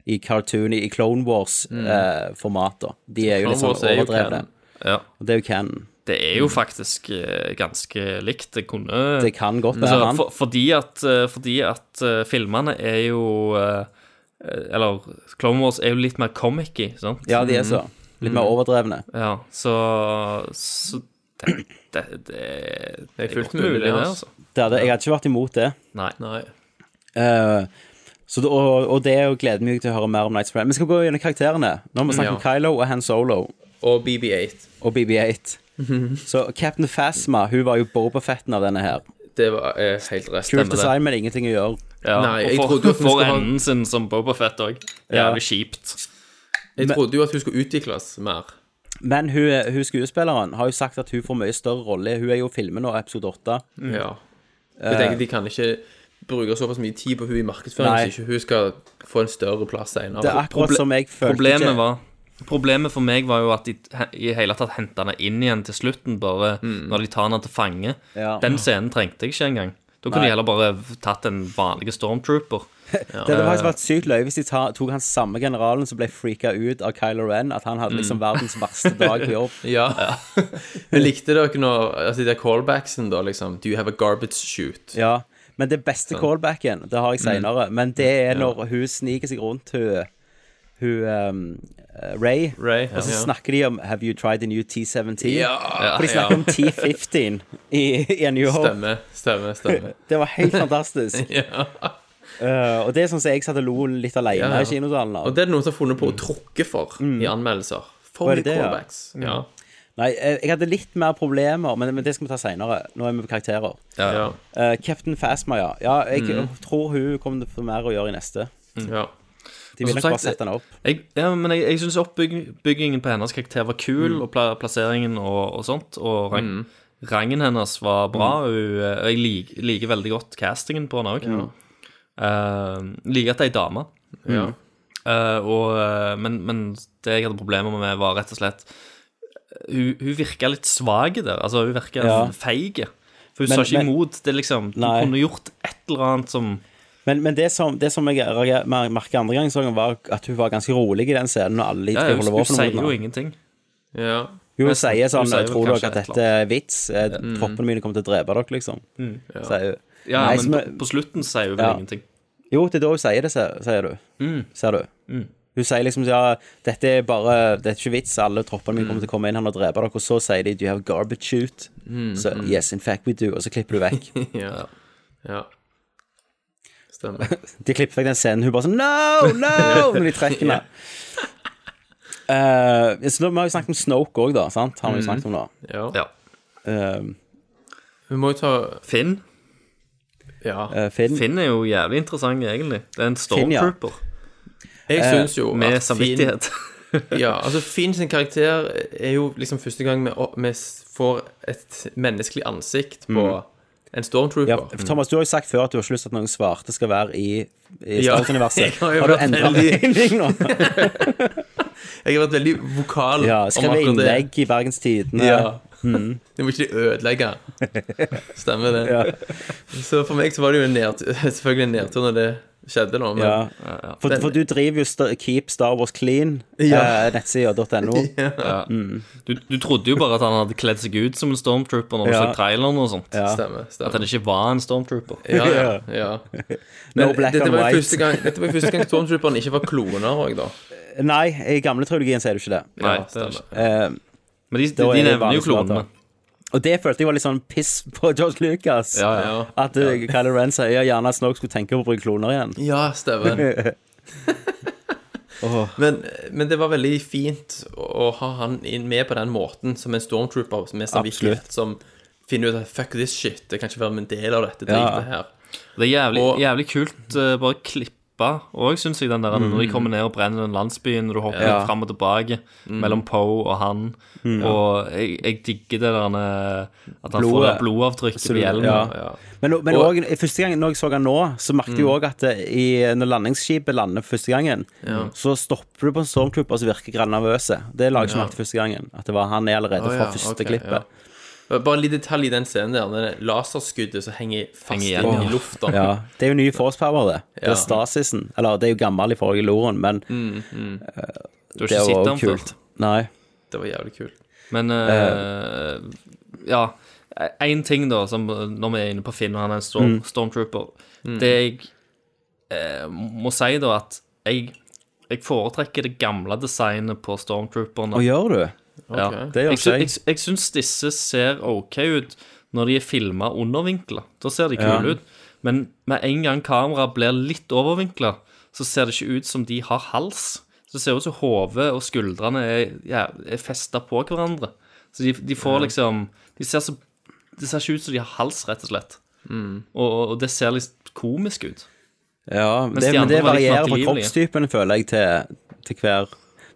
I cartoon, i Clone Wars-formater. Mm. Eh, De er jo litt sånn Wars er overdrevne. Ja. Og det er jo canon. Det er jo faktisk eh, ganske likt. Det kunne Det kan godt være han. for, fordi at, eh, fordi at eh, filmene er jo Eller Clone Wars er jo litt mer comic-y, sant? Ja, de er så. Litt mer overdrevne. Ja, så, så det, det, det, det er fullt mulig, det, altså. Det hadde, jeg hadde ikke vært imot det. Nei. Nei. Eh, så det, og, og det gleder meg til å høre mer om Nights Friend. Vi skal gå gjennom karakterene. Nå har vi snakket om Kylo og Han Solo Og BB8. og BB8. Så Captain Phasma hun var jo Bobafetten av denne her. Det var eh, helt rest. Kult design, men ingenting å gjøre. Ja, Nei, jeg og trodde jo at hun for skulle ha- enden sin som Boba Fett òg. Ja. Jævlig kjipt. Jeg trodde jo at hun skulle utvikles mer. Men hun, hun skuespilleren har jo sagt at hun får mye større rolle. Hun er jo filmen nå, episode 8. Ja. Jeg tenker de kan ikke bruke såpass mye tid på hun i markedsføring, Nei. så ikke hun skal få en større plass senere. Det er akkurat Proble- som jeg følte Problemet ikke- var Problemet for meg var jo at de i hele tatt henta henne inn igjen til slutten, bare når de tar henne til fange. Ja. Den scenen trengte jeg ikke engang. Da kunne de heller bare tatt en vanlig stormtrooper. Det hadde faktisk vært sykt løye hvis de ta, tok han samme generalen som ble freaka ut av Kylo Ren, at han hadde liksom verdens verste dag på jobb. Ja. Men likte dere når altså, de callbacksen, da, liksom Do you have a garbage shoot? Ja, men det beste callbacken, det har jeg seinere, men det er når hun sniker seg rundt hun, hun um, eh, Ray, Ray, og så ja. snakker de om Have you tried the new T17? Ja, For de snakker om T15 i, i A New Hope. Stemme, stemme, stemme. Det var helt fantastisk. ja. Uh, og det er sånn som jeg satt og lo litt alene Ja, ja. i kinosalen. av. Og det er det noen som har funnet på å tråkke for i anmeldelser. For mye det det, ja? callbacks. Ja. Nei, eh, jeg hadde litt mer problemer, men, men det skal vi ta seinere. Nå er vi på karakterer. Ja. Eh, Captain Fasma, ja. ja jeg tror hun kommer til å få mer å gjøre i neste. ja. De ville vil nok bare sette henne opp. Jeg, ja, men jeg, jeg syns oppbyggingen på hennes karakter var kul, og pla plasseringen og, og sånt. Og rang, rangen hennes var bra. Og eh, jeg lik, liker veldig godt castingen på henne òg. liker at det er ei dame. ja. Uh, og, eh, men, men det jeg hadde problemer med, var rett og slett eh, Hun, hun virka litt svak der. Altså, hun virka Ja. feig. For hun Men- sa ikke imot. Det liksom Du kunne gjort et eller annet som Men, men det, som, det som jeg merka andre gang, så var at hun var ganske rolig i den scenen når alle Ja, hun, hun sier jo ingenting. ja. Hun, hun sier sånn Hun sier Tror dere at dette er vits? Eh, Troppene mine kommer til å drepe dere, liksom. Sier hun. Ja, Nei, men som på, slutten sier hun vel Ja. ingenting. Jo, det er da hun sier det, sier, du. du. Ser du? Hun sier liksom ja, dette er bare Det er ikke vits, alle troppene mine kommer til å komme inn her og drepe dere. Og så sier de do you have garbage shoot? Så yes, in fact we do. Og så klipper du vekk. ja. ja. Stemmer. De klipper vekk den scenen. Hun bare sånn No! No! Når de trekker henne. Uh, så da, Vi har jo snakket om Snoke òg, da. sant? Har vi jo snakket om da Ja. Ja. Eh, Vi må jo ta Finn Ja. Uh, Finn. Finn er jo jævlig interessant, egentlig. Det er en Finn, ja. stormtrooper Jeg syns jo med at Finn. Ja, altså Finn sin karakter er jo liksom første gang vi, vi får et menneskelig ansikt på en stormtrooper. Ja, Thomas, du har jo sagt før at du har ikke lyst til at noen svarte skal være i, i Star Wars-universet. Ja, har har du endra mening nå? Jeg har vært veldig vokal Ja, om Skrevet innlegg i Bergens Tidende. Ja. Det må ikke de ødelegge. Stemmer det. Ja. Så for meg så var det jo en nedtur, selvfølgelig en nedtur når det skjedde, nå. Men Ja. For, for du driver jo Keep Star Wars Clean, Ja. eh, nettsida.no. Du, du trodde jo bare at han hadde kledd seg ut som en stormtrooper når du Ja. så traileren og sånt. Ja. stemmer. At han ikke var en stormtrooper. Ja, ja, ja. No Men black dette and var white. gang, dette var jo første gang stormtrooperne ikke var kloner òg, da. Nei, i gamle trilogien sier du ikke det. Nei, Ja, det er stemmer. ikke. Eh, Men de, de, de nevner jo klonene. Og det følte jeg var litt sånn piss på George Lucas. Ja, ja. Ja, At uh, Kylo Ren sier gjerne at Snoke skulle tenke på å bruke kloner igjen. ja stemmer. Men, men det var veldig fint å ha han inn med på den måten, som en stormtrooper med samvittighet, som finner ut at fuck this shit, jeg kan ikke være en del av dette dritet her. Det er jævlig, Og- jævlig kult uh, bare klippa òg, syns jeg, den der når de kommer ned og brenner den landsbyen, og du hopper Ja. fram og tilbake mellom Poe og han. Og jeg, jeg digger det der uh, at han får Blodet. det blodavtrykket på hjelmen. ja. Men, men Og- også, første gang når jeg så han nå, så merket jeg òg at det, i, når landingsskipet lander første gangen, så stopper du på en stormtrooper som virker grann nervøse. Det la jeg ikke merke til første gangen. At det var han er allerede oh, fra første okay, klippet. Bare en liten detalj i den scenen der, det laserskuddet som henger fast Henger inn igjen. i lufta. Ja, Det er jo ny force power, det. Det Ja. er Stasisen. Eller det er jo gammel i forrige loren, men Du har det ikke sett var før. kult. Nei. Det var jævlig kult. Men uh, ja. Én ting, da, som når vi er inne på Finn og han er en storm, stormtrooper Det jeg eh, må si, da, at jeg, jeg foretrekker det gamle designet på stormtrooperne. Og gjør du? Ja. Det gjør jeg, jeg. jeg, syns disse ser OK ut når de er filma undervinkla. Da ser de Ja. kule ut. Men med en gang kameraet blir litt overvinkla, så ser det ikke ut som de har hals. Så det ser ut som hodet og skuldrene er, ja, er festa på hverandre. Så de, de får liksom De ser så Det ser ikke ut som de har hals, rett og slett. Mm. Og, og det ser litt komisk ut. Ja, det, de men det varierer fra kroppstypen, føler jeg, til, til hver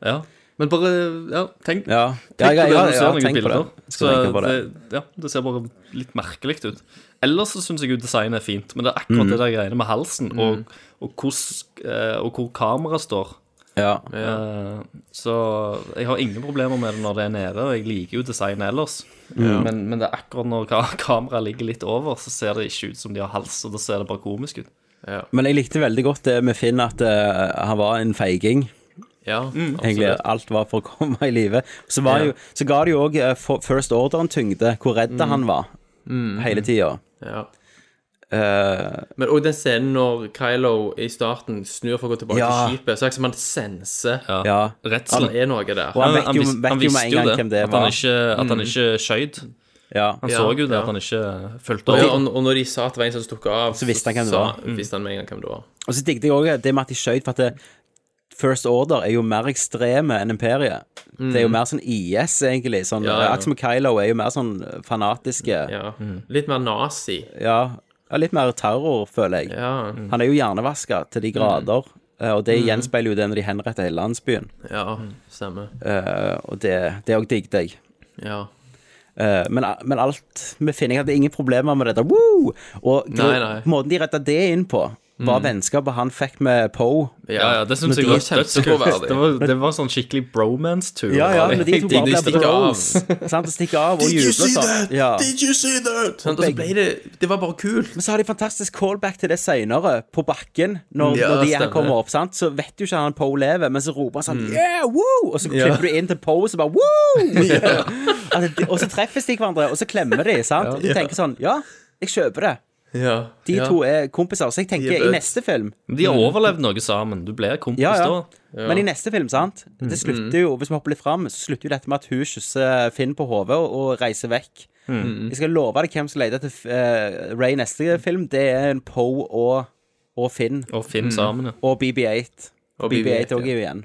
Ja. Men bare ja, tenk, Ja, tenk ja, ja, på det du ser noen bilder. Så det. ja, det ser bare litt merkelig ut. Ellers så syns jeg jo designet er fint, men det er Mm. akkurat det der greiene med halsen og, og, hvordan, eh, og hvor kameraet står. Ja. Eh, Så jeg har ingen problemer med det når det er nede, og jeg liker jo designet ellers. Men, men det er akkurat når ka kameraet ligger litt over, så ser det ikke ut som de har hals, og da ser det bare komisk ut. Men jeg likte veldig godt det med Finn, at uh, han var en feiging. Ja, Egentlig alt var for å komme i live. Så, var Ja. jo, så ga det jo òg First Order en tyngde, hvor redd han var hele tida. Ja. Uh, Men òg den scenen når Kylo i starten snur for å gå tilbake Ja. til skipet, så er det som han senser ja. redselen er noe der. Og han vet jo, vis- han visste jo det, hvem det at han var. ikke, at han ikke skjøyd. Ja. Han så jo det, ja. at han ikke fulgte Og, opp. og, og når de sa at det var en som stukket av, Så visste han hvem det var. Visste han med en gang hvem det var. Og så digget jeg òg det med at de skjøt, for at det, First Order er jo mer ekstreme enn Imperiet. Det er jo mer sånn IS, egentlig. Sånn, Ja, ja. Akkurat som Kylo er jo mer sånn fanatiske. Ja. Litt mer nazi. Ja, ja, litt mer terror, føler jeg. Ja. Han er jo hjernevaska til de grader. eh, Og det gjenspeiler jo det når de henretter hele landsbyen. ja, stemmer. Uh, og det det òg digget jeg. Ja. Uh, men, men alt vi finner Jeg hadde ingen problemer med dette. Woo! Og Nei, nei. måten de retta det inn på, var vennskapet han fikk med Poe. Ja, ja, det syns jeg var dødskult. Det, var- det var sånn skikkelig bromance-tur. Ja, ja, men de to bare ble stikker bros. Sant, og stikker av og jubler sånn. Ja. Did you see that? Sånn, og så ble det Det var bare kult. Men så har de fantastisk callback til det seinere, på bakken. Når, Ja, når de her stemmer. kommer opp, sant? så vet du ikke han Poe lever, men så roper han sånn Yeah, woo! Og så klipper du inn til Poe, så bare woo! Altså, og så treffes de hverandre, og så klemmer de, sant? Og du tenker sånn Ja, jeg kjøper det. Ja. De ja. to er kompiser. Så jeg er tenker, i neste film De har overlevd noe sammen. Du blir kompis Ja, ja. da. Men i neste film, sant Det slutter jo, hvis vi hopper litt fram, så slutter jo dette med at hun kysser Finn på hodet og, og reiser vekk. Jeg skal love deg hvem som leter etter uh, Ray neste film. Det er en Poe og, og Finn. Og Finn sammen, ja. Og BB8. Og BB8 BB-8, òg er jo igjen.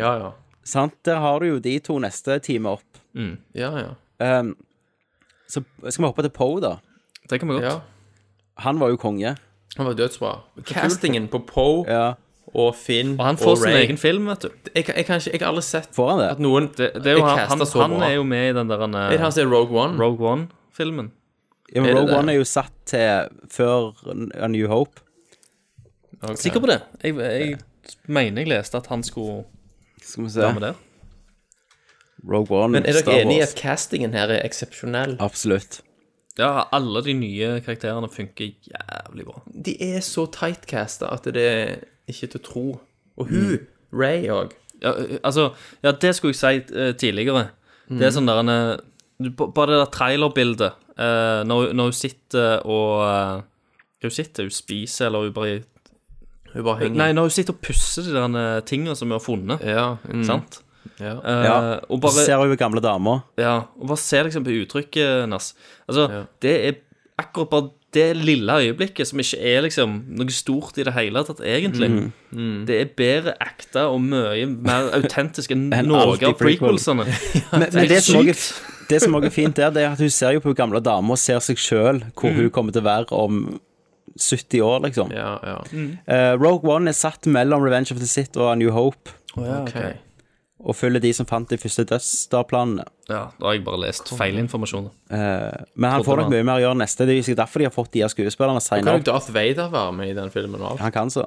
Ja, ja. Sant? Der har du jo de to neste time opp. Ja, ja. Um, så skal vi hoppe til Poe, da. Det kan vi godt. ja. Han var jo konge. Han var dødsbra. Castingen på Poe Ja. og Finn Og han får sin Ray egen film, vet du. jeg, kan- jeg, kan ikke, jeg har aldri sett Får han det? at noen Det, det er jo han, han, castet så han bra. er jo med i den der Er som er Rogue One? Rogue One-filmen. Ja, men Er det Rogue det? One er jo satt til før A New Hope. Ok. Sikker på det? Jeg, jeg mener jeg leste at han skulle Skal vi være med se. der. Rogue One, Men er Star dere enig i Wars. at castingen her er eksepsjonell? Absolutt. Ja, alle de nye karakterene funker jævlig bra. De er så tightcasta at det er ikke til å tro. Og hun, Ray òg. Ja, altså, ja, det skulle jeg si eh, tidligere. Det er sånn der en eh, b- Bare det der trailerbildet eh, når, når hun sitter og uh, Hun sitter, hun spiser, eller hun bare Hun bare henger Nei, når hun sitter og pusser de der eh, tingene som hun har funnet. Ja. Mm, Sant? Ja. Uh, Ja. Og bare ser hun jo gamle damer. Ja, og bare se liksom på uttrykket hennes. Altså, Ja. det er akkurat bare det lille øyeblikket som ikke er liksom noe stort i det hele tatt, egentlig. Mm. Det er bedre ekte og mye mer autentisk enn Enn noe av prequelsene. Men, men det, som er, sykt. det som også er fint der, det er at hun ser jo på gamle damer og ser seg sjøl hvor hun kommer til å være om 70 år, liksom. ja, ja. Uh, Rogue One er satt mellom Revenge of the Sith og A New Hope, Ok. Og følger de som fant de første dødsdagplanene. Ja, da har jeg bare lest feilinformasjon. Eh, men han får nok mye mer å gjøre neste. Det er jo sikkert derfor de har fått de her skuespillerne Kan jo. Darth Vader være med i den filmen? alt? Han kan så.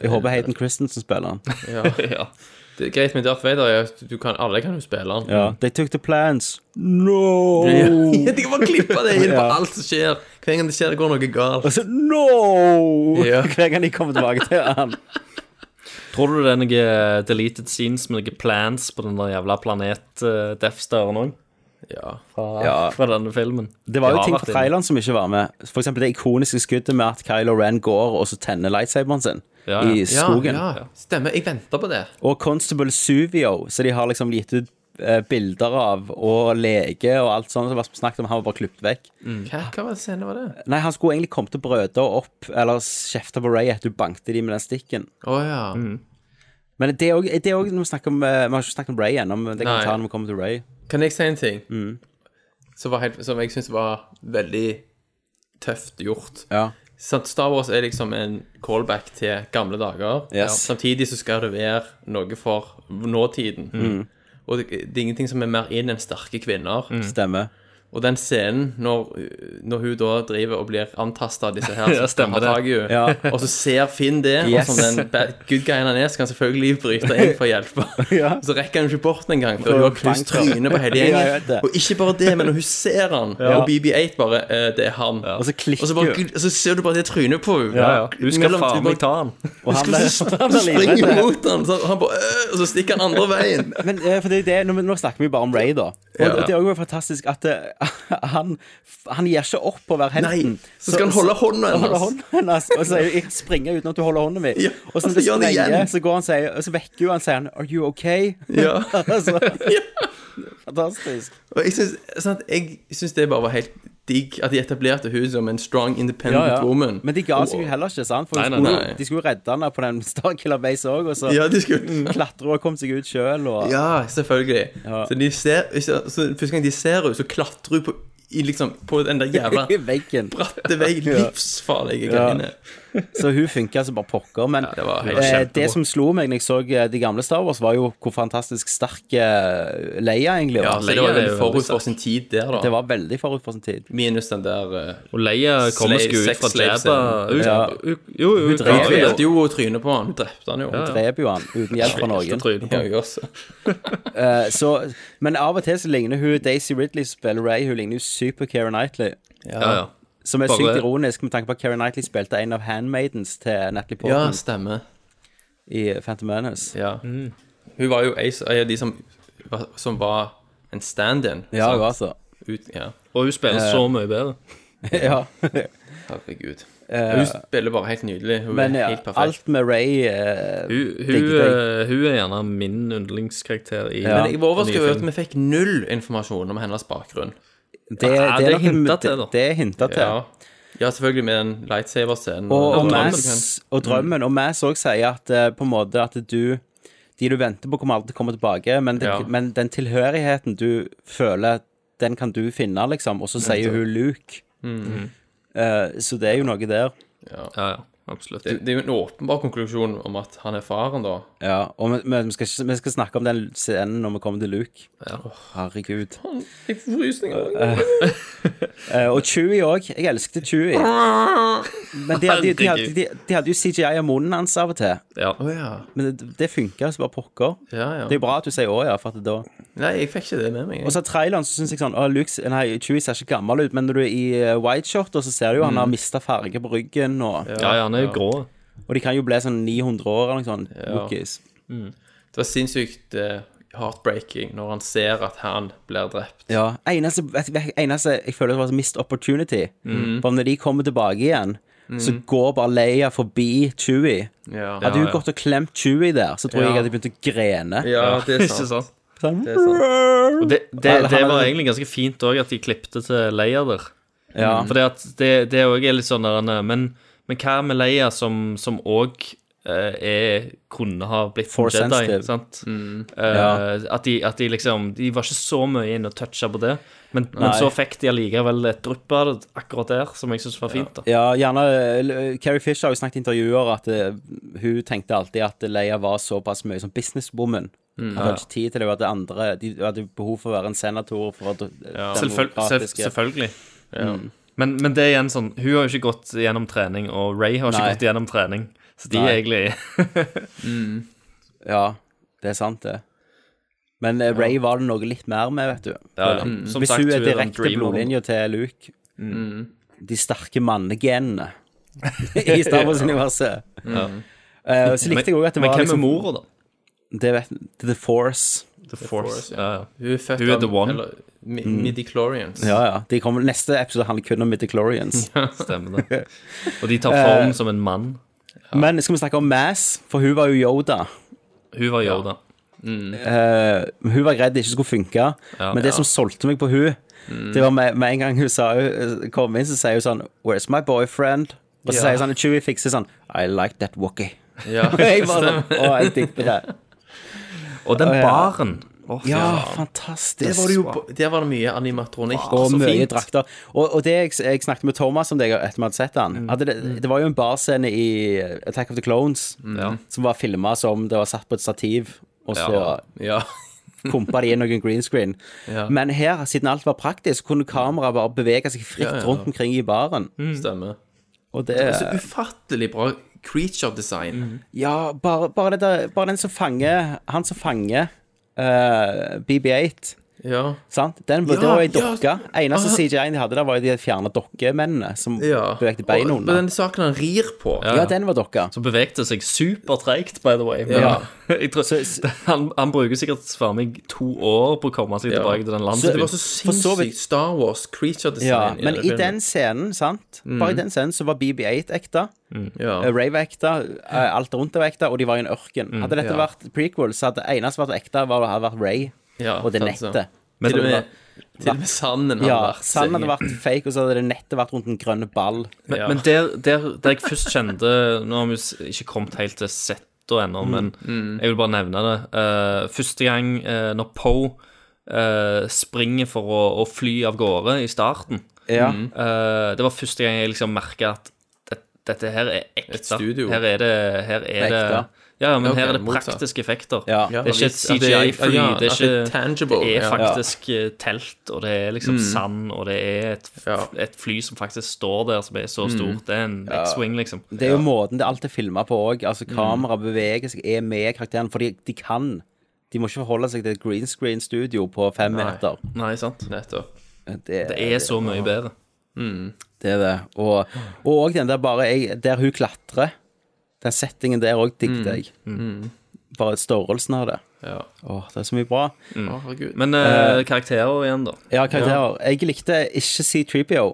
Jeg håper Hayden Christensen spiller han. Ja. ja. Det er greit med Darth Vader er at du kan, alle kan jo spille han. Ja. They took the plans. No! Ja. De kan bare klippe det inn på alt som skjer. Hver gang det skjer, det går noe galt. Og så no! Ja. Hver gang de kommer tilbake til han. Tror du det er noen deleted scenes med noen plans på den der jævla planet uh, Death Staren òg? Ja. Fra, Ja. fra denne filmen. Det var jo ting fra traileren som ikke var med. For eksempel det ikoniske skuddet med at Kylo Ren går og så tenner lightsaberen sin Ja, ja. i skogen. ja, stemmer. Jeg venter på det. Og Constable Suvio, så de har liksom gitt ut bilder av, og lege og alt sånt som var snakket om, han var bare klippet vekk. Hva, hva var det scene var det? Nei, han skulle egentlig komme til brøda opp, eller kjefte på Ray at du bankte de med den stikken. Oh, ja. Men det er er òg når vi snakker om eh, Vi har ikke snakket om Ray ennå, men det kan vi ta når vi kommer til Ray. Kan jeg si en ting som, var helt, som jeg syns var veldig tøft gjort? Ja. Star Wars er liksom en callback til gamle dager. Yes. Samtidig så skal det være noe for nåtiden. Mm. Og det, det er ingenting som er mer inn enn sterke kvinner. Stemmer. Og den scenen når, når hun da driver og blir antasta av disse her Ja, stemmer har tak i henne, Ja. og så ser Finn det, og som den bad good guyen han er, så kan han selvfølgelig bryte inn for å hjelpe. Ja. Så rekker han ikke bort engang, for hun har knust trynet på hele Ja, jeg gjengen. det. Og ikke bare det, men når hun ser han, og BB8 bare eh, Det er han. Og så klikker Og så, bare, hun. så ser du bare det trynet på henne. Ja, ja. Hun skal Mellom- faen meg ta han. Og han ble, han ble springer livredd. mot han, så han bare, øh, og så stikker han andre veien. Men eh, for det, er det, nå, nå snakker vi bare om Ray, da. Og Ja. Det er også fantastisk at eh, han, han gir ikke opp på være helten. Nei, så skal han holde hånden hennes. og sier 'jeg springer uten at du holder hånden min'. Ja, og så så han sprenger, så går han sier, og så vekker hun han sier han, 'are you okay?' Ja. altså, fantastisk. Og jeg syns, jeg syns det bare var helt digg at de etablerte hun som en strong, independent Ja, ja. woman. Men de ga seg jo heller ikke, sant? For Nei, nei, nei. de skulle jo redde henne på den Starkiller Base òg, og så Ja, skulle klatre og komme seg ut sjøl, og Ja, selvfølgelig. Ja. Så de ser så, Første gang de ser henne, så klatrer hun på, liksom, på den der jævla veggen. bratte vei. Livsfarlige greiene. Så hun funka altså bare pokker. Men det var helt eh, det som slo meg når jeg så eh, de gamle Star Wars, var jo hvor fantastisk sterk eh, Leia egentlig Ja, var. så det var Leia veldig forut for sin tid der, da. Det var veldig forut for sin tid. Minus den der uh, Og Leia kommer seg ut fra Jabba. Ja. hun- Jo, hun drev Hun jo, det. jo trynet på han. Hun drepte han jo. Hun dreper jo han uten hjelp fra noen. På. Ja, men av og til så ligner hun Daisy Ridley spiller Ray, hun ligner jo super Keira Knightley. Ja, ja. Som er Bare- sykt ironisk med tanke på at Keri Knightley spilte en av handmaidens til Natalie Portman. Ja, stemmer. i Phantom Menace. Ja. Hun var jo ei av de som, som var en stand-in. Ja, hun var så. Ut, ja. Og hun spiller så mye bedre. ja. Herregud. Hun spiller bare helt nydelig. Hun Men er ja, helt perfekt. alt med Ray uh, Hun, hun, uh, eh, hun er gjerne min yndlingskarakter i Ja. Men jeg var overrasket over at vi fikk null informasjon om hennes bakgrunn. Det, Ja, det er hinta hintet til, da. Det, det er hintet til. Ja, ja selvfølgelig med den lightsaber-scenen. Og, og. Mass, og drømmen. Og Mass òg sier at eh, på en måte at du De du venter på, kommer alltid komme tilbake, men den, Ja. men den tilhørigheten du føler, den kan du finne, liksom. Og så sier hun Luke. Eh, så det er jo noe der. Ja, ja, absolutt. det, det er jo en åpenbar konklusjon om at han er faren, da. Ja, og vi, vi, vi, skal, vi skal snakke om den scenen når vi kommer til Luke. Ja. Herregud. Jeg får frysninger. Eh, og Chewie òg. Jeg elsket Chewie. Men de hadde, de, hadde, de, de hadde jo CGI av munnen hans av og til. Ja. Oh, ja. Men det, det funka som bare pokker. Ja, ja. Det er jo bra at du sier å ja, for at det da Nei, jeg fikk ikke det med meg. Og så traileren så syns jeg sånn Luke, nei, Chewie ser ikke gammel ut, men når du er i uh, shot, så ser du jo han har mista farge på ryggen, og, ja, ja, han er jo grå. Og de kan jo bli sånn 900 år eller noe sånt. Wookiees. Det var sinnssykt eh, heartbreaking når han ser at han blir drept. Ja. Eneste, vet eneste jeg føler det var missed opportunity, bare når de kommer tilbake igjen, så går bare Leia forbi Chewie. Ja, Hadde hun gått og klemt Chewie der, så tror jeg Ja. jeg hadde begynt å grene. ja det er sant. sant? Sånn. Det er sant. Og det, det, Eller det var egentlig ganske fint òg at de klippte til Leia der. Ja. For det, at det, det også er litt sånn der men, men hva med Leia som som òg eh, er kunne ha blitt Force Jedi? sensitive. Sant? Uh, Ja. at, de, at de liksom De var ikke så mye inn og toucha på det, men, men så fikk de allikevel et drypp av det akkurat der, som jeg syns var fint. da Ja, gjerne eh, Carrie Fisher har jo snakket i intervjuer at uh, hun tenkte alltid at Leia var såpass mye som businesswoman. Mm, hadde ikke tid til det, hadde andre De hadde behov for å være en senator for ja. Selvføl selv, selvfølgelig. Men, men det er igjen sånn Hun har jo ikke gått gjennom trening, og Ray har ikke Nei. gått gjennom trening. Så de Nei. er egentlig Ja, det er sant, det. Men eh, Ray var det noe litt mer med, vet du. ja, ja. Som Hvis sagt, hun er er direkte blodlinja til Luke. De sterke mannegenene i Star Wars-universet. Eh, så likte jeg òg at det Men var hvem er liksom, mora, da? det vet, The Force. The Force. Ja, ja. Hun er født Hun er the one. Eller, mi- Midi-chlorians. Ja, ja. De kommer, neste episode handler kun om midichlorians. Stemmer det. Og de tar form som en mann. Men skal vi snakke om Mass? For hun var jo Yoda. Hun var Yoda. Eh, hun var redd det ikke skulle funke. men det som solgte meg på hun Det var med, med en gang hun sa, kom inn, så sier hun sånn Where's my boyfriend? Og så Ja. sier sånn Chewie fikser sånn I like that Wookie. Ja. Og jeg bare sånn Å, jeg digger det. Og den baren baren Ja, Der fantastisk. var det jo Der var det mye animatronikk. og så mye fint. drakter. Og, og det jeg, jeg snakket med Thomas om det etter vi hadde sett den at det, det var jo en barscene i Attack of the Clones Ja. som var filma som det var satt på et stativ, og så Ja. pumpa de inn noen green screen. Ja. Men her, siden alt var praktisk, kunne kameraet bare bevege seg fritt Ja, ja. rundt omkring i baren. Stemmer. Og det Så ufattelig bra creature design. Ja, bare, bare, det bare den som fanger Han som fanger uh, BB8. Ja. Sant? Den, det var ei ja. dokke. Eneste Ah. CGI-en de hadde der, var jo de fjerna dokkemennene som ja. bevegde beina under. Men den saken han rir på Ja, den var dokka. Som bevegte seg supertreigt, by the way. Men, Ja. jeg tror, Så- han, han bruker sikkert for meg to år på å komme seg Ja. tilbake til den landsbyen. Det var så sinnssykt Star Wars creature Ja, men i, i den scenen, sant Bare i den scenen så var BB8 ekte, ja. eh, Ray var ekte, eh, alt rundt det var ekte, og de var i en ørken. Hadde dette Ja. vært prequel, så hadde det eneste som vært ekte, var, hadde vært Ray ja, og det nettet. så. nettet. Til og det med, til og med sanden hadde Ja, vært Sanden hadde vært fake, og så hadde det nettet vært rundt en grønn ball. Men, Ja. men der, der, der jeg først kjente Nå har vi ikke kommet helt til settet ennå, men jeg vil bare nevne det. Uh, første gang uh, når Poe uh, springer for å, å fly av gårde i starten Ja. eh, Det var første gang jeg liksom merka at det, dette her er ekte. Et studio. Her er det, her er det Ekte. Ja, men her er det motsatt. praktiske effekter. Det er ikke et CGI-fly, ja, det er er ikke tangible, Det er faktisk eh, telt, og det er liksom sand, og det er et, Ja. et fly som faktisk står der, som er så stort. Det er en X-wing, liksom. Det er jo måten det alt er filma på òg. Altså, kameraet beveger seg, er med karakteren, fordi de kan. De må ikke forholde seg til et green screen studio på fem Nei. meter. Nei, sant? Nettopp. Det, Det er så mye bedre. Det er det. Og og den der bare jeg, Der hun klatrer. Den settingen der òg digget jeg. Bare størrelsen av det. Ja. Åh, det er så mye bra. Herregud. Men eh, karakterer igjen, da. Ja, karakterer. Jeg likte ikke C3PO.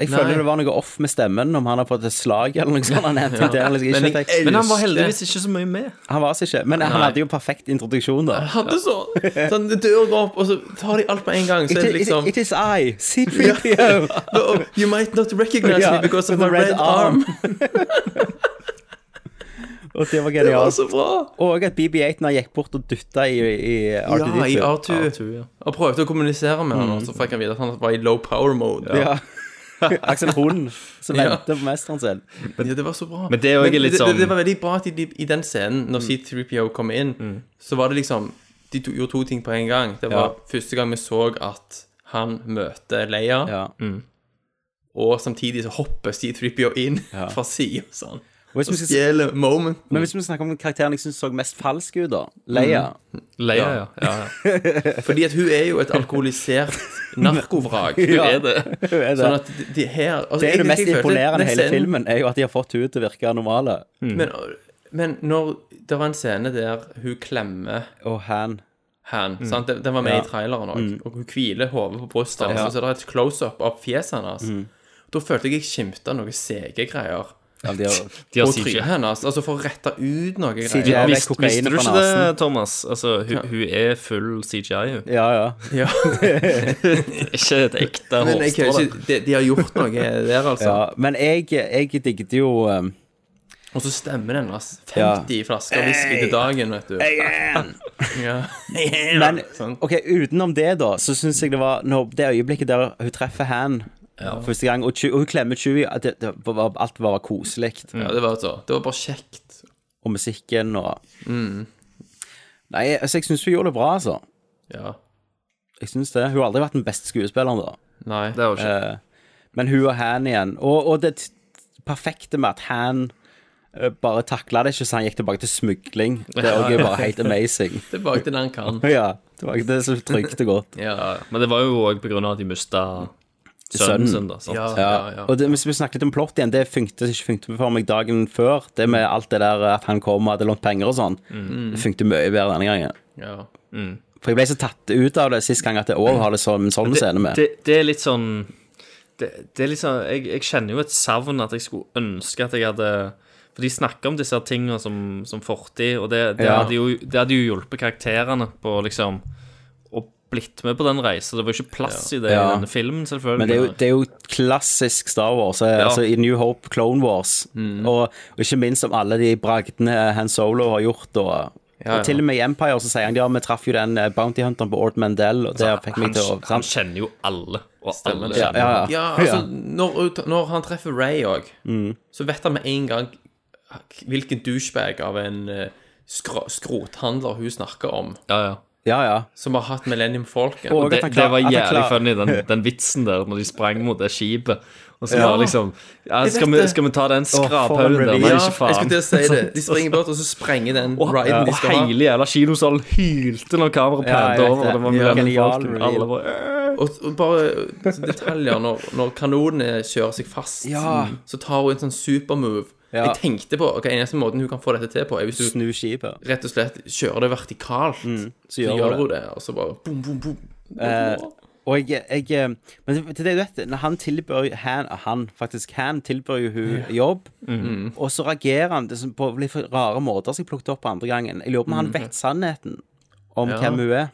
Jeg Nei. føler det var noe off med stemmen, om han har fått et slag eller noe sånt. Han, hentet det, eller liksom, Men ikke, jeg Men han var heldigvis ikke så mye med. han var så ikke Men han hadde jo perfekt introduksjon, da. hadde så Sånn, døren går opp, og så tar de alt på en gang. Så er det It, liksom it, it is I, C3PO. oh, You might not recognize me because of my red arm. Og det var Det var så bra. Og at BB-8 gikk bort og dytta i, i R2D2. Ja, i R2. R2, ja. Og prøvde å kommunisere med han, og så fikk han vite at han var i low power mode. Ja. Akkurat en hund som Ja. venter på mesteren sin. Ja, det var så bra. Men det er litt det, sånn- det, det var veldig bra at de, i den scenen, når C3PO kom inn, så var det liksom De to, gjorde to ting på en gang. Det var første gang vi så at han møter Leia, Ja. og samtidig så hopper C3PO inn fra sida sånn. Og hvis vi skal, stjeler moment. men hvis vi snakker om karakteren jeg syns så mest falsk ut, da Leia. Leia, ja. ja, ja. Fordi at hun er jo et alkoholisert narkovrak. Ja. Hun er det. Hun er det. Sånn at de, her altså, det er det mest imponerende i hele scenen- filmen, er jo at de har fått henne til å virke normale. Men, men når det var en scene der hun klemmer Og han han, sant? Den, var med Ja. i traileren òg, og hun hviler hodet på brystet Ja. og så er det et close-up av fjeset hans. Da følte jeg jeg skimta noen sege greier ja, de har, De har CGI. hennes, altså for å rette ut noe greier. Visste, visste du ikke det. Thomas? Altså, hun, hun er full CGI, hun. Ja, ja. Ja, Ikke et ekte men hårstrå. de, de har gjort noe der, altså. ja. Men jeg, jeg digget jo um, Og så stemmer den, altså. Ja. 50 flasker whisky til dagen, vet du. Ja. Men Sånn. OK, utenom det, da, så syns jeg det var når det øyeblikket der hun treffer Han første gang, og, og hun klemmer Chewie, det, det alt var koselig. ja, det var så. Det var bare kjekt. Og musikken og Nei, altså, jeg syns hun gjorde det bra, altså. Ja. Jeg synes det. Hun har aldri vært den beste skuespilleren, da. Nei. Det var ikke Eh, men hun og Han igjen. Og, og det perfekte med at Han eh, bare takla det ikke, så han gikk tilbake til smugling. Det er også bare helt amazing. Tilbake til den han kan. Ja, tilbake til det så trygt og godt. Ja, Men det var jo òg av at de mista Sønnen. sønnen sin, da. Sant? ja, Ja, ja. Og det, hvis vi snakker litt om plott igjen, det funkte ikke funkte for meg dagen før. Det med alt det der at han kom og hadde lånt penger og sånn, det funkte mye bedre denne gangen. ja. For jeg ble så tatt ut av det sist gang at jeg òg har det som en sånn scene med. Det, det er litt sånn det, det er litt sånn jeg, jeg kjenner jo et savn at jeg skulle ønske at jeg hadde For de snakker om disse tingene som, som fortid, og det, det, Ja. hadde jo, det hadde jo hjulpet karakterene på liksom blitt med på den reisen. Det var jo ikke plass i det Ja. i denne filmen, selvfølgelig. Men det er, jo, det er jo klassisk Star Wars, Ja. altså i New Hope, Clone Wars, og, og ikke minst om alle de bragdene Han Solo har gjort, og Ja, Og til og med i Empire så sier han ja, vi traff jo den eh, bounty hunteren på Ord Mandel, og det fikk han, meg til å han kjenner jo alle. Og Stemmer alle kjenner Ja, ja. Ja, altså, når, når han treffer Ray òg, Mm. så vet han med en gang hvilken douchebag av en eh, skro skrothandler hun snakker om, Ja, ja. Ja, ja. som har hatt Millennium-folket. Og- Det, det var jævlig funny, den, den vitsen der, når de sprang mot det skipet. Og så Ja. var liksom ja, skal, vi, skal vi ta den skraphaugen der? Nei, ja, ikke jeg skulle til å si det. De springer bort, og så sprenger den oh, riden de skal ha. Og hele jævla kinosalen hylte når kameraet vet over. det. Det var Ja. Millennium Genial Alle bare «Øh». Og, og bare detaljer når, når kanonene kjører seg fast, Ja. så tar hun en sånn supermove. Ja. Jeg tenkte på ok, eneste måten hun kan få dette til på, er hvis du Snu skipet. rett og slett kjører det vertikalt. så så gjør gjør hun det, og så bare boom, boom, boom. Eh, Og jeg, jeg eh, Men til det du vet, når han tilbyr han, han faktisk han tilbyr jo hun jobb, og så reagerer han det på litt rare måter som jeg plukket opp på andre gangen. Jeg lurer på om han vet sannheten om Ja. hvem hun er.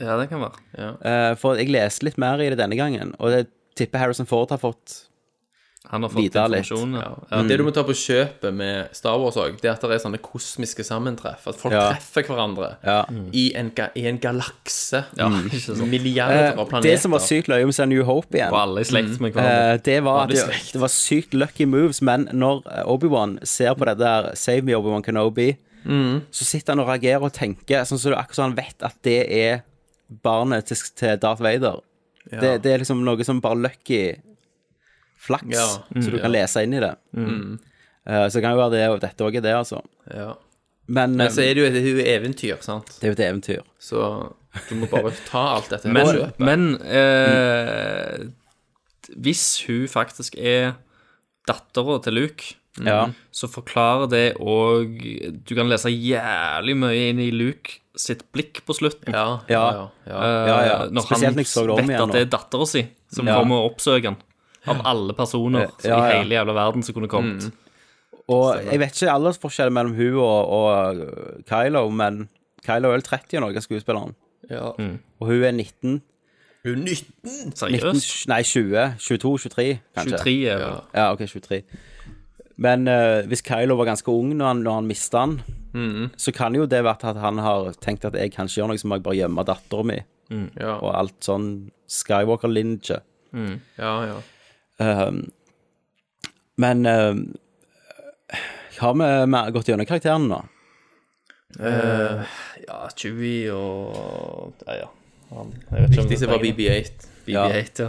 Ja, det kan være. Eh, for jeg leste litt mer i det denne gangen, og det tipper Harrison Ford har fått Han har fått informasjon. Ja. Ja, Det du må ta på kjøpet med Star Wars òg, det er at det er sånne kosmiske sammentreff. At folk Ja. treffer hverandre Ja. i, en ga, i en galakse. Sant. Milliarder av Eh, planeter. Det som var sykt løye med New Hope igjen, var alle i slekt med hverandre. eh, det var at det, det var sykt lucky moves, men når eh, Obi-Wan ser på det der Save me, Obi-Wan Kenobi, så sitter han og reagerer og tenker sånn som er akkurat som han vet at det er barnet til, til Darth Vader. Det, det er liksom noe som bare lucky flaks, Ja. så du kan lese inn i det. Eh, så det kan jo være det, og dette òg er det, altså. Ja. Men, Men eh, så er det jo et, det er jo eventyr, sant. det er jo et eventyr. Så du må bare ta alt dette her Men, men eh, hvis hun faktisk er dattera til Luke, Ja. så forklarer det òg Du kan lese jævlig mye inn i Luke sitt blikk på slutten. Ja, ja, Ja. ja. ja. Eh, Ja, ja. Når Spesielt han så vet at det er dattera si som Ja. kommer og oppsøker han. Av alle personer Ja, ja. i hele jævla verden som kunne kommet. Og jeg vet ikke aldersforskjellen mellom hun og, og uh, Kylo, men Kylo er vel 30 og noe, skuespilleren. ja. Og hun er 19. Hun er 19! 19 Seriøst? nei, 20. 22, 23, kanskje. 23 er vel Ja, ok, 23. Men uh, hvis Kylo var ganske ung når han, når han mistet han, så kan jo det være at han har tenkt at jeg kan ikke gjøre noe, så må jeg bare gjemme dattera mi, Ja, og alt sånn Skywalker-linje. ja. ja. Um, men um, har vi gått gjennom karakterene nå? Ja, Chewie og Ja, ja. Han, jeg Viktigste var BB8. BB-8, ja.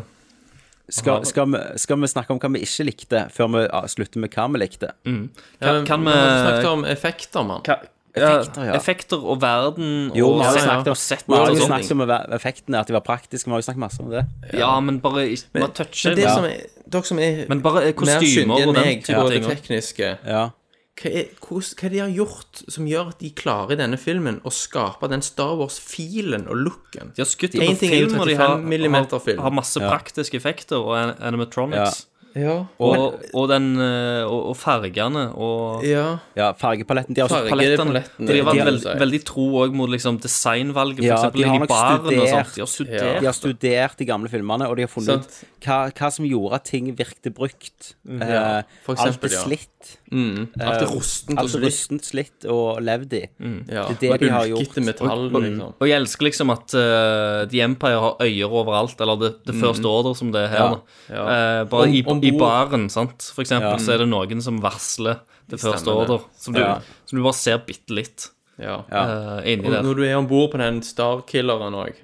Skal, skal, vi, skal vi snakke om hva vi ikke likte, før vi slutter med hva vi likte? Kan, Kan, kan vi vi snakket om effekter, mann. Effekter, ja. Effekter og verden Jo, og, vi har jo snakket om, sett vi har jo snakket om effektene, at de var praktiske. Vi har jo snakket masse om det. Ja, men bare i- Man toucher Men det det. som er, dere som er Men bare mer kostymer og den meg type på det ting. også. tekniske, Ja. hva er, hvordan, hva er det de har gjort som gjør at de klarer i denne filmen å skape den Star Wars-filen og looken? De har skutt En på ting er jo film, og de har, 35 millimeter film. har, har masse praktiske effekter og an- animatronics. Ja. Og, og, den, eh, og, og fargene og ja. ja, fargepaletten. De har også palettene. De har vært veld, veldig tro òg mot liksom, designvalget, Ja, eksempel de har i nok baren og studert- sånt. De har studert. De har studert de gamle filmene, og de har funnet ut hva, hva som gjorde at ting virkte brukt. Ja, eksempel, alt er ja. slitt. Mm. Alt er rustent og slitt. rustent, slitt og levd i. Ja. Det er det de har gjort. Ulkete og, liksom. Og jeg elsker liksom at uh, The Empire har øyer overalt, eller det, det første order som det er her. Ja. Eh, bare Om- i, om i baren, sant, for eksempel, så er det noen som varsler det første order, som du, Ja. som du bare ser bitte litt Ja. uh, inni Og der. når du er om bord på den Star-killeren òg,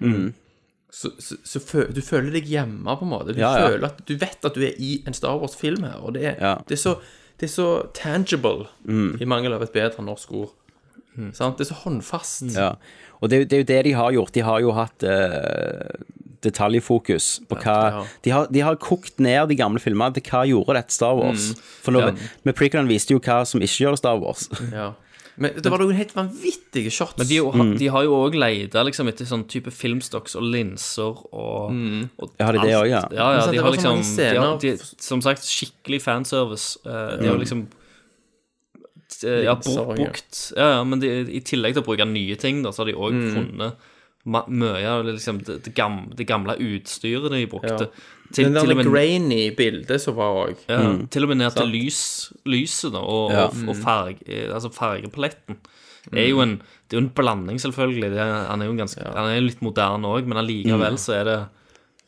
så, så, så føl, du føler deg hjemme, på en måte. Du Ja, ja. føler at du vet at du er i en Star Wars-film her, og det er, Ja. det er, så, det er så tangible, i mangel av et bedre norsk ord. Sant? Det er så håndfast. Ja. Og det, det er jo det de har gjort. De har jo hatt eh, detaljfokus på hva ja. de, har, de har kokt ned de gamle filmene til hva gjorde dette Star Wars. For nå, med prequelen viste jo hva som ikke gjør det Star Wars. Ja. Men det var noen helt vanvittige shots. Men de, jo har- de har jo òg leita liksom, etter sånn type filmstocks og linser og, og Ja, har de det òg, ja? Ja, ja, de har liksom de har, de, Som sagt, skikkelig fanservice. Eh, de har liksom eh, ja, ja. brukt Ja, ja, men de, i tillegg til å bruke nye ting, da, så har de òg funnet ma- mye av liksom, det, det, gamle, det gamle utstyret de brukte. Ja. Til, Den til, og med, grainy bildet som var òg. ja, til og med ned til lys, lyset da, og, Ja. og, og farge, eh, altså fargepaletten. Det er jo en, det er jo en blanding, selvfølgelig. Det han er jo ganske, han er litt moderne òg, men allikevel så er det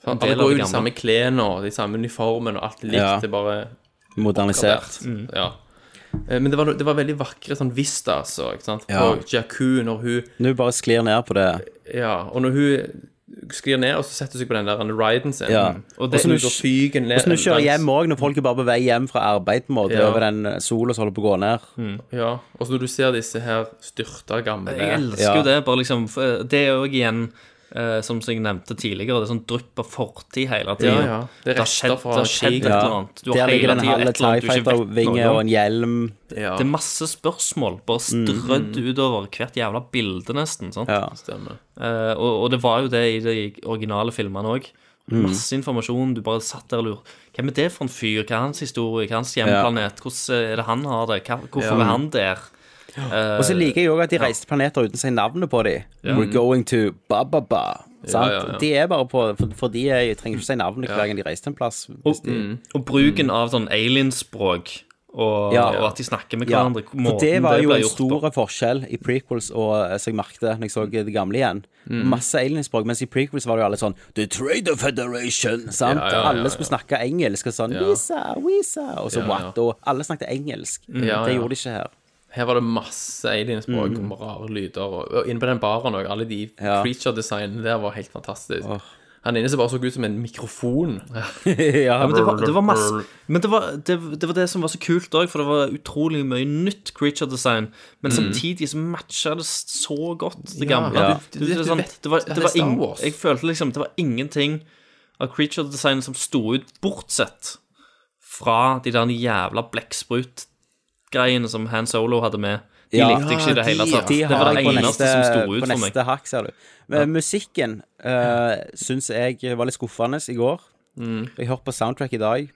en Alle del går av jo de samme klærne og de samme uniformene, og alt likt. Ja. Det er bare Modernisert. Ja. Eh, Men det var, det var veldig vakre sånn vista, altså. Ikke sant? Ja. På Jakku, når hun Nå bare sklir ned på det. Ja, og når hun sklir ned, og så setter hun seg på den der riden sin, Ja. og så så fyker ned Og så når hun kjører hjem òg, når folk er bare på vei hjem fra arbeid på en måte, Ja. over den eh, sola som holder på å gå ned. Ja, og så når du ser disse her styrta gamle Jeg elsker Ja. jo det, bare liksom Det er jo igjen eh, som jeg nevnte tidligere, det er sånn drypp av fortid hele tida. Ja, ja. Det har skjedd, det har skjedd et eller annet. Du har Der ligger hele tida halv et eller annet du ikke vet noe og en hjelm. Ja, Det er masse spørsmål, bare strødd utover hvert jævla bilde, nesten. sant? Ja. stemmer. Eh, og, og det var jo det i de originale filmene òg. Masse informasjon. Du bare satt der og lurte. Hvem er det for en fyr? Hva er hans historie? Hva er hans hjemplanet? Hvordan er det han har det? Hvorfor er han der? Og så liker jeg òg at de reiste planeter uten å si navnet på dem. We're going to ba-ba-ba. Ja, ja. De er bare på For, for de er, trenger ikke si navnet hver gang de reiser en plass. Hvis de, Og bruken av sånn alienspråk, og, Ja. og at de snakker med ja, hverandre. for det var jo en stor forskjell i prequels og eh, som jeg merket når jeg så det gamle igjen. Masse alienspråk, mens i prequels var det jo alle sånn The Trader Federation, sant? Ja, ja, ja, alle ja. skulle snakke engelsk og sånn Visa, Visa, og så Ja, ja. what? Og alle snakket engelsk. Ja, Det gjorde de ikke her. Her var det masse alienspråk og rare lyder. Og, og inne på den baren òg, alle de Ja. creature-designene der var helt fantastisk. Han inne som bare så ut som en mikrofon. ja, men det var, det var masse Men det var det, det var det som var så kult òg, for det var utrolig mye nytt creature design. Men samtidig så matcha det så godt, det gamle. ja. Det, det, det, sånn, det var, det det var ing, Jeg følte liksom det var ingenting av creature design som sto ut, bortsett fra de der jævla blekksprut-greiene som Han Solo hadde med. De Ja. likte jeg ikke i det hele tatt. De Det var det eneste neste, som sto ut for meg. neste hakk, ser du. Men musikken uh, syns jeg var litt skuffende i går. Mm. Jeg hørte på soundtrack i dag,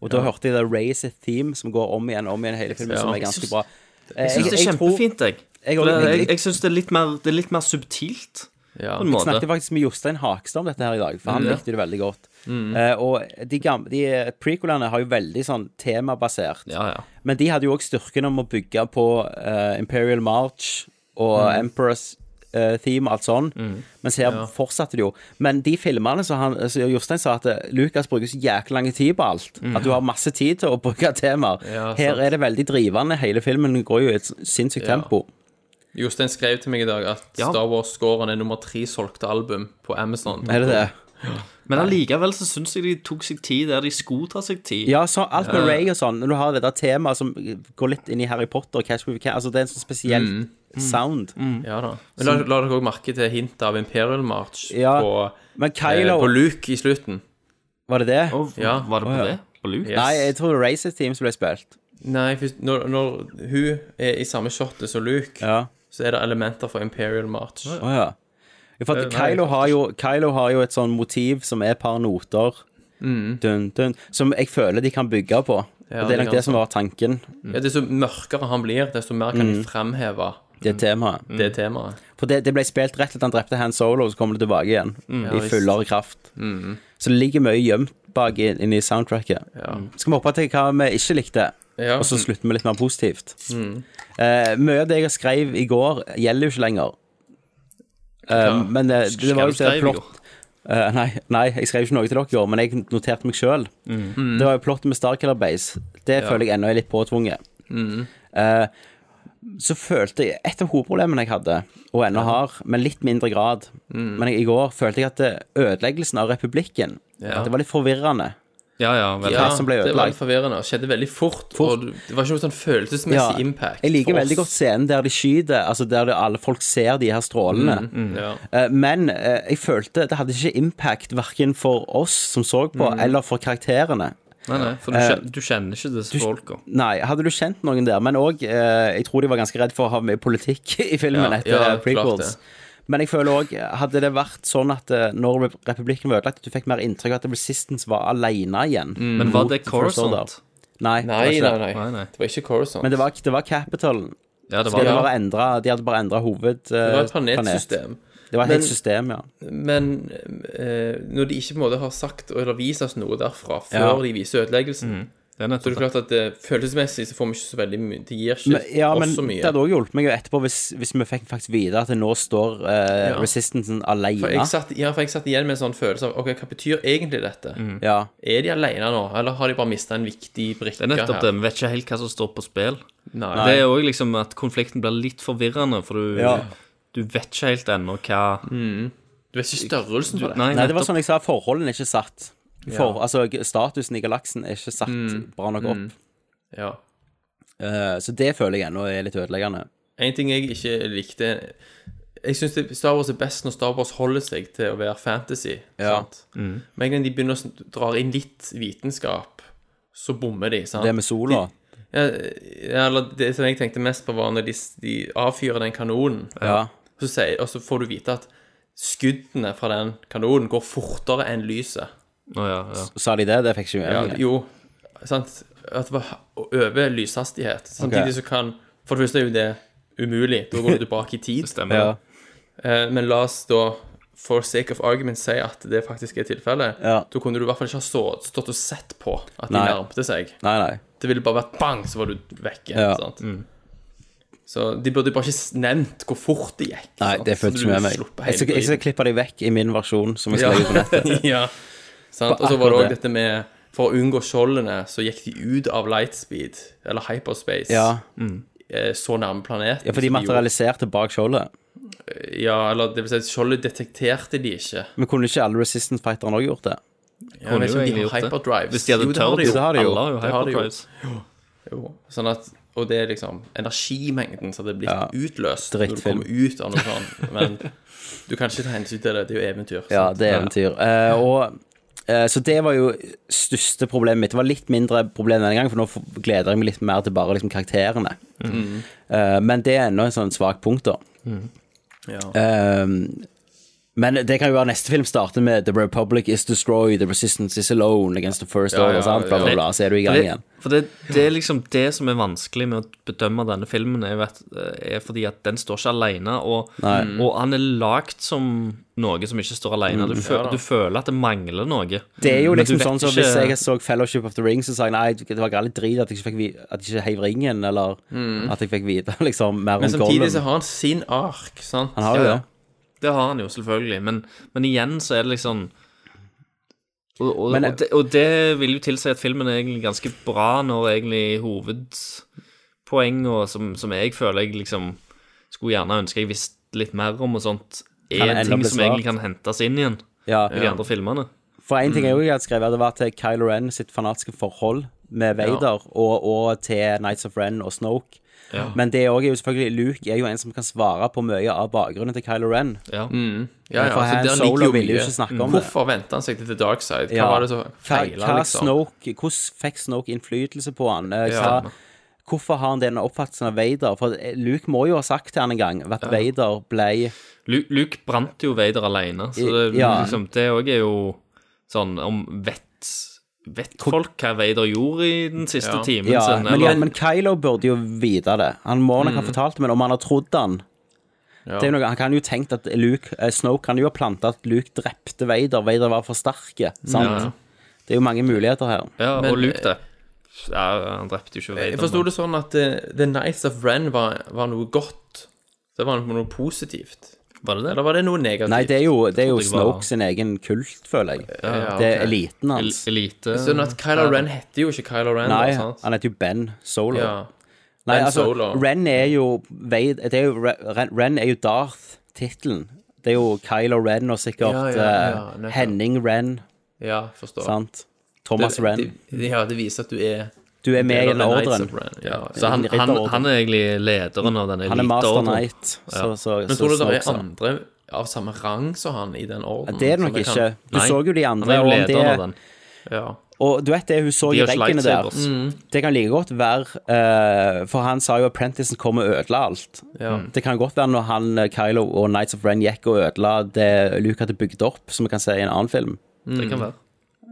og da hørte jeg The Raise a Theme, som går om igjen om igjen hele filmen, Ja. som er ganske bra. Eh, Jeg syns det er kjempefint, jeg. Jeg jeg- Jeg, jeg syns det det er litt mer subtilt, Ja. Jeg snakket faktisk med Jostein Hakstad om dette her i dag, for han Ja. likte det veldig godt. Eh, og de, gamle, de prequelene har jo veldig sånn temabasert. Ja, ja. Men de hadde jo òg styrken om å bygge på uh, Imperial March og Emperor's uh, theme og alt sånn. Mens her fortsatte det jo. Men de filmene som han, så Jostein sa at eh, Lucas bruker så jækla lang tid på alt. At du har masse tid til å bruke temaer. Ja, her er det veldig drivende. Hele filmen går jo i et sinnssykt Ja. Jostein skrev til meg i dag at Ja. Star Wars-scoren er nummer tre solgte album på Amazon. Er det det? Men allikevel så syns jeg de tok seg tid der de skulle ta seg tid. Ja, så alt med Ray og sånn, når du har det der temaet som går litt inn i Harry Potter og Catch Me If Can, altså det er en sånn spesiell sound. Ja da. Men la, la dere òg merke til hintet av Imperial March Ja, på, Men eh, Kylo, på Luke i slutten. var det det? Og, Ja. Var det på Å, ja. det? På Luke? Yes. Nei, jeg tror det var Races Team som ble spilt. Nei, først, når, når hun er i samme shotet som Luke, Ja. Så er det elementer fra Imperial March. Å ja. Ja, For at Eh, Kylo, har jo, Kylo har jo et sånn motiv som er et par noter, dun, dun, som jeg føler de kan bygge på. Ja, og det er nok det som var tanken, Ja, Desto mørkere han blir, desto mer kan de fremheve det temaet. det temaet. For det, det ble spilt rett at han drepte Han Solo, og så kommer det tilbake igjen. mm. I fullere kraft. Så det ligger mye gjemt bak inn, inn i soundtracket. Ja. Skal vi hoppe til hva vi ikke likte? Ja. Og så slutter vi litt mer positivt. Eh, mye av det jeg skrev i går, gjelder jo ikke lenger. Eh, men eh, det var jo Skrev det i går? plott Eh, nei, nei, jeg skrev ikke noe til dere i går, men jeg noterte meg sjøl. Det var jo plottet med Starkiller Base. Det føler jeg ennå er litt påtvunget. Eh, så følte jeg Et av hovedproblemene jeg hadde, og ennå har, men litt mindre grad Men jeg, i går følte jeg at ødeleggelsen av republikken Ja. Det var litt forvirrende. Ja, ja, vel. Ja, som ble det var ødelagt. litt forvirrende. Det skjedde veldig fort. Fort. Og det var ikke noe sånn følelsesmessig impact. Jeg liker veldig godt scenen der de skyter, altså der det, alle folk ser de her strålene. Ja. Eh, Men eh, jeg følte det hadde ikke impact verken for oss som så på, eller for karakterene. Nei, nei, for du kjenner, du kjenner ikke disse folka. Nei, hadde du kjent noen der, men òg Jeg tror de var ganske redd for å ha mye politikk i filmen Ja, etter ja, klart prequels. det. Men jeg føler òg, hadde det vært sånn at eh, når republikken var ødelagt, at du fikk mer inntrykk av at Resistance var aleine igjen. Men var det Corazon? Nei? Nei, det var Nei, nei, nei. Det var ikke Coruscant. Men det var, det var Capitalen. Ja, det De var hadde ja. endret, de hadde bare endra hoved... Det var et eh, planet. planetsystem. Det var et Men- helt system, ja. Men eh, når de ikke på en måte har sagt eller vist oss noe derfra før Ja. de viser ødeleggelsen, Det er så det nettopp det. klart at eh, følelsesmessig så får vi ikke så veldig mye Det gir ikke Men, ja, men oss så det mye. hadde også hjulpet meg jo etterpå hvis, hvis vi fikk faktisk vite at det nå står uh, Ja. Resistansen For jeg, alene. satt, ja, for jeg satt igjen med en sånn følelse av Ok, hva betyr egentlig dette? Ja. Er de alene nå, eller har de bare mista en viktig brikke Det er nettopp det. Vi vet ikke helt hva som står på spill. Nei. Det er òg liksom at konflikten blir litt forvirrende, for du, Ja. du vet ikke helt ennå hva Du vet ikke størrelsen på det. Nei, Nei, det var nettopp. sånn jeg sa, forholdene er ikke satt. For, Altså, statusen i galaksen er ikke satt bra nok opp. Ja. Uh, så det føler jeg ennå er litt ødeleggende. En ting jeg ikke likte Jeg syns Star Wars er best når Star Wars holder seg til å være fantasy. Ja. Sant? Men en gang de begynner å dra inn litt vitenskap, så bommer de. Sant? Det med sola. De, ja, eller det som jeg tenkte mest på, var når de, de avfyrer den kanonen. Ja. Så sier, og så får du vite at skuddene fra den kanonen går fortere enn lyset. Å, ja, ja. Sa de det? Det fikk ikke Ja, jo, sant? At det var over lyshastighet. Samtidig så kan For det første er jo det umulig. Da går du tilbake i tid. Det stemmer. Ja. Eh, Men la oss da, for sake of argument, si at det faktisk er tilfellet. Ja. Da kunne du i hvert fall ikke ha så, stått og sett på at de Nei. nærmte seg. Nei, nei. Det ville bare vært bang, så var du vekke. Ja. Sant? Så de burde bare ikke nevnt hvor fort det gikk. Nei, sant? det Så du ikke med meg. sluppet Jeg skal, jeg skal klippe de vekk i min versjon, som jeg skal Ja. legge på nettet. ja. Sant? Og så var det òg dette med For å unngå skjoldene, så gikk de ut av lightspeed, eller hyperspace, Ja. eh, så nærme planeten. ja, for de som gjorde. materialiserte bak skjoldet. Ja, eller det vil si, skjoldet detekterte de ikke. Men kunne ikke alle Resistance-fighterne òg gjort det? Ja, jeg vet ikke om de har det. hyperdrives. Hvis de hadde Jo, det har tørt. de jo. Det har de jo. Alle har jo Det har de jo. hyperdrives. Jo, sånn at, og det er liksom energimengden som hadde blitt Ja. utløst når du Drittfilm. kommer ut av noe sånt. Men du kan ikke ta hensyn til det. Det er jo eventyr. Ja, sant? det er eventyr. Eh, og, eh, så det var jo største problemet mitt. Det var litt mindre problem denne gangen, for nå gleder jeg meg litt mer til bare liksom, karakterene. Eh, men det er ennå en sånn svak punkt, da. Ja. Eh, men det kan jo være neste film starter med The Republic is destroyed, The Resistance is alone against the First Ja, Order, ja, ja, ja. så er du i gang det, igjen. for det, det er liksom det som er vanskelig med å bedømme denne filmen, er, vet, er fordi at den står ikke alene, og, og han er lagd som noe som ikke står alene. Du, føl, Ja du føler at det mangler noe. Det er jo liksom sånn som ikke- hvis jeg så Fellowship of the Rings og sa jeg nei, det var galt drit at jeg ikke fikk at jeg ikke heiv ringen, eller at jeg fikk vite liksom mer om Men samtidig så har han sin ark, sant? Han har jo Ja, det. Det har han jo, selvfølgelig, men, men igjen så er det liksom og, og, Men- og, det, og det vil jo tilsi at filmen er egentlig ganske bra når egentlig hovedpoengene som, som jeg føler jeg liksom skulle gjerne ønske jeg visste litt mer om og sånt, er ting som egentlig kan hentes inn igjen Ja. i de andre filmene. For en ting jeg også hadde skrevet, det var til Kylo Ren sitt fanatiske forhold med Vader, og, og til Nights of Ren og Snoke. Ja. Men det er jo selvfølgelig Luke er jo en som kan svare på mye av bakgrunnen til Kylo Ren. Ja. Ja, ja, For altså, Han der Solo ville jo ikke snakke om det. Hvorfor venta han seg til The Dark Side? Hva Ja. var det som feila, liksom? Snoke, hvordan fikk Snoke innflytelse på han? Eh, Ja. Hva, hvorfor har han den oppfattelsen av Vader? For Luke må jo ha sagt til han en gang at Vader ble Luke, Luke brant jo Vader alene, så det, Ja. liksom, det òg er jo sånn om vet Vet folk hva Vader gjorde i den siste Ja. timen Ja, sin? men, eller- ja, men Kylo burde jo vite det. Han må nok ha fortalt det, men om han har trodd han Ja. det er jo noe, Han kan jo tenkt at Luke, eh, Snoke kan jo ha planta at Luke drepte Vader. Vader var for sterke. Sant? Ja. Det er jo mange muligheter her. Ja, Men- og Luke det. Ja, han drepte jo ikke Vader. Jeg forsto det sånn at uh, The Nights of Ren var, var noe godt. Det var noe positivt. Var det det? Eller var det noe negativt? Nei, det er jo, det er jo Snoke sin egen kult, føler jeg. Ja, Det er okay. eliten hans. El elite Sånn at Kylo Ren heter jo ikke Kylo Ren, Nei, da, sant? han heter jo Ben Solo. Ja. Nei, Ben altså, Solo. Ren er jo det er jo, Ren, Ren er jo Darth-tittelen. Det er jo Kylo Ren og sikkert Ja, ja, ja, eh, nettopp. Henning Ren, ja, forstår. sant? Thomas det, Ren. Det, ja, det viser at du er Du er med i den ordren. Ja. Så han, han, han er egentlig lederen av denne Han er Master eliteordren. Knight. Så, så, Men tror du det er andre av samme rang som han i den orden? Det er det nok ikke. kan- Du Nei, så jo de Han andre. er jo lederen av den. Ja. og du vet det hun så De i veggene der. Mm. Det kan like godt være uh, For han sa jo at Apprenticen kom og ødela alt. Ja. Det kan godt være når han, eh, Kylo og Nights of Ren gikk og ødela det Luke hadde bygd opp, som vi kan se i en annen film. Det kan være.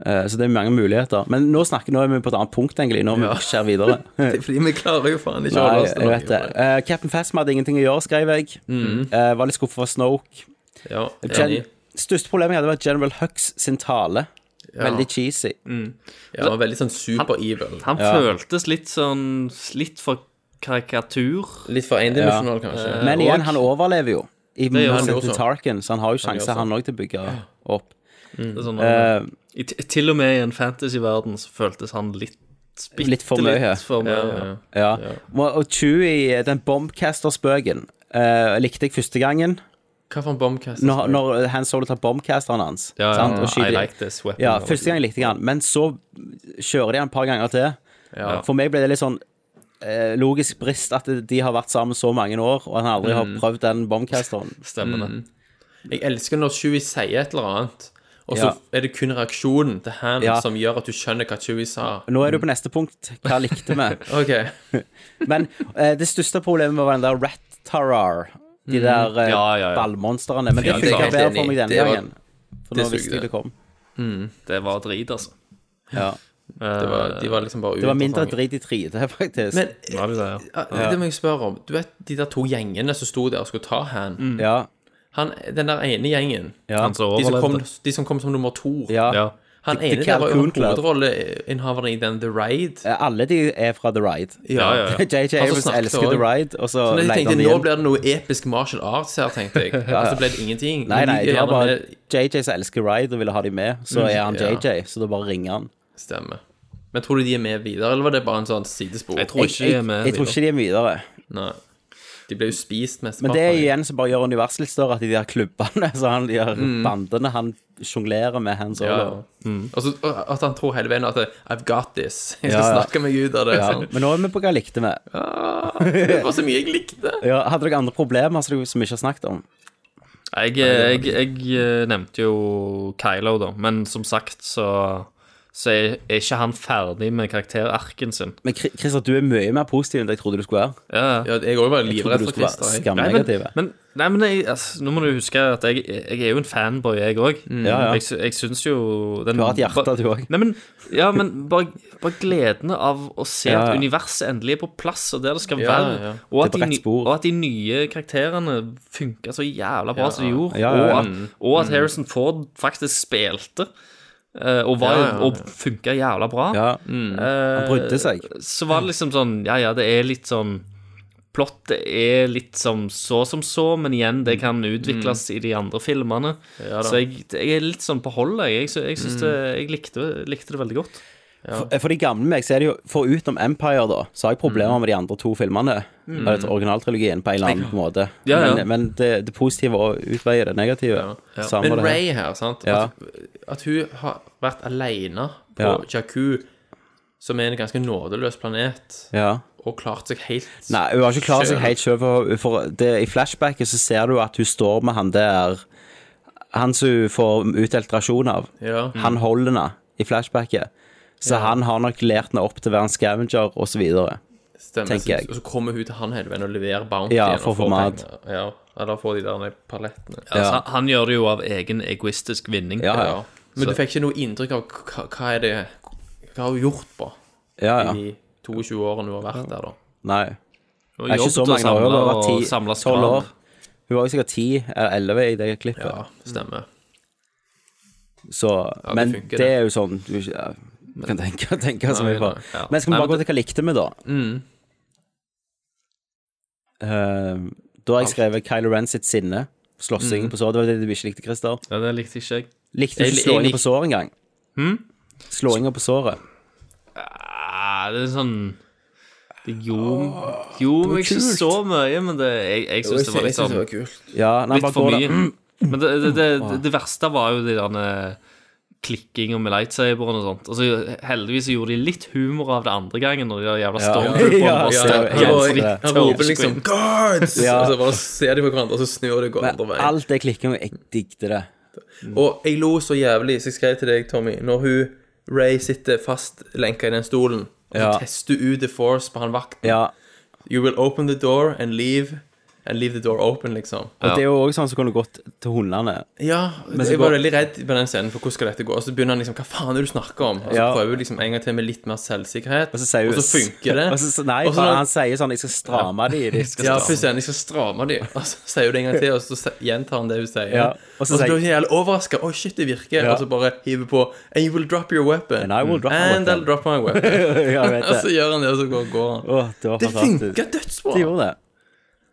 Eh, så det er mange muligheter. Men nå snakker nå er vi på et annet punkt, egentlig. Nå må Ja. skjer videre. Det er fordi vi klarer jo faen ikke å holde oss til det. noe. Eh, Captain Phasma hadde ingenting å gjøre, skrev jeg. Mm. Uh, var litt skuffet for Snoke. Ja, Gen største problemet jeg hadde, var General Hux sin tale. Veldig cheesy. Ja, han var veldig sånn super-evil. Han føltes litt sånn Litt for karikatur. Litt for endimensjonal, kanskje. Men igjen, han overlever jo. I han til. Tarkin, så han har jo sjanser, sjanse, han òg, til å bygge opp. Det er sånn, Eh, i, til og med i en fantasyverden så føltes han litt bitte Litt for mye. litt for mye. Ja, ja. ja. Og og Chewie, den bombcaster-spøken, uh, likte jeg første gangen. Hva for en bombcaster? Når, når Han Solo tar bombcasteren hans. Ja, sant? ja, Og I like this weapon. Ja, første gang likte jeg han, men så kjører de han et par ganger til. Ja. For meg ble det litt sånn eh, logisk brist at de har vært sammen så mange år, og han aldri har Mm. prøvd den bombcasteren. Stemmer det. Jeg elsker når Chewie sier et eller annet, og så Ja. er det kun reaksjonen til han Ja. som gjør at du skjønner hva Chewie sa. Nå er du på neste punkt. Hva likte vi? OK. Men eh, det største problemet var den der Rat Tarar. De der eh, Ja, ja, ja. ballmonstrene. Men det funka bedre for meg denne Det var- gangen. For nå visste jeg det kom. Det var drit, altså. Ja. Det var, de var liksom bare Det var mindre drit i 3D, faktisk. Men Var det det, ja? ja, det må jeg spørre om. Du vet de der to gjengene som sto der og skulle ta han? ja, han den der ene gjengen, ja. Han som de som, kom, overlevde. de som kom som nummer to ja. Ja. Han The- ene The der var jo Calhoun Club. hovedrolleinnehaveren i den The Ride. Eh, Alle de er fra The Ride. Ja, ja, ja. JJ Han som Abrams snakket elsker The. Ride, og så Så jeg leide tenkte han nå igjen. blir det noe episk martial arts her, tenkte jeg. Og så ble det ingenting. Nei, nei, det var bare med- JJ som elsker Ride og ville ha de med. Så er han ja. JJ, så da bare ringer han. Stemmer. Men tror du de er med videre, eller var det bare en sånn sidespor? Jeg tror ikke de er med jeg tror ikke de er videre. Nei. De ble jo spist mest Men det er igjen som bare gjør universet litt større, at de der klubbene, så han, de der Mm. bandene han sjonglerer med hands ja. over. Og så at han tror hele veien at I've got this. Jeg skal Ja, ja. snakke meg ut av det. Ja. Sånn. Men nå er vi på hva jeg likte med. Det var så mye jeg likte. Hadde dere andre problemer som vi ikke har snakket om? Jeg, jeg, jeg, eh, nevnte jo Kylo, da, men som sagt så, så er er ikke han ferdig med karakterarken sin. Men Christer, du er mye mer positiv enn jeg trodde du skulle være. Ja, Ja, jeg òg var livredd for Christer. Nei, men, nei, men jeg, altså, nå må du huske at jeg, jeg er jo en fanboy, jeg òg. Ja, ja. Jeg, jeg syns jo den, Du har et hjerte, du òg. Ja, men bare, bare gleden av å se Ja, at universet endelig er på plass, og der det skal Ja, være. ja. Og, at Det de, og at de nye karakterene funka så jævla bra som de gjorde. Ja, ja, ja. Og, at, og at Harrison Ford faktisk spilte. Eh, og, var, Ja, ja, ja. og funka jævla bra. Ja, Eh, han brydde seg. Så var det liksom sånn Ja, ja, det er litt sånn Plottet er litt som så som så, men igjen, det kan utvikles i de andre filmene. så jeg, jeg er litt sånn på holdet. Jeg, jeg, jeg, synes det, jeg likte, likte det veldig godt. For, for de gamle meg, så er det jo Foruten Empire, da, så har jeg problemer med de andre to filmene. Mm. originaltrilogien, på en eller annen måte. Ja, ja. Men, men det, det positive utveier det negative. Men det. Ray her, sant at, at hun har vært alene på Ja. Jakku, som er en ganske nådeløs planet, Ja. og klart seg helt Nei, hun har ikke klart seg helt sjøl. For, for det, I flashbacket så ser du at hun står med han der Han som hun får utdelt rasjon av. Ja. Han holder henne i flashbacket. Så han har nok lært henne opp til å være en scavenger, osv. Stemmer. jeg. Og så kommer hun til han hele veien og leverer bounty. Ja, og for få får mat. Ja, eller får de der palettene. Altså, han- Han gjør det jo av egen egoistisk vinning. Ja, Ja. Men du fikk ikke noe inntrykk av hva, hva er det Hva har hun gjort på Ja, ja. i 22 årene hun har vært der, da? Nei. Hun Det er ikke så mange år. Hun har vært og ti- samlet tolv skran. år. Hun var jo sikkert 10 eller elleve i det klippet. Ja, stemmer. Så, det men funker, det, det. er jo sånn Du ja, du kan tenke, tenke så mye på. ja. Men skal vi bare gå til hva likte vi, da? Mm. Eh, da har jeg skrevet Kylo Ren sitt sinne. Slåssingen Mm. på sår. Det var det du ikke likte, Christer. Ja, det likte ikke jeg. Likte du Jeg- ikke jeg slåinga lik- på såret engang? Slåinga på såret. Ah, det er sånn Det gjorde, gjorde meg ikke så mye, men det, jeg, jeg syns det var litt sånn kult. Ja, nei, Litt bare for mye. Men det, det, det, det verste var jo de der klikkinga med lightsaberen og sånt. Altså, heldigvis så gjorde de litt humor av det andre gangen, når de der jævla stormtrooperne Ja, bare ja, ja, ja, ja. Han roper liksom 'Guards!' Ja. Og så bare ser de på hverandre, og så snur de og går andre Men veien. alt det klikkinga, jeg digget det. Og jeg lo så jævlig, så jeg skrev til deg, Tommy, når hun Ray sitter fastlenka i den stolen, og så Ja. tester ut The Force på han vakten. Ja. You will open the door and leave leave the door open, liksom. Og det er jo også sånn som kunne gått til hundene. Ja, så jeg var går- veldig redd på den scenen for hvordan skal dette gå. Og så begynner han liksom Hva faen er det du snakker om? Og så Ja. prøver hun liksom en gang til med litt mer selvsikkerhet, Og så, sier hun, og så funker det. Og så, nei, Og så når- han sier sånn 'Jeg skal stramme de'. De skal Ja, stramme. først sier han jeg skal stramme de, og så sier hun det en gang til, og så se- gjentar han det hun sier. Ja, og og så så, sier- blir hun jævlig overraska. Å, shit, det virker. Ja. Og så bare hiver på And you will drop your weapon. And I will drop my And weapon. I'll drop my weapon. ja, jeg vet og så det. gjør han det, og så går, går han. Åh, det var Det fantastisk. funker dødsbra. Det gjorde det.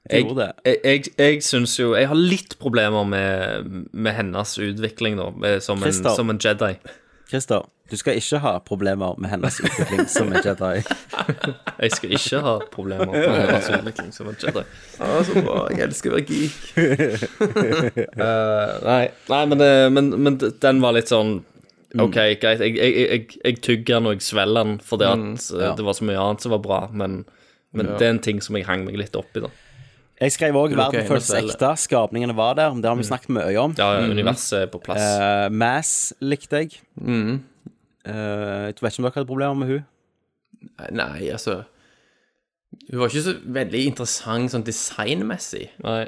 Jeg, jeg, jeg, jeg syns jo Jeg har litt problemer med, med hennes utvikling, da, med- som en, Christer. som en Jedi. Christer, du skal ikke ha problemer med hennes utvikling som en Jedi. Jeg skal ikke ha problemer med hennes utvikling som en Jedi. Ja, så bra. Jeg elsker å være geek. Eh, nei, nei men, det- men, men den var litt sånn OK, greit. Jeg, jeg, jeg, jeg tygger den og jeg svelger den fordi at eh, det var så mye annet som var bra, men, men det er en ting som jeg hang meg litt opp i, da. Jeg skrev òg 'Verden føles ekte'. Skapningene var der. Det har vi snakket mye om. Ja, universet er på plass. Uh, Mass likte jeg. Eh, jeg vet ikke om dere hadde problemer med hun Nei, altså Hun var ikke så veldig interessant sånn designmessig. Nei.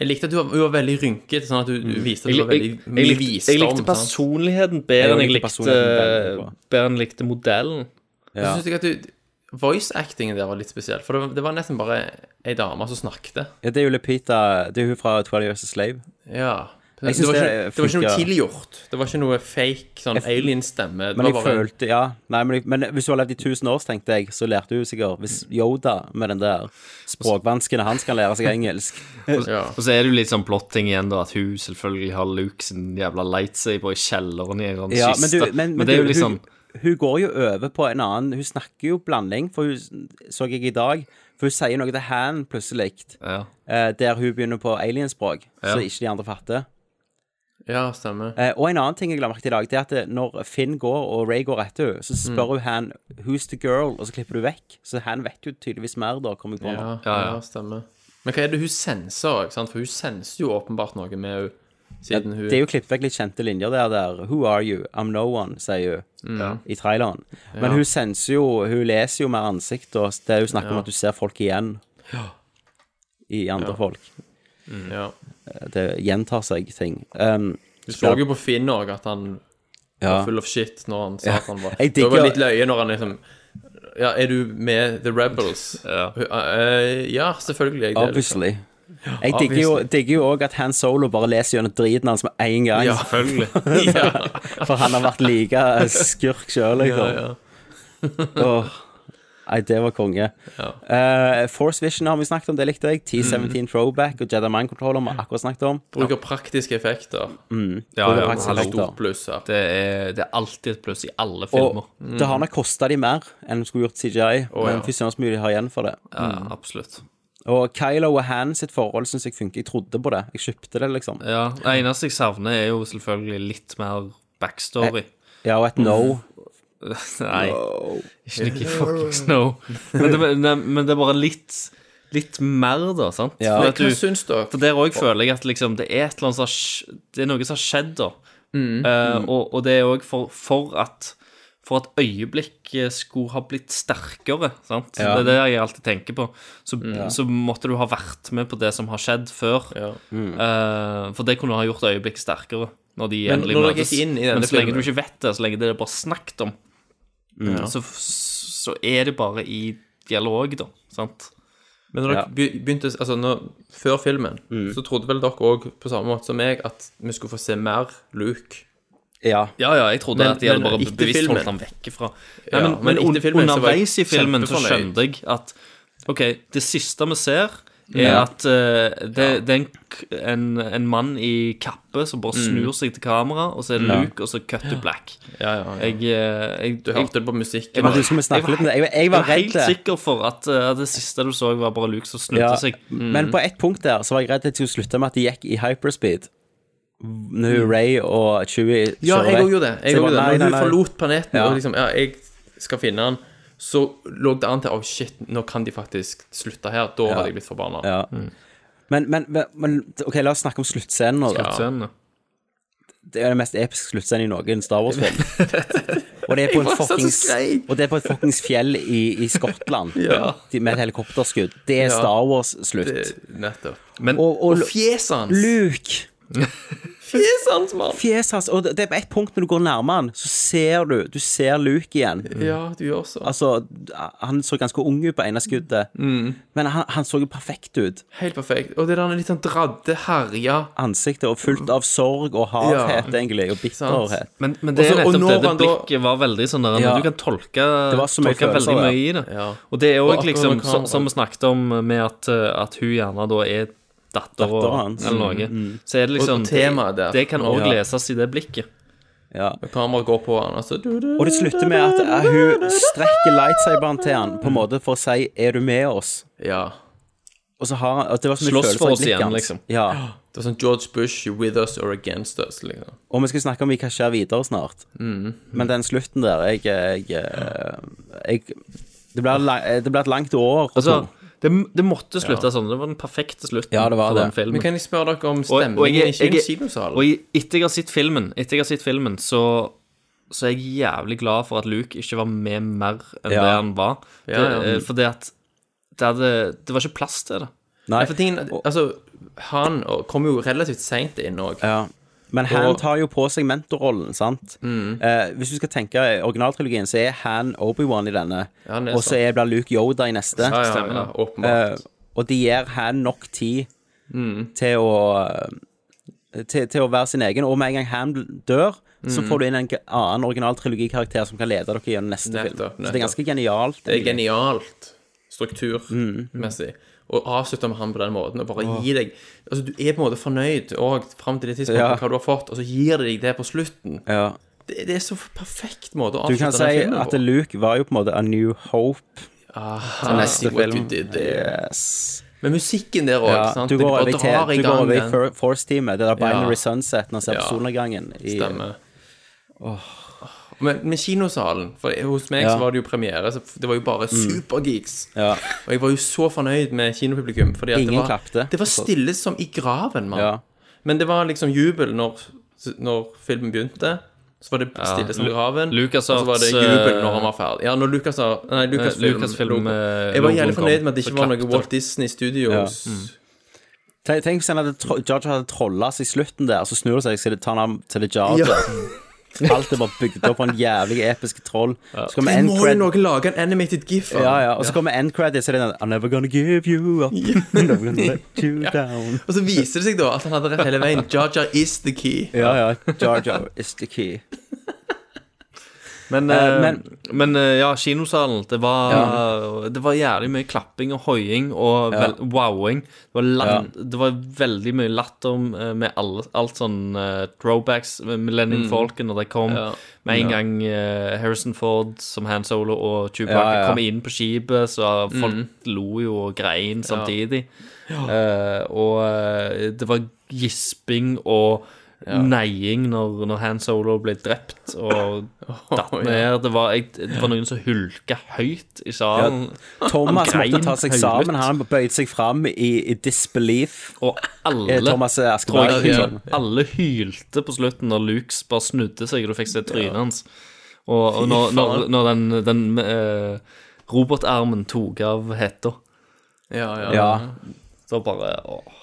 Jeg likte at hun var, hun var veldig rynkete, sånn at hun, hun viste at Jeg, var veldig jeg, mye likte, visdom. jeg likte personligheten bedre enn jeg likte bedre enn jeg likte modellen. Og så synes jeg at du, Voice-actingen der var litt spesiell, for det var, det var nesten bare ei dame som snakket. Ja, det er jo Lupita Det er hun fra 12 Years a Slave. Ja. Det, Jeg synes var, det ikke, det var ikke noe tilgjort. Det var ikke noe fake sånn alien-stemme. Men jeg bare følte Ja, nei, men, jeg, men hvis du har levd i 1000 år, tenkte jeg, så lærte du sikkert Hvis Yoda med den der språkvanskene hans kan lære seg engelsk ja. Og så er det jo litt sånn plotting igjen, da, at hun selvfølgelig har Luke sin jævla lightsaber i kjelleren i en sånn Ja, men, kiste. du, men, men, det er jo sånn hun, hun går jo over på en annen Hun snakker jo blanding, for hun så jeg i dag. For hun sier noe til Han plutselig, ja. eh, der hun begynner på alienspråk, Ja. så ikke de andre fatter. ja, stemmer. Eh, og en annen ting jeg la merke til i dag, det er at det, når Finn går og Ray går etter henne, så Mm. spør hun Han 'Who's the girl?' og så klipper du vekk. Så Han vet jo tydeligvis mer, da, kommer jeg på. Ja, Ja, ja, ja. stemmer. Men hva er det hun senser òg? For hun senser jo åpenbart noe med henne, siden hun Det er jo klippet vekk litt kjente linjer der, der 'Who are you? I'm no one', sier hun Ja. i traileren. Men hun senser jo Hun leser jo mer ansikt, og det er jo snakk om at du ser folk igjen i andre folk. ja. Det gjentar seg ting. Um, Du så jo på Finn òg at han ja. var full of shit når han sa at han var Jeg Det var litt løye når han liksom Ja, er du med The Rebels? Ja. Eh, ja, selvfølgelig er jeg det. liksom. Obviously. Jeg digger jo, digger jo også at Han Solo bare leser gjennom driten hans med en gang. Ja. Selvfølgelig. ja, For han har vært like skurk sjøl, ja, liksom. ja. Åh. Nei, det var konge. Eh, Force Vision har vi snakket om, det likte jeg. T17 Throwback og Jedi Mind Controller har vi akkurat snakket om. Bruker praktiske effekter. Ja, ja, faktisk hallo. helt Stort pluss her. Det er, det er alltid et pluss i alle filmer. Og det har nok kosta de mer enn de skulle gjort CGI. Men ja. fy søren så mye de har igjen for det. Ja, absolutt. Og Kylo og Han sitt forhold syns jeg funker. Jeg trodde på det. Jeg kjøpte det, liksom. Ja, Det eneste jeg savner, er jo selvfølgelig litt mer backstory. Ja, og et no. Nei, ikke noe fuckings no. Men det, men det er bare litt Litt mer, da, sant? Ja. For, du, syns du? for der òg føler jeg at liksom, det er et eller annet som har Det er noe som har skjedd, da. Eh, og, og det er òg for, for at for at øyeblikk skulle ha blitt sterkere. sant? Ja. Det er det jeg alltid tenker på. Så, så måtte du ha vært med på det som har skjedd før. Ja. Eh, for det kunne ha gjort øyeblikket sterkere. Når de Men endelig når møtes. gikk inn i denne Men så lenge du ikke vet det, så lenge det er bare snakket om, så, så er det bare i dialog, da. Sant? Men når Ja. dere begynte Altså, når, før filmen, så trodde vel dere òg, på samme måte som meg, at vi skulle få se mer Luke. Ja. Ja, ja, jeg trodde Men- at de hadde bare bevisst filmen- holdt ham vekk fra Nei, Ja, men, men men, etter filmen så var jeg underveis i filmen så skjønte jeg at OK, det siste vi ser, er at uh, det, det er en, en, en mann i kappe som bare snur seg til kamera, og så er det Luke, og så cut to black. Ja, ja, ja. Jeg, eh, jeg, Du hørte det på musikken. Jeg, jeg jeg var helt sikker for at uh, det siste du så, var bare Luke som snudde Ja, seg. Men på ett punkt der så var jeg redd til skulle slutte med at de gikk i hyperspeed. Når Ray og Chewie Ja, jeg òg gjorde det. Jeg gjorde det. Når hun forlot planeten Ja. og liksom Ja, jeg skal finne han, så lå det an til Å, shit, nå kan de faktisk slutte her. Da hadde jeg blitt forbanna. Ja. Men, men, men, men OK, la oss snakke om sluttscenen nå. da. Det er den mest episke sluttscenen i noen Star Wars-film. Og det er på, en fuckings, og det er på et fuckings fjell i, i Skottland Ja. med et helikopterskudd. Det er Ja. Star Wars-slutt. Nettopp. Men Og, og, Og fjeset hans. Luke Fjeset hans, mann. Fjeset hans Og det er på et punkt når du går nærmere han, så ser du Du ser Luke igjen. Ja, du gjør så. Altså, han så ganske ung ut på ene skuddet, Mm. men han, han så jo perfekt ut. Helt perfekt. Og det der litt sånn dradde, herja Ansiktet og fullt av sorg og hardhet, egentlig, og bitterhet. Men, men det er nettopp det. Det blikket var veldig sånn der Ja. Du kan tolke, Det var så mye tolke følelser veldig mye i det. Ja. Og det er òg liksom, som, som vi snakket om, med at, uh, at hun gjerne da er datter, Datteren hans. eller noe. Så er det liksom Og- temaet der. Det, kan òg Ja. leses i det blikket. Ja. Kameraet går på han, altså Og det slutter med at eh, hun strekker lightsaberen til han på en måte for å si 'er du med oss'? Ja. Og så har han at Det var så mye Slåss følelser for i oss blikket igjen, hans. liksom. Ja. Det var sånn George Bush, you with us or against us, liksom. Og vi skal snakke om hva skjer videre snart. Mm. Men den slutten der jeg, jeg, jeg det, blir, la- det blir et langt år. Altså, det, det måtte slutte sånn. Det var den perfekte slutten Ja, det var for det. den filmen. Men kan jeg spørre dere om Og- og stemningen jeg- i kinosalen? Og i- etter jeg har sett filmen, etter jeg har sett filmen så, så er jeg jævlig glad for at Luke ikke var med mer enn Ja. det han var. Det, Ja, ja. eh, For det at det, hadde, det var ikke plass til det. Nei. Nei, for tingen, altså, han kom jo relativt seint inn òg. Ja. Men Han Og- tar jo på seg mentorrollen, sant? Mm. Eh, hvis du skal tenke i originaltrilogien, så er Han Obi-Wan i denne. Ja, og så sånn. er- blir Luke Yoda i neste. Ja, ja, Stemmer ja, åpenbart. Eh, og de gir Han nok tid Mm. til å til, til å være sin egen. Og med en gang Han dør, Mm. så får du inn en annen originaltrilogikarakter som kan lede dere gjennom neste Nettopp, film. Så det er ganske genialt. det er egentlig. genialt strukturmessig. Og avslutte med han på den måten, og bare gi deg Altså, du er på en måte fornøyd og fram til det tidspunktet Ja. hva du har fått, og så gir det deg det på slutten. Ja. Det, det er så perfekt måte å Du kan si at på. Luke var jo på en måte a new hope Ah, neste you film. Yes. Men musikken der òg, Ja, du går over i, du Force-teamet. Det der Binary Ja. Sunset når han ser på solnedgangen. Stemmer. Men med kinosalen For hos meg Ja. Mm. så var det jo premiere, så det var jo bare supergeeks. Ja. Og jeg var jo så fornøyd med kinopublikum. Fordi at Ingen det var, klapte. Det var stille som i graven, mann. Ja. Men det var liksom jubel når, når filmen begynte. Så var det stille som i graven. Lucas og så var det jubel eh, når han var ferdig. Ja, når Lucas sa Nei, Lucas Eh, Lucasfilm, film, Jeg var jævlig fornøyd med at det ikke var noe. Walt Disney Studios. Tenk, tenk hvis han hadde tro- George hadde trolla seg i slutten der, så snur det seg, så tar han ham til det Jar Jar. Alt er bare bygd opp på en jævlig episk troll. Så kommer Det end må jo noen lage en animated gif av. Ja, ja, og så kommer end credit, så er det den I'm never gonna give you up. I'm never gonna let you down. Og så viser det seg da at han hadde rett hele veien. Jar is the key. Ja, ja. Jar is the key. Men, Eh, eh, men- men, eh, ja, kinosalen. Det var, det var jævlig mye klapping og hoiing og vel, wowing. Det var, land, det var veldig mye latter eh, med alle, alt sånn uh, throwbacks. med Millennium Falcon når det kom. Mm. Ja. Med en gang uh, Harrison Ford som Han Solo og Chewbacca Ja, ja. kom inn på skipet, så Mm. folk lo jo og grein samtidig. Uh, og det var gisping og neiing når, når Han Solo ble drept og datt ja. ned. Det var, jeg, det var noen som hulka høyt i salen. Thomas måtte ta seg høylytt. sammen. Han bøyde seg fram i, i disbelief. Og Eh, alle Thomas Askeberg. jeg, liksom. Alle hylte på slutten når Luke bare snudde seg, og du fikk se trynet hans. Og, og når, når, når den, den uh, robotarmen tok av hetta, Ja, ja. Ja. så bare Åh,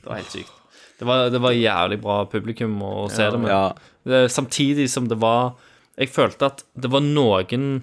det var helt sykt. Det var, det var jævlig bra publikum å se det med. Ja. Det, samtidig som det var Jeg følte at det var noen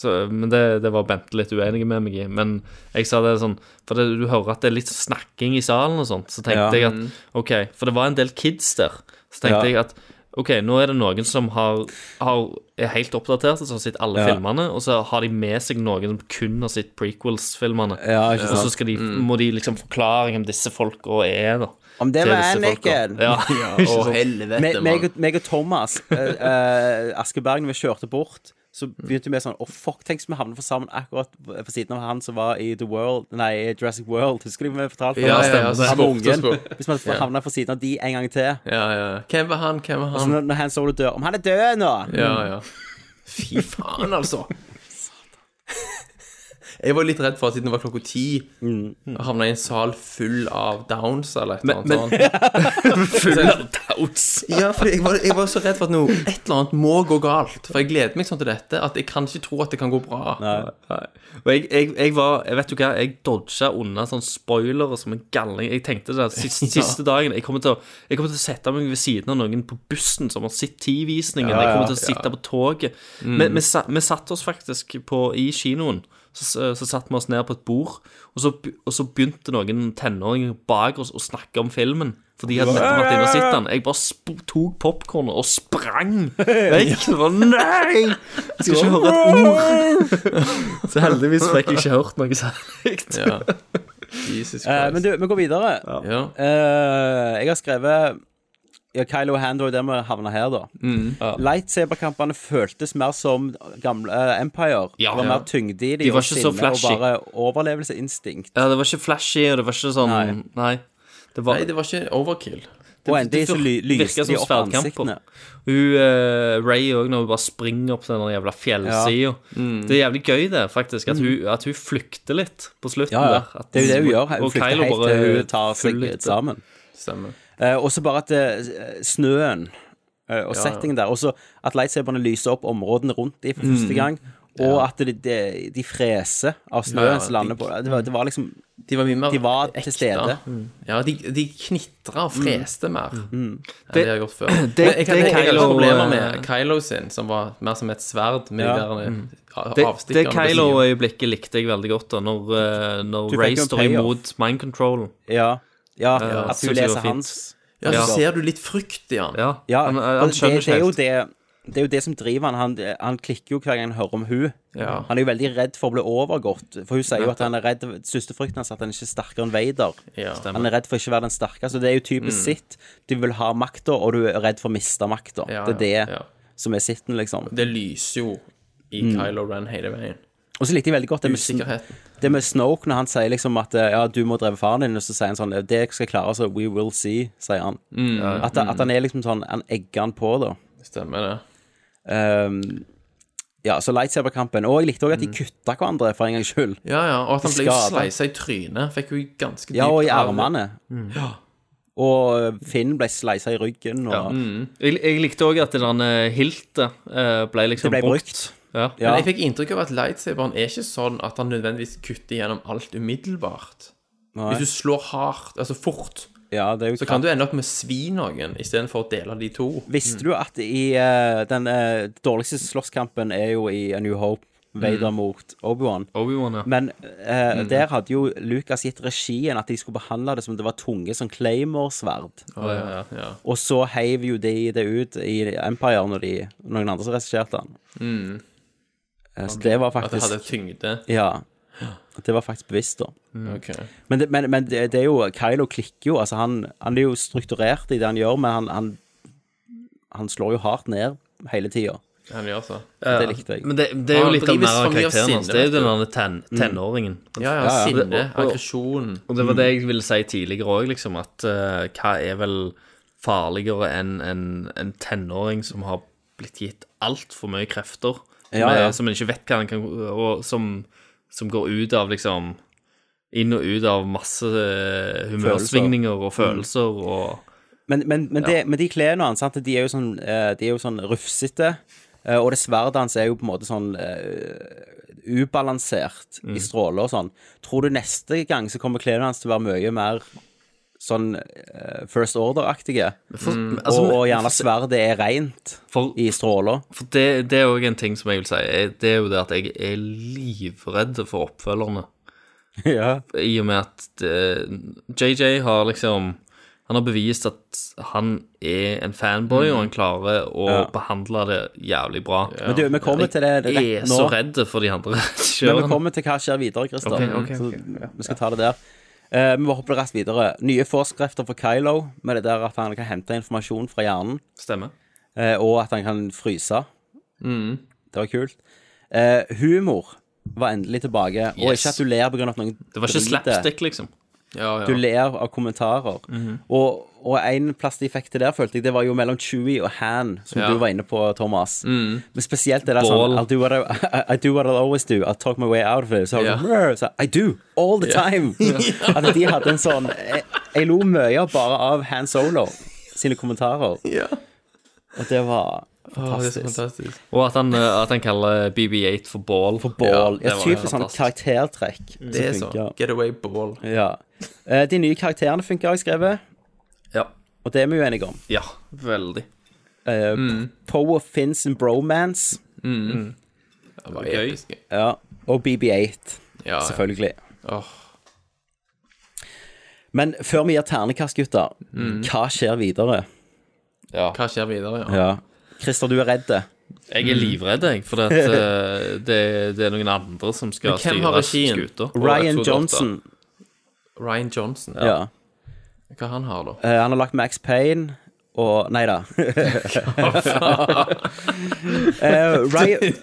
så, Men det, det var Bente litt uenig med meg i. Men jeg sa det sånn For det, du hører at det er litt snakking i salen og sånt. Så tenkte Ja. jeg at OK, for det var en del kids der. Så tenkte Ja. jeg at OK, nå er det noen som har, har, er helt oppdatert, som har sett alle Ja. filmene, og så har de med seg noen som kun har sett prequels-filmene. Ja, ikke Og så skal de, må de liksom forklare hvem disse folka er, da. Om det var Anniken! Ja. Ja. Å, helvete, meg, meg, meg og Thomas uh, Askeberg, når vi kjørte bort, så begynte vi sånn Å, fuck, tenk om vi havner for sammen akkurat på siden av han som var i The World Nei, Jurassic World. Husker du vi fortalte Ja, det? ja, ja, Han så ungen. Hvis vi havner for siden av de en gang til Ja, ja. Hvem var han? Hvem var Så han? når, når Han så du dør Om han er død nå! Ja, ja. Fy faen, altså. Jeg var litt redd for at siden det var klokka ti, mm. havna i en sal full av downs eller et eller annet sånt. Full av downs? Ja, for jeg var, jeg var så redd for at noe, et eller annet må gå galt. For jeg gleder meg sånn til dette at jeg kan ikke tro at det kan gå bra. Nei. Og jeg, jeg, jeg var jeg Vet du hva, jeg dodga unna sånn spoilere som en galning. Jeg tenkte det siste, siste dagen Jeg kommer, til å, kommer til å sette meg ved siden av noen på bussen som har sett TV-visningen. Jeg kommer til å sitte på toget. Vi, vi, vi satte oss faktisk på, i kinoen. Så, så satte vi oss ned på et bord, og så, og så begynte noen tenåringer bak oss å snakke om filmen. For de hadde nettopp vært inne og sett den. Jeg bare sp tok popkornet og sprang vekk. Det var nei! Jeg skal ikke høre et ord. Så heldigvis fikk jeg ikke hørt noe særlig. Ja. Jesus Eh, men du, vi går videre. Ja. Eh, jeg har skrevet ja, Kylo og Hando er der vi havna her, da. Mm. Lightsaber-kampene føltes mer som gamle uh, Empire. Ja. det var Ja. mer tyngde i de, De var ikke så flashy. og bare overlevelseinstinkt. Ja, det var ikke flashy, og det var ikke sånn Nei. Nei. Det var Nei, det var ikke overkill. Og endelig så ly lyste de opp ansiktene. Hun, uh, Ray òg, når hun bare springer opp den jævla fjellsida. Mm. Det er jævlig gøy, det, faktisk. At hun, at hun flykter litt på slutten Ja, ja. der. At- Det er jo det hun gjør. Hun flykter helt til hun tar seg litt sammen. Stemmer. Eh, og så bare at eh, snøen eh, og settingen der, og så at lightsaberne lyser opp områdene rundt dem for første gang, og at de, de, de freser av snøen Ja, ja, som lander på det var, det var liksom De var mye mer De var til stede. Ja, de, de knitra og freste mer enn det, Det- de har gjort før. det- jeg, ikke Kylo, problemer med Kylo sin, som var mer som et sverd med Ja. de der Det, avstikkerne. det. Kylo-øyeblikket likte jeg veldig godt, da. Når, når Ray står imot mind control. Ja. Ja Ja, at var leser hans Ja, så Ja. ser du litt frykt i han. Ja, Ja, han, han det, skjønner det, er ikke jo helt. det, det er jo det som driver han. han. Han klikker jo hver gang han hører om hun Ja. Han er jo veldig redd for å bli overgått. For hun sier jo at han er redd Største frykten hans er at han ikke er sterkere enn Vader. Ja. Han er redd for ikke å være den sterkeste. Det er jo typisk sitt. Du vil ha makta, og du er redd for å miste makta. Ja, det er det ja, ja. som er sitten, liksom. Det lyser jo i Mm. Kylo Ren hele veien. Og så likte jeg veldig godt det med, Sn- Usikkerheten. Det med Snoke, når han sier liksom at eh, ja, du må dreve faren din, og så sier han sånn Det skal klare, så we will see, sier han. At, at han er liksom sånn Han egger han på, da. Stemmer det. Um, ja, så lightsaber-kampen. Og jeg likte òg at de kutta hverandre for en gangs skyld. Ja, ja. Og at han ble sleisa i trynet. Fikk jo ganske dypt Ja, og i armene. Og Finn ble sleisa i ryggen, og Jeg, jeg likte òg at det der hiltet eh, ble liksom det ble brukt. Ja. Ja. Men jeg fikk inntrykk av at lightsaberen er ikke sånn at han nødvendigvis kutter gjennom alt umiddelbart. Nei. Hvis du slår hardt, altså fort, Ja, det er jo så kan du ende opp med å svi noen istedenfor å dele de to. Visste du at i uh, den uh, dårligste slåsskampen er jo i A New Hope, Vader mot Obi-Wan. Obi-Wan, ja. Men eh, der hadde jo Lucas gitt regien at de skulle behandle det som det var tunge sånn Claymore-sverd. Oh, ja, ja, ja. Og så heiv jo de det ut i Empire når de, noen andre som regisserte den. Eh, Så det var At det hadde tyngde. Ja. Det var faktisk bevisst, da. Okay. Men, det, men, men det, det er jo Kylo klikker jo. Altså, han, han er jo strukturert i det han gjør, men han, han, han slår jo hardt ned hele tida. Han gjør så. Det likte jeg. Men det, det er jo Han litt av mer av karakteren hans. Det er jo den der ten, tenåringen. Ja, ja. Ja. Sinne, Og- og- aggresjon. Og det var det jeg ville si tidligere òg, liksom, at uh, hva er vel farligere enn en, en tenåring som har blitt gitt altfor mye krefter, Ja, ja. Med, som en ikke vet hva en kan Og som, som går ut av liksom Inn og ut av masse eh, humørsvingninger og følelser og Men, men, men, det, men de klærne hans, sant, de er jo sånn, eh, de er jo sånn rufsete. eh, Og det sverdet hans er jo på en måte sånn ubalansert Mm. i stråler og sånn. Tror du neste gang så kommer klærne hans til å være mye mer sånn uh, First Order-aktige? Mm. og, altså, og gjerne sverdet er rent for, i stråler. for det, det er òg en ting som jeg vil si. Det er jo det at jeg er livredd for oppfølgerne. ja. I og med at det, JJ har liksom Han har bevist at han er en fanboy, og han klarer å Ja. behandle det jævlig bra. Men du, vi kommer til det Jeg er så redd for de andre Men vi kommer til hva skjer videre, Christer. Okay, okay, Så vi skal ta det der. Eh, vi må hoppe raskt videre. Nye forskrifter for Kylo, med det der at han kan hente informasjon fra hjernen, Stemmer. eh, og at han kan fryse. Mm. Det var kult. Eh, humor var endelig tilbake, og ikke at du ler pga. noen Det var ikke driter. slapstick, liksom. Ja, ja. Du ler av kommentarer. og, og en plass de fikk til der, følte jeg, det var jo mellom Chewie og Han, som Ja. du var inne på, Thomas. Men spesielt det der sånn. I'll do what I, I, I do what I'll always do. I'll talk my way out of it. Så, yeah. "Rrr", så I do, all the time. At de hadde en sånn Jeg, jeg lo mye bare av Han Solo sine kommentarer, Ja. og det var det er fantastisk. fantastisk. Og at han, eh, at han kaller BB8 for ball. For Ball. Ja, typisk sånn karaktertrekk Det er sånn. get Getaway ball. Ja. Eh, De nye karakterene funker, har jeg skrevet. Og det er vi jo enige om. ja, veldig. Eh, Poe Fins and Bromance. Det var Gøy. Ja. Og BB8, Ja, ja. selvfølgelig. Men før vi gir ternekast, gutter, hva skjer videre? Ja. Hva skjer videre? Ja. Ja. Christer, du er redd. Jeg er livredd, jeg, for at, eh, det, det er noen andre som skal styre skuta. Ryan Johnson. Ryan Johnson. Ja. Hva han har, da? Eh, han har lagt Max Payne og Nei da. Eh, Ryan,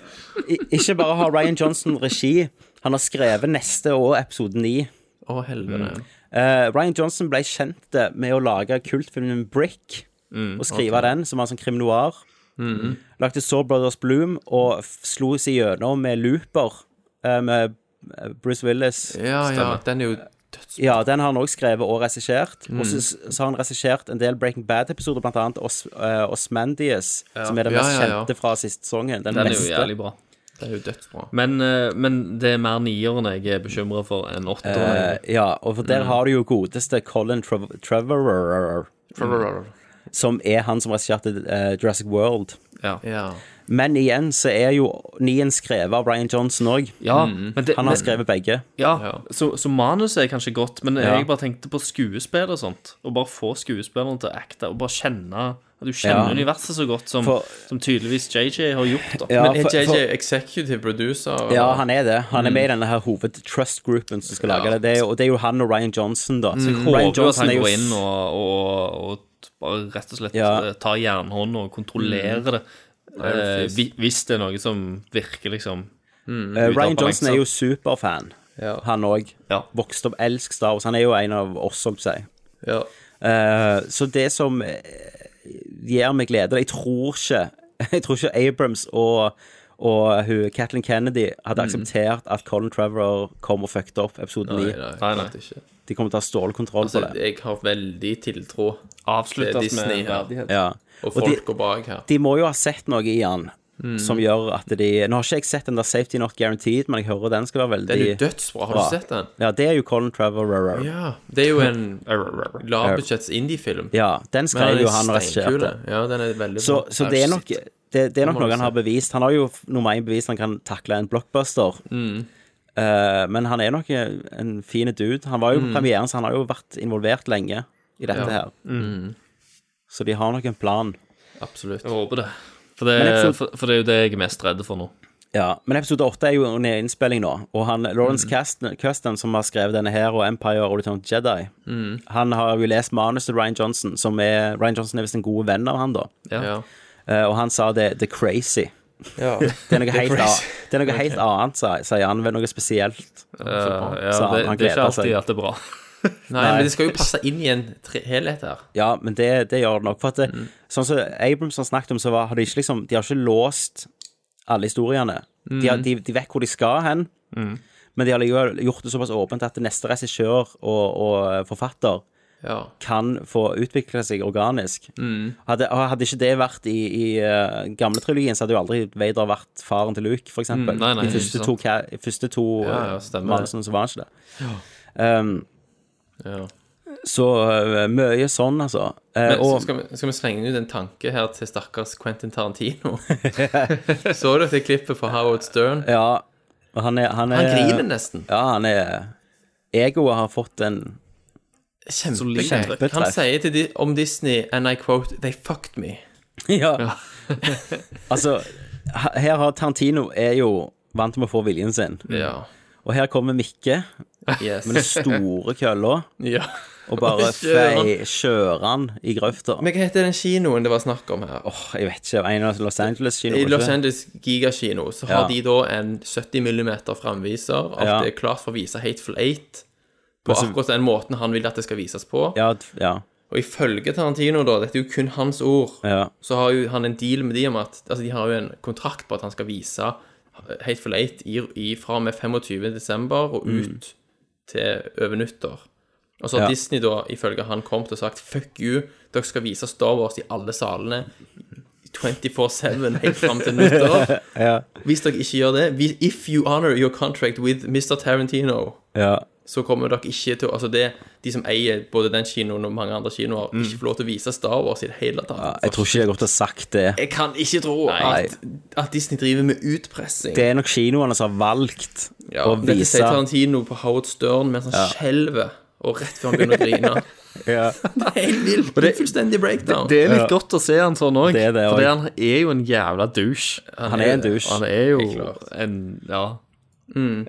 i- ikke bare har Ryan Johnson regi, han har skrevet neste år episode 9. Å, helvete. Eh, Ryan Johnson ble kjent med å lage kultfilmen Brick og skrive den, som var sånn krim noir. Lagde Saw Brothers Bloom og f- slo seg gjennom med Looper eh, med eh, Bruce Willis. Ja, ja, den er jo. Ja, den har han òg skrevet og regissert. Og så, så har han regissert en del Breaking Bad-episoder, blant annet Os, uh, Osmandius, som er den Ja, mest ja, ja. kjente fra siste sesongen. Den, Den er jo jævlig bra. Det er jo dødsbra. Men, eh, men det er mer nieren jeg er bekymra for enn åtteren. Uh, ja, og for der har du jo godeste Colin Trev Trevorrow, som er han som regisserte uh, Jurassic World. ja. Ja. Men igjen så er jo nien skrevet av Brian Johnson òg. ja, men det, Han har men, skrevet begge. ja, Ja. Så, så manuset er kanskje godt, men Ja. jeg bare tenkte på skuespill og sånt. Og bare få skuespillerne til å acte, og bare kjenne at du kjenner Ja. universet så godt som, For- som tydeligvis JJ har gjort. da Ja, Men er for- JJ for- executive producer? Ja, han er det. Han er med i denne her hoved-trust-gruppen som skal lage det. det er og det er jo han og Ryan Johnson, da. Så Håper Ryan at han går inn og, og, og bare rett og slett Ja. tar jernhånd og kontrollerer det. Eh, hvis det er noe som virker liksom Eh, ut Ryan Johnson er jo superfan, Ja. han òg. Ja. Vokste opp, elsker Star Wars. Han er jo en av oss, holdt på å si. Eh, så det som eh, gir meg glede Jeg tror ikke Jeg tror ikke Abrams og, og hun, Kathleen Kennedy hadde akseptert at Colin Trevor kom og fucket opp episode 9. Nei, nei, Nei. De kommer til å ha stålkontroll Altså, på det. jeg har veldig tiltro avsluttes er Disney med verdighet. Ja. Og Og de, folk går bak her. de må jo ha sett noe i han som gjør at de Nå har ikke jeg sett den der Safety Not Guaranteed, men jeg hører den skal være veldig Den er jo dødsbra. Har bra. du sett den? Ja, det er jo Colin Trevor. Ja. Det er jo en lavbudsjetts indie-film. Ja, den skal jo han og regisserte. Ja, den er veldig Så, bra. så det er nok det, det er nok noe han har bevist. Han har jo nummer én bevist han kan takle en blockbuster. Mm. Uh, men han er nok en fin dude. Han var jo på Mm. premieren, så han har jo vært involvert lenge i dette her. Så de har nok en plan. Absolutt. Jeg håper det. For det, episode- for, for det er jo det jeg er mest redd for nå. Ja, Men episode åtte er jo under innspilling nå, og han. Lawrence mm. Custon, som har skrevet denne her, og Empire og Return of the Jedi, Mm. han har jo lest manus til Ryan Johnson, som er Ryan Johnson er visst en god venn av han, da. Ja. Eh, og han sa det, er crazy. ja. Det er noe helt, det er noe helt annet, sier han. ved Noe spesielt. Uh, ja, det, det er ikke alltid seg. at det er bra. Nei, men det skal jo passe inn i en helhet her. Ja, men det, det gjør det nok. For at det, Mm. sånn som Abrams har snakket om, så var, har de ikke liksom De har ikke låst alle historiene. De, har, de, de vet hvor de skal hen, men de har gjort det såpass åpent at neste regissør og, og forfatter Ja. kan få utvikle seg organisk. Mm. Hadde, hadde ikke det vært i, i uh, gamle trilogien, så hadde jo aldri Vader vært faren til Luke, for eksempel. Mm, nei, nei, de første to, første to Ja, ja, manusene, så var han ikke det. Ja. Um, ja. så uh, mye sånn, altså. Uh, Men så skal vi, skal vi slenge ut en tanke her til stakkars Quentin Tarantino? Så du det klippet fra Howard Stern? ja, han er Han, er, Han griner nesten. Ja, han er Egoet har fått en Kjempe, Kjempetreff. Han sier til de, om Disney, and I quote, they fucked me. Ja. altså, her har Tarantino er jo vant med å få viljen sin. Ja. Og her kommer Mikke Yes. med den store kølla ja. og bare fei, kjører han i grøfta. Men hva heter den kinoen det var snakk om her? Åh, jeg vet ikke. En av Los Angeles-kinoene. I Los Angeles Gigakino så har Ja. de da en 70 mm framviser av Ja. det er klart for å vise Hateful Eight på akkurat den måten han vil at det skal vises på. Ja, ja, Og ifølge Tarantino, da, dette er jo kun hans ord, ja. så har jo han en deal med de om at Altså, de har jo en kontrakt på at han skal vise Hateful Eight i, i, fra og med 25. desember og ut til over nyttår. Og så har Ja. Disney da, ifølge han, kommet og sagt fuck you, dere skal vise Star Wars i alle salene 24-7 helt fram til nyttår. Ja. Hvis dere ikke gjør det If you honor your contract with Mr. Tarantino ja. Så kommer dere ikke til Altså det de som eier både den kinoen og mange andre kinoer, ikke får lov til å vise Star Wars i det hele tatt. Ja, Jeg tror ikke jeg godt har sagt det. Jeg kan ikke tro at, at Disney driver med utpressing. Det er nok kinoene som har valgt ja, å Dette vise sier Tarantino på Howard Stern mens han skjelver, og rett før han begynner å grine. ja. Det er helt vilt. Det er fullstendig breakdown. Det er litt godt å se han sånn òg, Det det for han er jo en jævla douche. Han er en douche. Han er jo en Ja.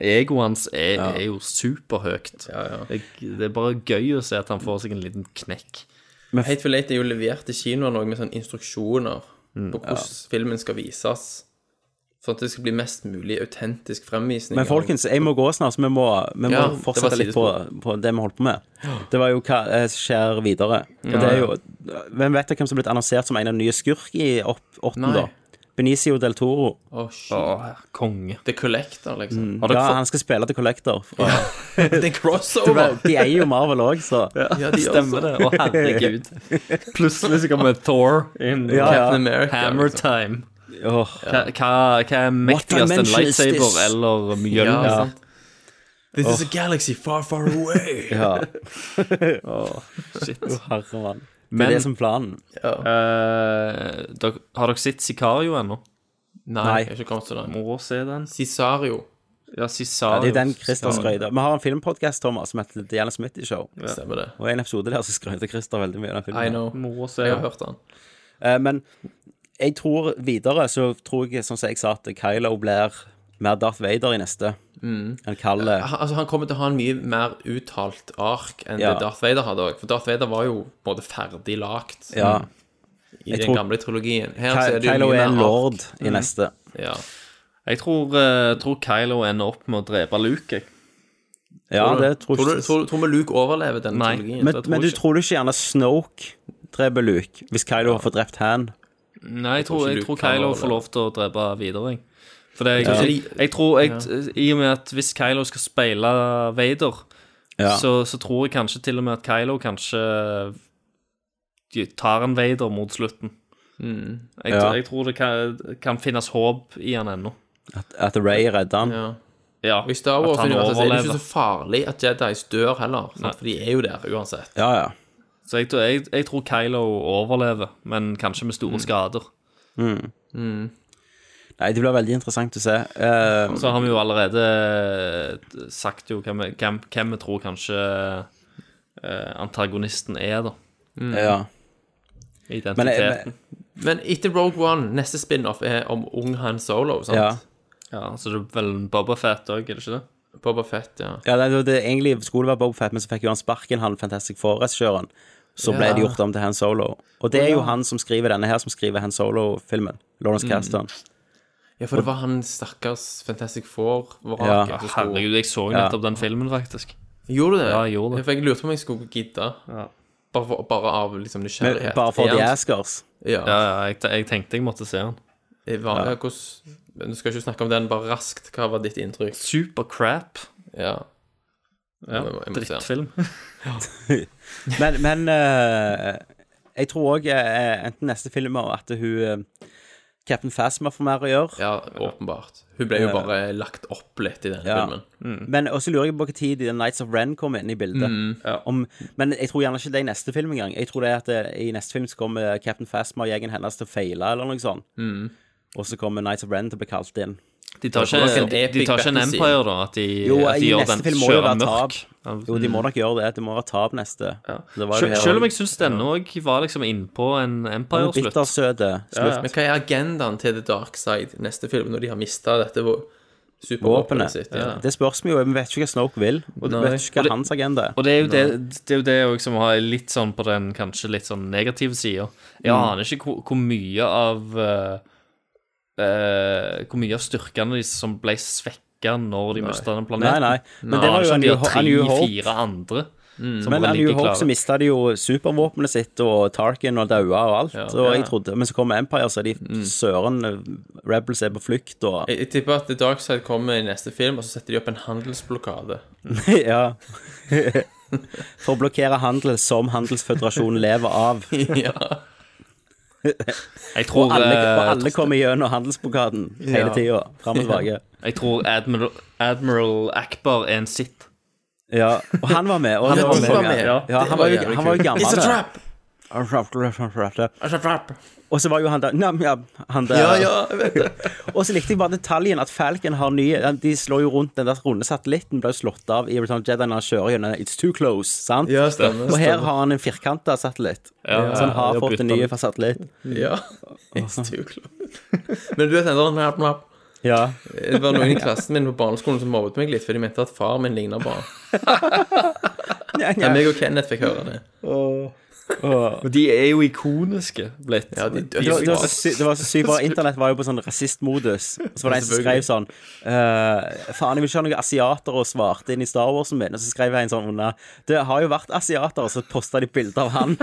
Egoet hans er, er jo superhøyt. Ja, ja. Det, det er bare gøy å se at han får seg en liten knekk. Hateful Late er jo levert til kinoen med sånne instruksjoner på hvordan filmen skal vises. Sånn at det skal bli mest mulig autentisk fremvisning. Men folkens, jeg må gå snart, så vi må, vi må Ja, fortsette litt på, på det vi holdt på med. Det var jo hva eh, skjer videre. Og det er jo Hvem vet hvem som er blitt annonsert som en av de nye skurk i åtten, da? Benicio del Toro. Å, shit. Konge. The Collector, liksom. Har dere Ja, fått- han skal spille til Collector. Fra, Det er en crossover! de eier jo Marvel òg, så Ja, de Stemmer også. det. Å, herregud. Plutselig så kommer Thor inn. Ja, ja. Captain America. Hammer liksom. time. Oh. Hva, hva, er mektigst, en lightsaber eller eller Ja, sant. This is a galaxy far, far away. ja. Shit. Herre mann. Det er det som er planen. Eh, dere- har dere sett Sicario ennå? Nei, Nei. jeg har ikke kommet til den. Må se den. Cesario, Ja, Ja, det er den Christer skrøyter. Vi har en filmpodkast, Thomas, som heter The Alan Smitty Show. stemmer det. Og i en episode der så skrøyter Christer veldig mye av den I know. Må se Jeg har den. hørt den. Eh, men jeg tror videre så tror jeg, sånn som jeg sa, at Kylo blir mer Darth Vader i neste enn Kalle. Han, altså, han kommer til å ha en mye mer uttalt ark enn Ja. det Darth Vader hadde òg. For Darth Vader var jo på en måte ferdig lagt Ja. i den tror- gamle trilogien. Her så er det jo Kylo mye er en mer lord ark. i neste. Ja. Jeg tror, eh, tror Kylo ender opp med å drepe Luke. jeg. Ja, det tror Tror jeg du, tror, tror vi Luke overlever den Nei. trilogien? Men, det tror men du jeg ikke. tror du ikke gjerne Snoke dreper Luke hvis Kylo har fått drept Han? Nei, jeg tror, ikke jeg Luke tror kan Kylo overleve. får lov til å drepe videre. Jeg. For det, jeg, Ja. jeg, jeg tror jeg, I og med at hvis Kylo skal speile Vader, Ja. så, så tror jeg kanskje til og med at Kylo kanskje tar en Vader mot slutten. Jeg, Ja. jeg tror det kan, kan finnes håp i han ennå. At Ray redder han? Ja. Ja, Og i Star at han Wars-universet er det ikke så farlig at Jedis dør heller, sant? for de er jo der uansett. Ja, ja. Så jeg, jeg, jeg tror Kylo overlever, men kanskje med store skader. Nei, det blir veldig interessant å se. Eh, Så har vi jo allerede eh, sagt jo hvem, hvem, hvem vi tror kanskje uh, antagonisten er, da. ja. Men, men, Men etter Rogue One, neste spin-off er om ung Han Solo, sant? ja. ja, så det er vel Boba Fett òg, er det ikke det? Boba Fett, ja. ja det, det, egentlig skulle være Bobafett, men så fikk jo han sparken, han Fantastic Four-regissøren. Så ble Ja. det gjort om til Han Solo. Og det er jo han som skriver denne her, som skriver Han Solo-filmen. Lawrence Kasdan. Ja, for det var han stakkars Fantastic Four-vraket Ja. Herregud, jeg så jo nettopp den filmen, faktisk. Gjorde du det? Ja, jeg gjorde det. For jeg lurte på om jeg skulle gidde. Bare, for, bare av liksom Men nysgjerrighet. bare for de The Askers. Ja. Ja, ja jeg, jeg tenkte jeg måtte se den. Var, ja. hvordan, du skal ikke snakke om den bare raskt. Hva var ditt inntrykk? Super crap. Ja. Ja, drittfilm. Men, men uh, jeg tror òg enten neste film og at hun eh, Captain Phasma får mer å gjøre. ja, åpenbart. Hun ble jo bare lagt opp litt i denne Ja. filmen. Men også lurer jeg på hva tid The Nights of Ren kommer inn i bildet. Ja. Om, men jeg tror gjerne ikke det er i neste film engang. Jeg tror det er at det, i neste film så kommer Captain Phasma og gjengen hennes til å feile, eller noe sånt. Og så kommer Nights of Ren til å bli kalt inn. De tar ikke, en de, de tar ikke en. Empire, da? At de, Jo, at de i gjør neste den film må jo være mørk? tap. Jo, de må nok gjøre det. Det må være tap neste. Det var jo Selv, selv om jeg syns denne òg var liksom innpå en Empire-slutt. Bittersøte slutt. Men hva er agendaen til The Dark Side neste film, når de har mista dette vå- supervåpenet Våpenet. sitt? Ja. Det spørs vi jo. Vi vet ikke hva Snoke vil. Og vi vet ikke hva hans agenda er. Og det er jo det, det, er jo det som har litt sånn på den kanskje litt sånn negative sida. Jeg aner ikke hvor, hvor mye av eh, eh, Hvor mye av styrkene de som ble svekka når de mista den planeten. nei. nei. Men Det det var jo sånn New, Hope. tre-fire andre. Mm. Men New Hope klare. så mista de jo supervåpenet sitt, og Tarkin og daua og alt. Ja. og jeg trodde, Men så kommer Empire, så er de søren eh, Rebels er på flukt, og Jeg, jeg tipper at The Dark Side kommer i neste film, og så setter de opp en handelsblokade. Ja. For å blokkere handel som Handelsføderasjonen lever av. ja. Jeg tror, Og alle, eh, og alle kommer gjennom handelsblokaden hele tida. Fram og tilbake. jeg tror Admiral, Admiral Akbar er en sitt. Ja, og han var med. Og Han var med, ja. Han var jo gammel. It's a trap! Og så var jo han der ja, ja, han der. Ja, ja, jeg vet det. Og så likte jeg bare detaljen at Falcon har nye De slår jo rundt den der runde satellitten, ble jo slått av i Return of Jedi når han kjører gjennom It's too close, sant? Ja, stemmer. Og her stemmer. har han en firkanta satellitt. Ja, så han har fått en ny satellitt. Ja. It's too close. Men du vet den der map. Ja. Det var noen i klassen min på barneskolen som mobbet meg litt, for de mente at far min ligner på han. Ja, Ja, meg og Kenneth fikk høre det. Men de er jo ikoniske blitt. Ja, de Det var, det, var så, sy- det var så sykt, bare Internett var jo på sånn rasistmodus. Og så var det en som skrev sånn eh, Faen, jeg vil ikke ha noen asiater og svarte inn i Star Warsen min. Og så skrev jeg en sånn under Det har jo vært asiater, og så posta de bilde av han.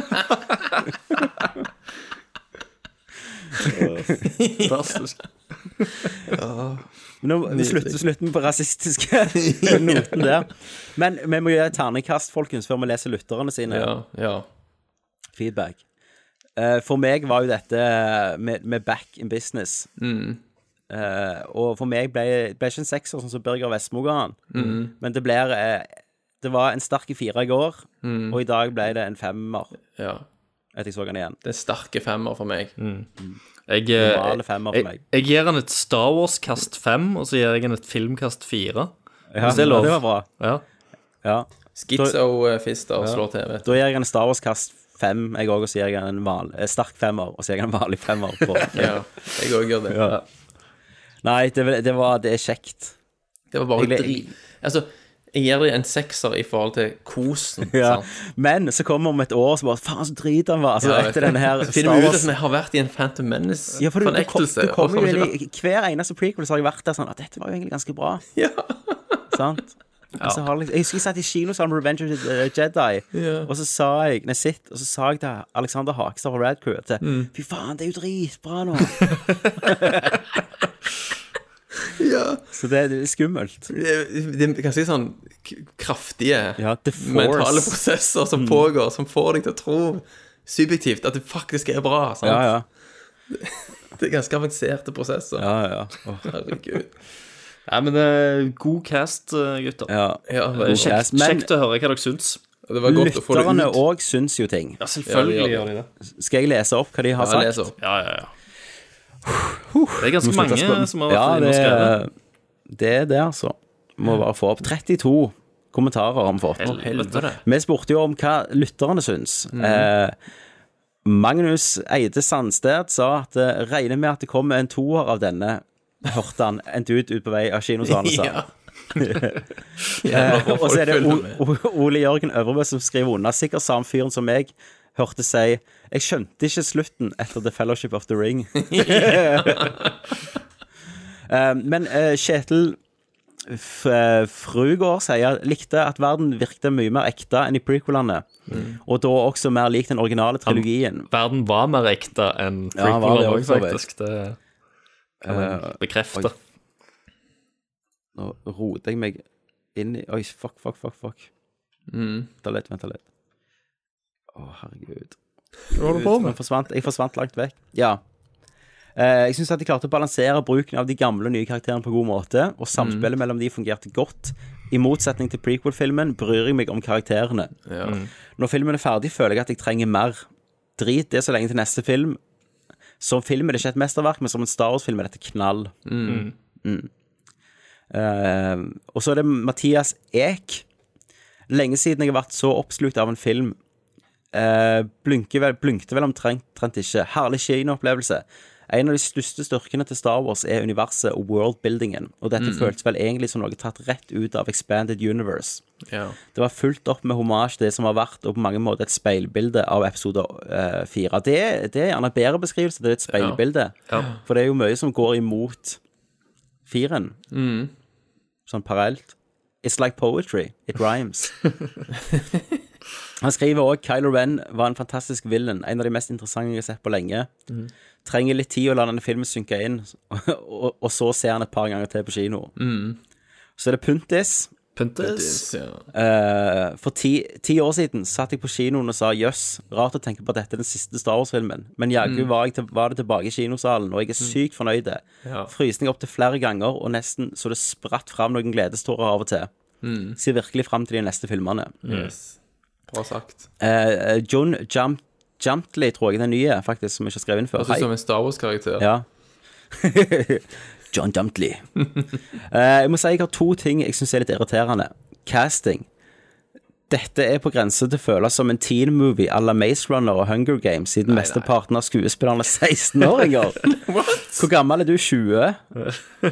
Fantastisk. Men nå vi slutter, slutter vi på rasistiske noten der. Men vi må gjøre et terningkast, folkens, før vi leser lytterne sine Ja, ja. Feedback. Eh, for meg var jo dette med, med back in business. Eh, og for meg ble det ikke en sekser, sånn som Birger Vestmo ga han. Men det blir eh, Det var en sterk fire i går, og i dag ble det en femmer ja. etter jeg så den igjen. Det er sterke femmer for meg. Jeg, eh, femmer for jeg, meg. jeg gir han et Star Wars-kast fem, og så gir jeg han et filmkast fire. Ja, Hvis det er lov. det var bra. Ja. Ja. Schizo-fister slår TV. Da gir jeg en Star Wars-kast fem, jeg òg, og så gir jeg en val, eh, sterk femmer, og så gir jeg en vanlig femmer. På. Ja, jeg òg gjør det. Ja. Nei, det, det var Det er kjekt. Det var bare Jeg- drit. Altså, jeg gir det en sekser i forhold til kosen. Ja. Men så kommer om et år, så bare Faen, så drit han var. Altså, Ja, etter denne her Så finner vi ut at vi har vært i en Phantom Ja, for du, du, kom, Menace-fornektelse. du jo inn i hver eneste prequel så har jeg vært der sånn at dette var jo egentlig ganske bra. Ja. Sant? Liksom, jeg husker jeg satt i kinosalen Revenge of the Jedi, yeah. og så sa jeg Nei, sitt, og så sa jeg til Alexander Hakestad fra Rad Crew at Mm. Fy faen, det er jo dritbra nå. ja. Så det, det er skummelt. Det det er ganske sånn kraftige Ja, mentale prosesser som pågår, som får deg til å tro subjektivt at det faktisk er bra. Sant? Ja, ja. Det er ganske avanserte prosesser. ja, ja. Oh. Herregud. Nei, men uh, god cast, eh, gutter. ja. Ja, god kjekt, cast. Men- kjekt å høre hva dere syns. det var godt å få det Lytterne òg syns jo ting. Ja, selvfølgelig gjør de det. Skal jeg lese opp hva de har Ja, sagt? les opp. Ja, ja, ja. Det er ganske mange som har ja, vært inne og det, skrevet. det er det, altså. Må bare få opp 32 kommentarer har vi fått. Helvete. Vi spurte jo om hva lytterne syns. Mm. Eh, Magnus Eide Sandsted sa at regner med at det kommer en toer av denne. Hørte han en dude ut på vei av kinosalen sa. Ja. Eh, og så er det o o Ole Jørgen Øvrebø som skriver under. Sikkert samme fyren som meg hørte si Jeg skjønte ikke slutten etter The Fellowship of the Ring. Eh, men eh, Kjetil Frugård sier likte at verden virkte mye mer ekte enn i prequelene. Og da også mer lik den originale trilogien. Verden var mer ekte enn Ja, prequelene òg, også, faktisk. Det kan man bekrefte. oi. Nå roter jeg meg inn i Oi, fuck, fuck, fuck. fuck. Vent litt, vent litt. Å, herregud. Hva holder du på forsvant, jeg forsvant langt vekk. Ja. Eh, jeg syns de klarte å balansere bruken av de gamle og nye karakterene på god måte, og samspillet mellom de fungerte godt. I motsetning til prequel-filmen bryr jeg meg om karakterene. Ja. Når filmen er ferdig, føler jeg at jeg trenger mer. Drit det så lenge til neste film. Som film er det ikke et mesterverk, men som en Star Wars-film er dette knall. Mm. Eh, og så er det Mathias Ek. Lenge siden jeg har vært så oppslukt av en film. Uh, vel, blunkte vel omtrent omtrent ikke. Herlig kinoopplevelse. En av de største styrkene til Star Wars er universet og worldbuildingen, og dette føltes vel egentlig som noe tatt rett ut av Expanded Universe. Ja. Det var fulgt opp med til det som har vært, og på mange måter et speilbilde av episode eh, fire. Det, det er gjerne en bedre beskrivelse, det er et speilbilde. For det er jo mye som går imot firen. sånn parallelt. It's like poetry. It rhymes. Han skriver òg Kylo Ren var en fantastisk villain, en av de mest interessante jeg har sett på lenge. Trenger litt tid å la denne filmen synke inn, og, og så ser han et par ganger til på kino. Så er det Puntis. Puntis. Ja. Uh, for ti, ti år siden satt jeg på kinoen og sa jøss, rart å tenke på at dette er den siste Star Wars-filmen. Men jaggu var, jeg var det tilbake i kinosalen, og jeg er sykt fornøyd. Ja. Frysning opptil flere ganger, og nesten så det spratt fram noen gledestårer av og til. Ser virkelig fram til de neste filmene. Yes. Bra sagt. Eh, John Jump, Jumptley, tror jeg den nye, faktisk, som jeg ikke har skrevet inn før. Ut som en Star Wars-karakter. Ja. John Jumptley. Eh, jeg må si jeg har to ting jeg syns er litt irriterende. Casting. Dette er på grense til å føles som en teen movie à la Maze Runner og Hunger Games, siden mesteparten av skuespillerne er 16-åringer. Hvor gammel er du? 20?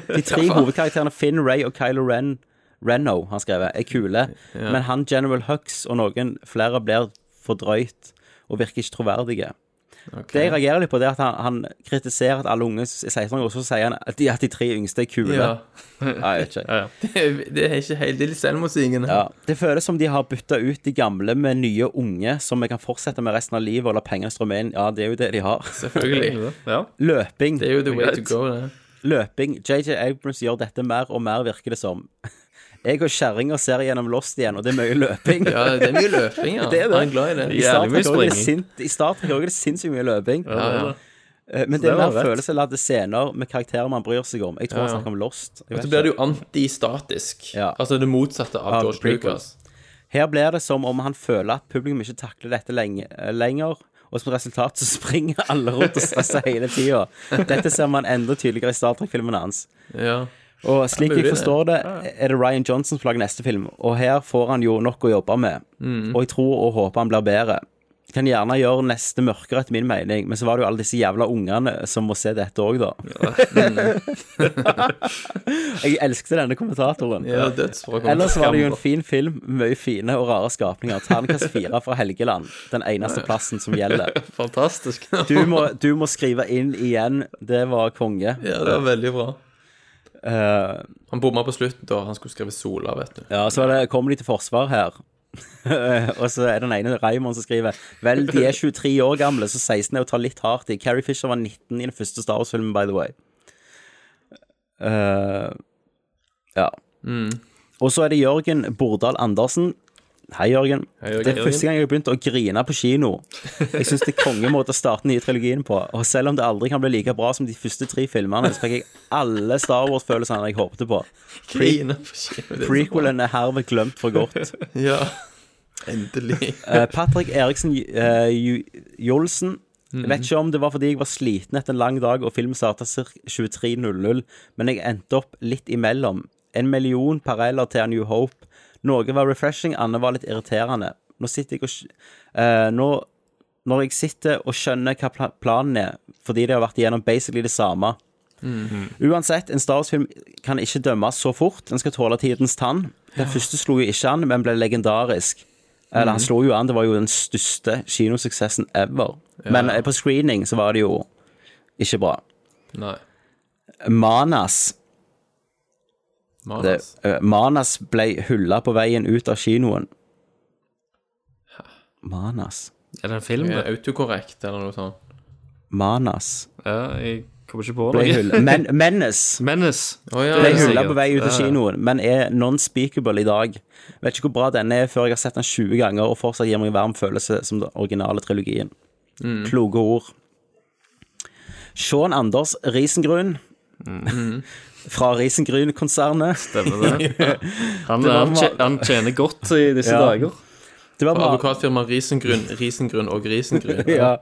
De tre hovedkarakterene Finn, Ray og Kylo Ren Reno, har skrevet, er kule, men han General Hux og noen flere blir for drøyt og virker ikke troverdige. Det jeg reagerer litt på, det er at han, han kritiserer at alle unge er 16 år, og så sier han at de, at de tre yngste er kule. Ja. Nei, jeg vet ikke. Det, er- det er ikke helt Det er litt selvmotsigende. Ja, det føles som de har bytta ut de gamle med nye unge, som vi kan fortsette med resten av livet og la pengene strømme inn. Ja, det er jo det de har. Selvfølgelig. Løping. Det er jo the way to go, det. Løping. JJ Abrams gjør dette mer og mer, virker det som. Jeg og kjerringa ser gjennom Lost igjen, og det er mye løping. Ja, det er mye løping, ja. Det er det. Han er glad i det. I starten Jævlig mye er det springing. I Star er det sinnssykt mye løping. Ja, ja. Eh, Men det det er mer følelsesladde scener med karakterer man bryr seg om. Jeg tror Ja, han ja. snakker om Lost. Og så blir det jo antistatisk. Ja. Altså det motsatte av Av George. Lucas. Her blir det som om han føler at publikum ikke takler dette lenge, eh, lenger. Og som resultat så springer alle rundt og stresser hele tida. Dette ser man enda tydeligere i Star Trek-filmene hans. Ja. Og slik jeg forstår det, er det Ryan Johnson som lager neste film. Og her får han jo nok å jobbe med. Mm. Og jeg tror og håper han blir bedre. Kan gjerne gjøre neste mørkere, etter min mening, men så var det jo alle disse jævla ungene som må se dette òg, da. jeg elsket denne kommentatoren. ja. Ellers var det jo en fin film, mye fine og rare skapninger. Terningkast fire fra Helgeland. Den eneste plassen som gjelder. Fantastisk. Du må, du må skrive inn igjen. Det var konge. Ja, det var veldig bra. Eh, Han bomma på slutten da han skulle skrive Sola, vet du. ja, så det, kommer de til forsvar her. og så er den ene Raymond som skriver Vel, de er 23 år gamle, så 16 er å ta litt hardt i. Carrie Fisher var 19 i den første Star Wars-filmen, by the way. Uh, ja. Og så er det Jørgen Bordal Andersen. Hei, Jørgen. Hei, Jørgen. Det er første gang jeg har begynt å grine på kino. Jeg syns det er kongemåte å starte den nye trilogien på. Og selv om det aldri kan bli like bra som de første tre filmene, så fikk jeg alle Star Wars-følelsene jeg håpte på. Grine på kino. Prequelen er herved glemt for godt. Ja. Endelig. Eh, Patrick Eriksen uh, Jolsen. Jeg vet ikke om det var fordi jeg var sliten etter en lang dag og filmen starta ca. 23.00, men jeg endte opp litt imellom. En million pareller til A New Hope. Noe var refreshing, annet var litt irriterende. Nå sitter jeg og eh, nå, Når jeg sitter og skjønner hva planen er, fordi de har vært igjennom basically det samme. Uansett, en Star Wars-film kan ikke dømmes så fort. Den skal tåle tidens tann. Den første slo jo ikke an, men ble legendarisk. Eller han slo jo an, det var jo den største kinosuksessen ever. Men eh, på screening så var det jo ikke bra. Nei. Manas det, Manas. eh, Manas ble hylla på veien ut av kinoen. Manas Er det en film? Er det? Autokorrekt eller noe sånt. Manas Ja, jeg kommer ikke på noe. Men, Menace Menace. Oh, ja, ble hylla på vei ut av kinoen, men er non-speakable i dag. Vet ikke hvor bra den er før jeg har sett den 20 ganger og fortsatt gir meg en varm følelse som den originale trilogien. Mm. Kloke ord. Sean Anders Risengrun. Mm. Fra Risengrun-konsernet. Stemmer det. Han, var han, han tjener godt i disse Ja. dager. Det var Advokatfirmaet Risengryn, Risengryn og Grisengrunn. ja.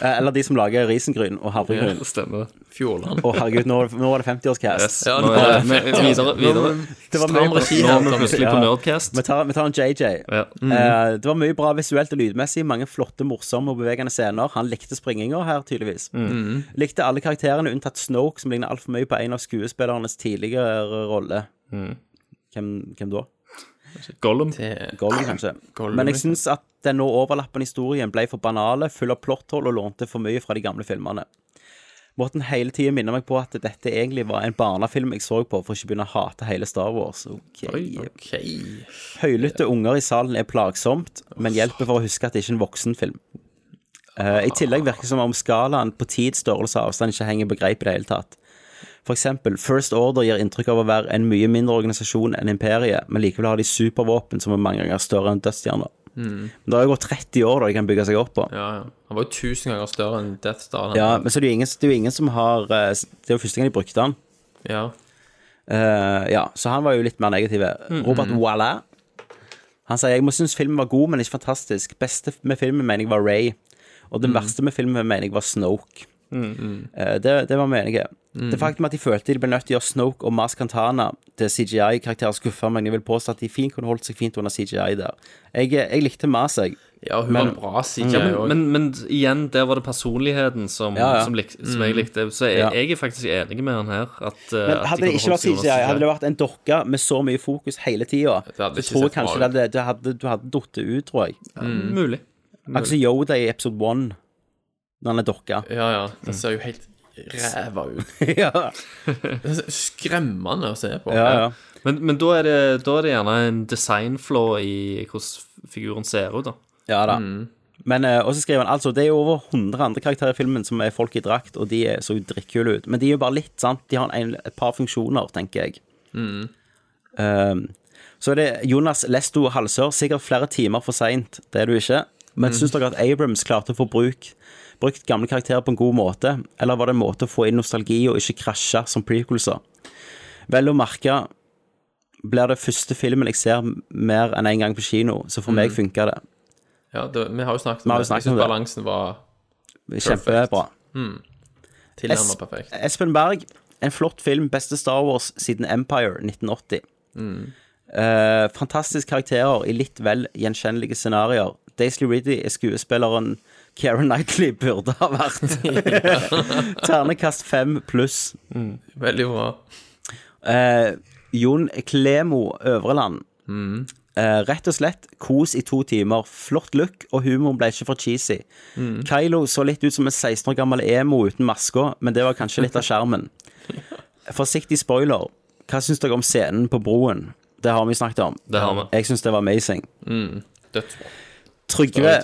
Eh, Eller de som lager risengryn og havregryn. Stemmer. Fjordland. Å, herregud, nå, nå var det 50-årscast. Yes. Ja, Nå er det vi- videre. videre. Det var Stram regi Nå er vi plutselig på Ja. Nerdcast. Vi tar, vi tar en JJ. Ja. Eh, det var mye bra visuelt og lydmessig. Mange flotte, morsomme og bevegende scener. Han likte springinga her, tydeligvis. Likte alle karakterene unntatt Snoke, som ligner altfor mye på en av skuespillernes tidligere rolle. Hvem, hvem da? Gollum. Gollum, kanskje. Gollum, Men jeg ja. syns at den nå overlappende historien ble for banale, full av plotthold og lånte for mye fra de gamle filmene. Måten hele tiden minner meg på at dette egentlig var en barnefilm jeg så på, for ikke å begynne å hate hele Star Wars. Ok. OK. Høylytte unger i salen er plagsomt, men hjelper for å huske at det ikke er en voksenfilm. Uh, I tillegg virker det som om skalaen på tid, størrelse og avstand ikke henger på greip i det hele tatt. For eksempel, First Order gir inntrykk av å være en mye mindre organisasjon enn Imperiet, men likevel har de supervåpen som er mange ganger større enn dødsstjerner. Men det har jo gått 30 år da de kan bygge seg opp på. Ja, ja. Han var jo tusen ganger større enn Death Star. Ja, men så det er jo ingen, det er jo ingen som har eh, Det er jo første gang de brukte han. ja. Eh, ja, så han var jo litt mer negativ. Robert Walla. Han sier jeg må synes filmen var god, men ikke fantastisk. Beste med filmen mener jeg var Ray. Og det verste med filmen mener jeg var Snoke. Eh, det, det var meningen. enige. Det faktum at de følte de ble nødt til å gjøre Snoke og Mas Cantana til CGI-karakterer skuffa meg. Jeg vil påstå at de fint kunne holdt seg fint under CGI der. Jeg, jeg likte Mas, jeg. ja, hun Men- var bra CJ Ja, men, men, men igjen, der var det personligheten som, Ja, ja. som, lik, som jeg likte. Så jeg, Ja. jeg er faktisk enig med han her. At, uh, Men at hadde de det ikke vært CGI, hadde det vært en dokke med så mye fokus hele tida, Det så tror jeg kanskje det hadde, det hadde, du hadde datt ut, tror jeg. Mulig. Akkurat som Yoda i episode one, når han er dokka. Ja, ja. Det ser jo helt ræva ut. ja, skremmende å se på. ja, ja. Men, men da, er det, da er det gjerne en designflaw i hvordan figuren ser ut, da. ja da. Men og også skriver han altså Det er jo over 100 andre karakterer i filmen som er folk i drakt, og de er- så jo drittkule ut. Men de er jo bare litt, sant. De har en, et par funksjoner, tenker jeg. Um, så er det Jonas Lesto Halsør, sikkert flere timer for seint. Det er du ikke. Men syns dere at Abrams klarte å få bruk, brukt gamle karakterer på en god måte? Eller var det en måte å få inn nostalgi og ikke krasje som prequelser? Vel å merke blir det første filmen jeg ser mer enn én en gang på kino, så for meg funka det. Ja, det, vi har jo snakket om det. Jeg syns balansen var Kjempebra. tilnærmet Es- perfekt. Espen Berg, en flott film, beste Star Wars siden Empire 1980. Eh, fantastisk karakterer i litt vel gjenkjennelige scenarioer. Daisy Ridley er skuespilleren Karen Knightley burde ha vært. Ternekast fem pluss. Veldig bra. Eh, Jon Klemo Øvreland. Eh, rett og slett kos i to timer. Flott look, og humoren ble ikke for cheesy. Kylo så litt ut som en 16 år gammel emo uten maska, men det var kanskje litt av skjermen. Forsiktig spoiler. Hva syns dere om scenen på broen? Det har vi snakket om. Det har vi. Jeg syns det var amazing. Dødsbra. Trygve,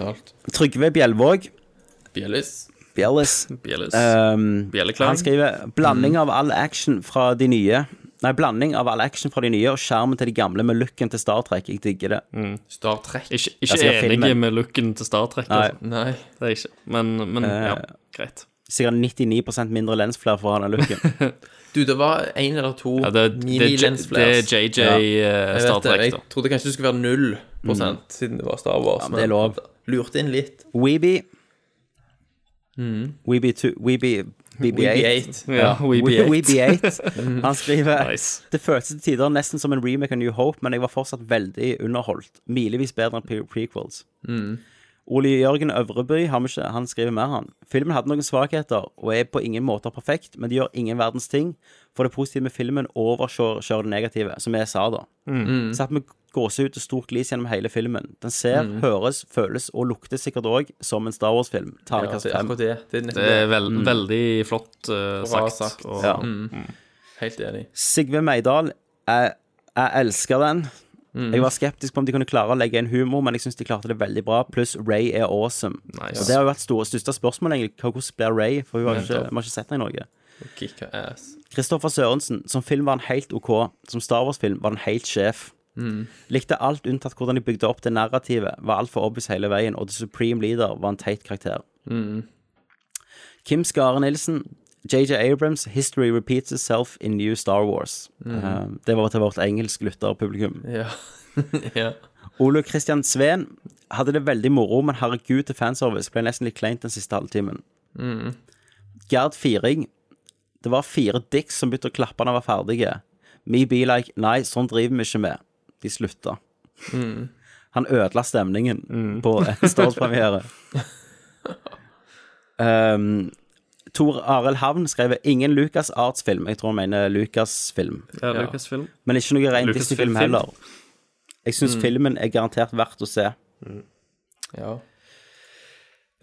Trygve Bjelvåg Bjellis. Bjellis Bjellis. um, Bjelleklang. Han skriver blanding av all action fra de nye Nei, blanding av all action fra de nye og skjermen til de gamle med looken til Star Trek. Jeg digger det. Star Trek. Ikke, ikke enig filmen. med looken til Star Trek. Nei. Altså. Nei. Det er ikke. Men, men ja, greit. Sikkert 99% mindre lensflare for han looken. Du, det var én eller to Ja, det, det, det, det er JJ Ja. eh, Star Trek, da. Jeg trodde kanskje det skulle være null prosent, siden det var Star Wars. Ja, men det er lov. Lurte inn litt. Weeby. Weeby2 Weeby BB8. BB-8. Ja, WeB8. Weeby8. Han skriver Nice. Det føltes til tider nesten som en remake av New Hope, men jeg var fortsatt veldig underholdt. Milevis bedre enn pre- prequels. Ole Jørgen Øvreby har vi ikke, han skriver mer, han. Filmen hadde noen svakheter og er på ingen måter perfekt, men det gjør ingen verdens ting. For det positive med filmen overkjører det negative, som jeg sa da. Satt med gåsehud og stort glis gjennom hele filmen. Den ser, høres, føles og lukter sikkert òg som en Star Wars-film. Ja, det det. Det er Det er veld, mm. veldig flott uh, sagt. sagt. Og, Ja. Helt enig. Sigve Meidal, jeg, jeg elsker den. Mm. Jeg var skeptisk på om de kunne klare å legge inn humor, men jeg syns de klarte det veldig bra. Pluss Ray er awesome. Nice. Og Det har jo vært store, største spørsmål, egentlig. Hvordan blir Ray? For hun har ikke, vi har ikke sett henne i Norge. Kristoffer Sørensen, som film var han helt OK. Som Star Wars-film var han helt sjef. Mm. Likte alt unntatt hvordan de bygde opp det narrativet. Var altfor obvious hele veien, og The Supreme Leader var en teit karakter. Mm. Kim Skare Nilsen, JJ Abrams, History repeats itself in new Star Wars. Mm. Uh, det var til vårt engelsk lytterpublikum. Ja. ja. Ole Christian Sveen hadde det veldig moro, men herregud til fanservice ble nesten litt kleint den siste halvtimen. Gerd Firing Det var fire dicks som begynte å klappe da de var ferdige. Me be like Nei, sånn driver vi ikke med. De slutta. Han ødela stemningen på en Star Wars-premiere. um, Tor Arild Havn skrev 'Ingen Lucas Arts-film'. Jeg tror han mener Lucas-film. Ja, Lucasfilm. Men ikke noe ren Lucasfilm Disney-film heller. Jeg syns filmen er garantert verdt å se. ja.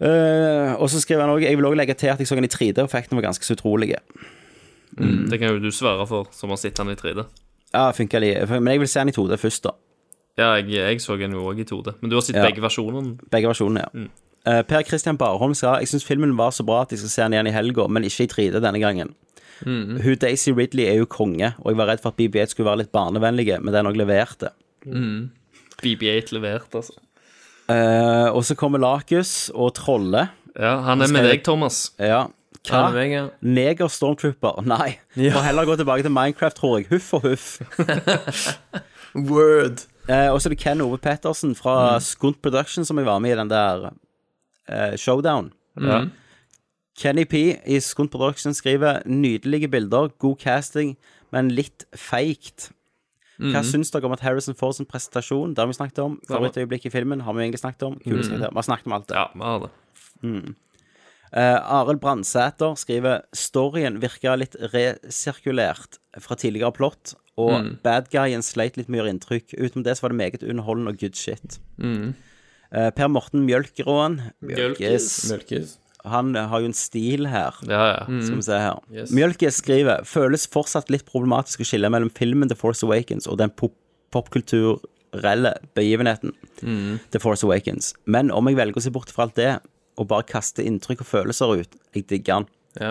Uh, og så skriver han også Jeg vil også legge til at jeg så den i 3D, og effekten var ganske så utrolige. Det kan jo du svære for, som har sett den i 3D. Ja, funker li- Men jeg vil se den i 2D først, da. Ja, jeg, jeg så den jo òg i 2D. Men du har sett Ja. begge versjonene. Begge versjonene, ja. Eh, per Christian Barholm sa jeg syns filmen var så bra at jeg skal se den igjen i helga, men ikke i 3D denne gangen. Hun Daisy Ridley er jo konge, og jeg var redd for at BB8 skulle være litt barnevennlige, men den òg leverte. BB8 levert, altså. Eh, og så kommer Lakus og Trolle. Ja, han er med deg, Thomas. Ja. Ja, Hva? meg, ja. Neger Stormtrooper? Nei. Må heller gå tilbake til Minecraft, tror jeg. Huff og huff. Word. Eh, og så er det Ken Ove Pettersen fra Skunt Production som jeg var med i den der eh, Showdown. Ja. Kenny P i Skunt Production skriver nydelige bilder, god casting, men litt feigt. Hva syns dere om at Harrison får sin presentasjon? Det har vi snakket om. Favorittøyeblikk i filmen har vi egentlig snakket om. Kule mm. Vi har snakket om alt det. Ja, vi har det. Eh, Arild Brandsæter skriver storyen virka litt resirkulert fra tidligere plott, og bad guyen sleit litt mye inntrykk. Utenom det så var det meget underholdende og good shit. Eh, per Morten Mjølkeråen Mjølkes. Mjølkes. Han eh, har jo en stil her. Ja, ja. Skal vi se her. Yes. Mjølkes skriver Føles fortsatt litt problematisk å skille mellom filmen The Force Awakens og den pop popkulturelle begivenheten The Force Awakens. Men om jeg velger å se bort fra alt det, og bare kaste inntrykk og følelser ut, jeg digger den. Ja.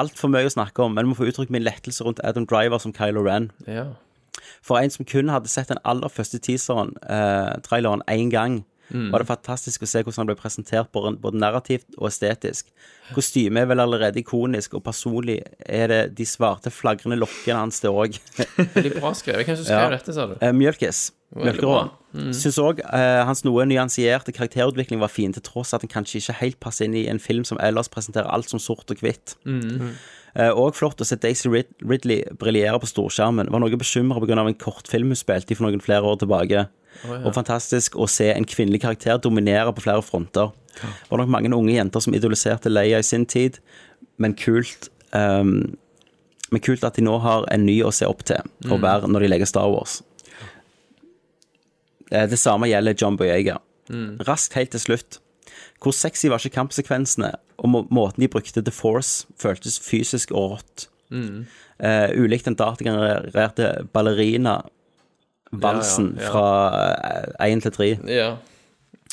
Altfor mye å snakke om, men må få uttrykt min lettelse rundt Adam Driver som Kylo Ren. ja. For en som kun hadde sett den aller første teaseren, eh, traileren, én gang, var det fantastisk å se hvordan han ble presentert både, narrativt og estetisk. Kostymet er vel allerede ikonisk, og personlig er det de svarte, flagrende lokkene hans det òg. Veldig bra skrevet. Hvem som skrev Ja. dette, sa du? Eh, Mjølkes. Mjølkerå. Mm. Syns òg eh, hans noe nyansierte karakterutvikling var fin, til tross at den kanskje ikke helt passer inn i en film som ellers presenterer alt som sort og hvitt. Eh, og flott å se Daisy Rid Ridley briljere på storskjermen. Var noe bekymra pga. en kortfilm hun spilte i for noen flere år tilbake. Og fantastisk å se en kvinnelig karakter dominere på flere fronter. Det var nok mange unge jenter som idoliserte Leia i sin tid, men kult um, Men kult at de nå har en ny å se opp til og være når de leker Star Wars. Eh, Det samme gjelder John Boyega. Raskt helt til slutt. Hvor sexy var ikke kampsekvensene, og må måten de brukte The Force føltes fysisk og rått. Eh, ulikt den datagenererte ballerina-valsen Ja, ja, ja. fra én til tre. Ja.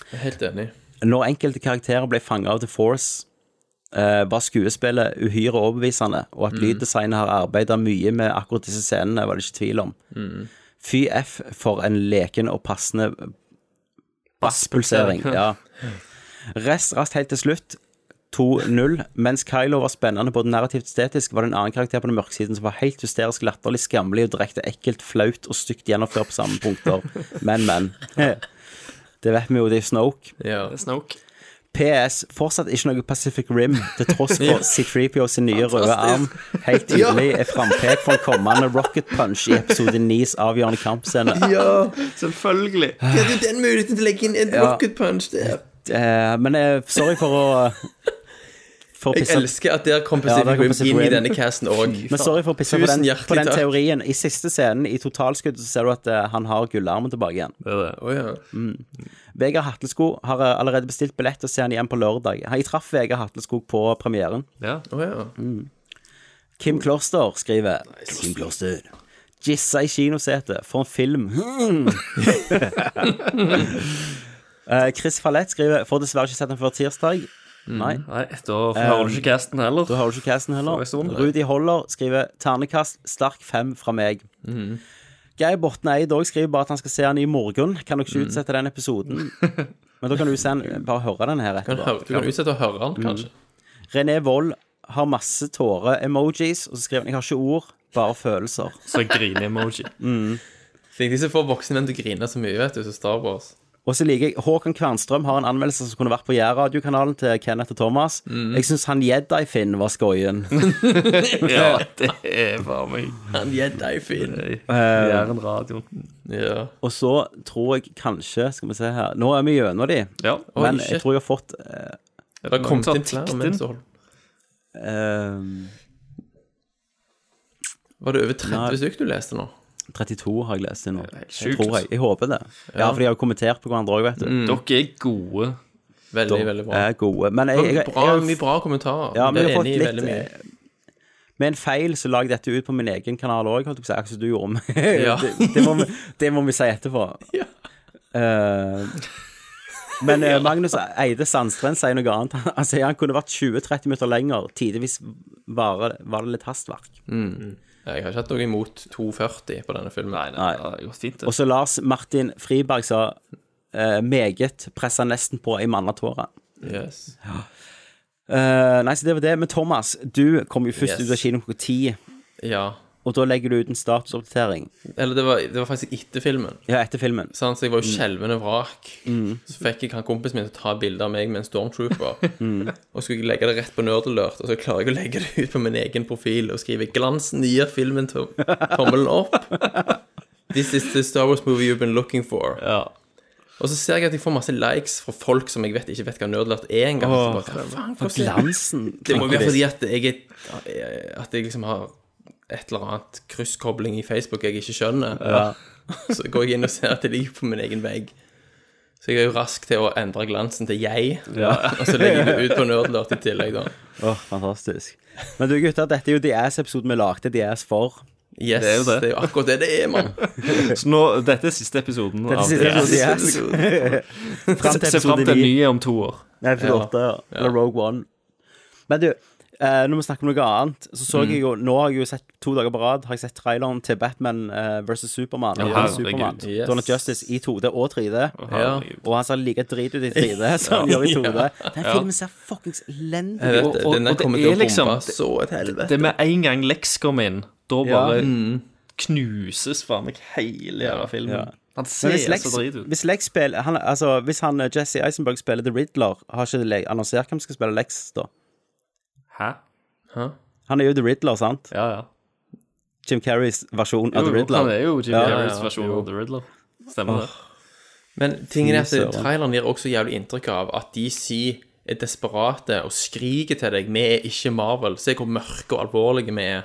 Jeg er helt enig. Når enkelte karakterer ble fanga av The Force, eh, var skuespillet uhyre overbevisende, og at lyddesignet har arbeida mye med akkurat disse scenene, var det ikke tvil om. Fy F for en leken og passende basspulsering. Ja. Rest raskt helt til slutt. 2-0. Mens Kylo var spennende både narrativt og estetisk, var det en annen karakter på den mørke siden som var helt hysterisk latterlig, skammelig og direkte ekkelt, flaut og stygt gjennomført på samme punkter. Men, men. Det vet vi jo, det er Snoke. Ja. det er Snoke. PS. Fortsatt ikke noe Pacific Rim, til tross for C3PO sin nye røde arm. Helt tydelig er frampek for en kommende rocket punch i episode 9s avgjørende kampscene. ja. Selvfølgelig. De hadde jo den muligheten til å legge inn en Ja. rocket punch der. Eh, men eh, sorry for å For å Jeg elsker at der kom Ja, der Pacific Rim Pacific inn i denne casten òg. Men sorry for å pisse på den, på den teorien. I siste scenen, i totalskuddet, så ser du at uh, han har gullarmen tilbake igjen. Det er det. Oh, ja. Vegard Hatlesko har eh, allerede bestilt billett og ser han igjen på lørdag. Jeg traff Vegard Hatlesko på premieren. Ja. Oh, ja. Kim Kloster skriver Kim Kloster Gissa i kinosetet For en film Hmm. Eh, Chris Fallett skriver Får dessverre ikke sett den før tirsdag Nei, Nei, da hører du ikke casten heller. da har du ikke casten heller. Rudi Holler skriver Ternekast, sterk fem fra meg. Geir Borten Eid også skriver bare at han skal se han i morgen. Kan dere ikke utsette den episoden? Men da kan du se den, bare høre den her Kan etterpå. Du kan utsette å høre han, den, kanskje. René Wold har masse tåre-emojis Og så skriver han, jeg har ikke ord, bare følelser. Så grine-emoji. Det er de som får voksne menn til å grine så mye, vet du, som Star Wars. Og så liker jeg Håkon Kvernstrøm har en anmeldelse som kunne vært på Jærradiokanalen til Kenneth og Thomas. Jeg syns han Jedi-Finn var skoien. Ja, det er bare meg. Han Jedi-Finn. Jæren-radioen. Ja. Og så tror jeg kanskje Skal vi se her Nå er vi gjennom de, Ja. Oi, men jeg tror jeg har fått uh, Det har kommet tikt inn som holder eh, Var det over 30 stykker du leste nå? 32 har jeg lest inn nå. sjukt. Tror jeg. Jeg håper det. Ja, for de har jo kommentert på hverandre òg, vet du. Dere er gode. Veldig, veldig bra. er gode. Men jeg, jeg, jeg, Bra, jeg, mye bra kommentarer. ja, men jeg jeg er har fått litt mye. eh, Med en feil så la jeg dette ut på min egen kanal òg, akkurat som du gjorde. Ja. det, det, må vi, det må vi si etterpå. Ja. Uh, men eh, Magnus Eide Sandstrand sier noe annet. Han, han sier han kunne vært 20-30 minutter lenger. Tidvis var, var det litt hastverk. Jeg har ikke hatt noe imot 2,40 på denne filmen. Nei, nei, det har gått fint, Og så Lars Martin Friberg sa eh, meget pressa nesten på i mannatåret. Yes. Uh, nei, så det var det. Men Thomas, du kom jo først Yes. ut av kino klokka ti, Ja. Og da legger du ut en statusoppdatering. Eller det var, det var faktisk etter filmen. Ja, etter filmen. Sånn, Så jeg var jo skjelvende vrak. Mm. Så fikk jeg han kompisen min til å ta bilde av meg med en stormtrooper. Mm. Og skulle jeg legge det rett på Nerdalert, og så klarer jeg å legge det ut på min egen profil og skrive 'Glansen gir filmen to tommelen opp'. This is the Star Wars movie you've been looking for. Ja. Og så ser jeg at jeg får masse likes fra folk som jeg vet ikke vet hva Nerdalert er engang. Oh. Det må være fordi at jeg, at jeg liksom har et eller annet krysskobling i Facebook jeg ikke skjønner. Så går jeg inn og ser at det ligger på min egen vegg. Så jeg er jo rask til å endre glansen til jeg, og så legger jeg det ut på Nerdlert i tillegg, da. Åh, fantastisk. Men du gutter, dette er jo The Ass-episoden vi lagde The Ass for. Yes, Det er jo det. det er jo akkurat det det er, mann. Så nå, dette er siste episoden. Dette er siste av episode Ass. The Ass. Fram Se fram til en 9. ny om to år. Nei, episode 8, ja. Eller Rogue One. Men du, eh, når vi snakker om noe annet, så så Mm. jeg jo Nå har jeg jo sett to dager på rad Har jeg sett traileren til Batman eh, vs. Supermann. Ja, herregud. Superman. Yes. Dawn of Justice i 2D og 3D. Ja. Herregud. Og han ser like drit ut i 3D som han gjør i 2D. Den filmen ser fuckings elendig Jeg vet ut. det. og- Den og det kommer er til å liksom- bombe så et helvete. Det er med en gang Lex kommer inn, da Ja. bare knuses faen meg hele jævla filmen. Ja. Han Men ser hvis Lex, så drit ut. hvis Lex spiller han, altså, Hvis han eh, Jesse Eisenberg spiller The Riddler, har ikke annonsert hvem som skal spille Lex da? Hæ? Han er jo The Riddler, sant? Ja, ja. Jim Carreys versjon av The Riddler. han er jo Jim Ja, Carreys ja, versjon av The Riddler. Stemmer det. Men tingen er at traileren gir også jævlig inntrykk av at DC er desperate og skriker til deg 'Vi er ikke Marvel'. Se hvor mørke og alvorlige vi er.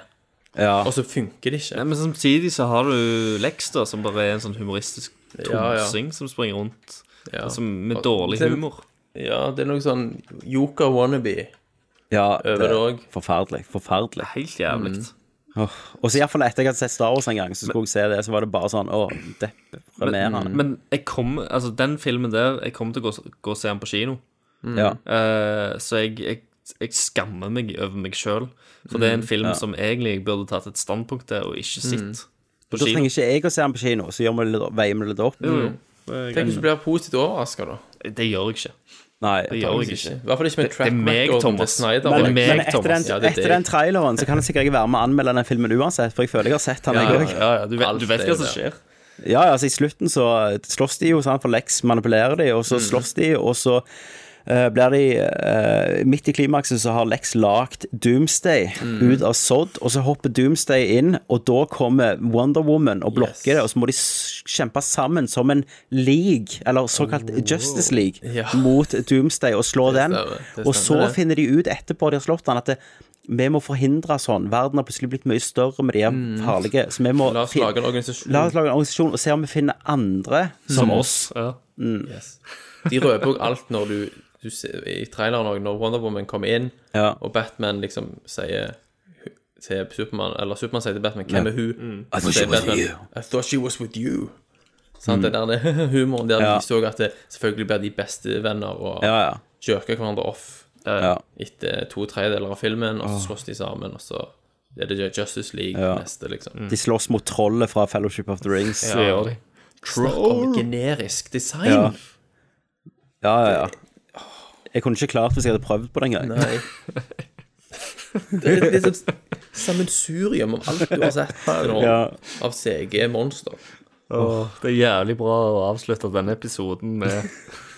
Ja. Og så funker det ikke. Nei, men samtidig så har du Lex, da, som bare er en sånn humoristisk Ja, ja. som springer rundt. Ja. Som med dårlig Det- humor. Ja, det er noe sånn Joker wannabe ja over det òg. forferdelig. Forferdelig. Helt jævlig. Åh. Og så iallfall etter jeg hadde sett Star Wars en gang, så skulle jeg se det, så var det bare sånn Å, deprimerende. Men jeg kom, altså den filmen der Jeg kommer til å gå, gå og se den på kino. Ja. Uh, så jeg, jeg, jeg skammer meg over meg sjøl. For det er en film som egentlig jeg burde tatt et standpunkt til, og ikke sett på Da kino. trenger ikke jeg å se den på kino, så gjør vi litt, veier vi det litt opp. Jo, jo. Tenk hvis du blir positivt overraska, da. det gjør jeg ikke. Nei. Det gjør jeg ikke. I hvert fall ikke med track det meg, til Thomas. Snyder. Men, Det meg, men etter, den, Ja, er etter den traileren så kan jeg sikkert ikke være med og anmelde den filmen uansett, for jeg føler jeg har sett den, Ja, jeg òg. Ja, ja, du vet, du vet hva som skjer. Ja, altså i slutten så slåss de jo, sant, for Lex manipulerer de, og så slåss de, og så blir de eh, Midt i klimaksen så har Lex lagt Doomsday ut av sodd, og så hopper Doomsday inn, og da kommer Wonder Woman og blokker Yes. det, og så må de kjempe sammen som en league, eller såkalt Justice League, Ja. mot Doomsday og slå den. Og så finner de ut etterpå de har slått den, at det, vi må forhindre sånn. Verden har plutselig blitt mye større med de her farlige, så vi må La oss lage en organisasjon. La oss lage en organisasjon og se om vi finner andre som oss. Ja. Yes. De røper jo alt når du, du ser, I traileren òg, når Wonder Woman kommer inn, Ja. og Batman liksom sier til Supermann Eller Supermann sier til Batman 'Hvem er hun?' I thought she was Batman, you. I thought she was with you. Sant, det der det, humoren der Ja. de så at det selvfølgelig blir de beste venner og Ja, ja. jerker hverandre off ja. etter to tredjedeler av filmen, og så slåss de sammen, og så er det Justice League Ja. neste, liksom. De slåss mot trollet fra Fellowship of the Rings. Det gjør de. Snakk om generisk design. Ja. Ja, ja, ja. Jeg kunne ikke klart hvis jeg hadde prøvd på den engang. Nei. Det er litt sånn sammensurium om alt du har sett her nå Ja. av CG-monster. Åh, det er jævlig bra å avslutte denne episoden med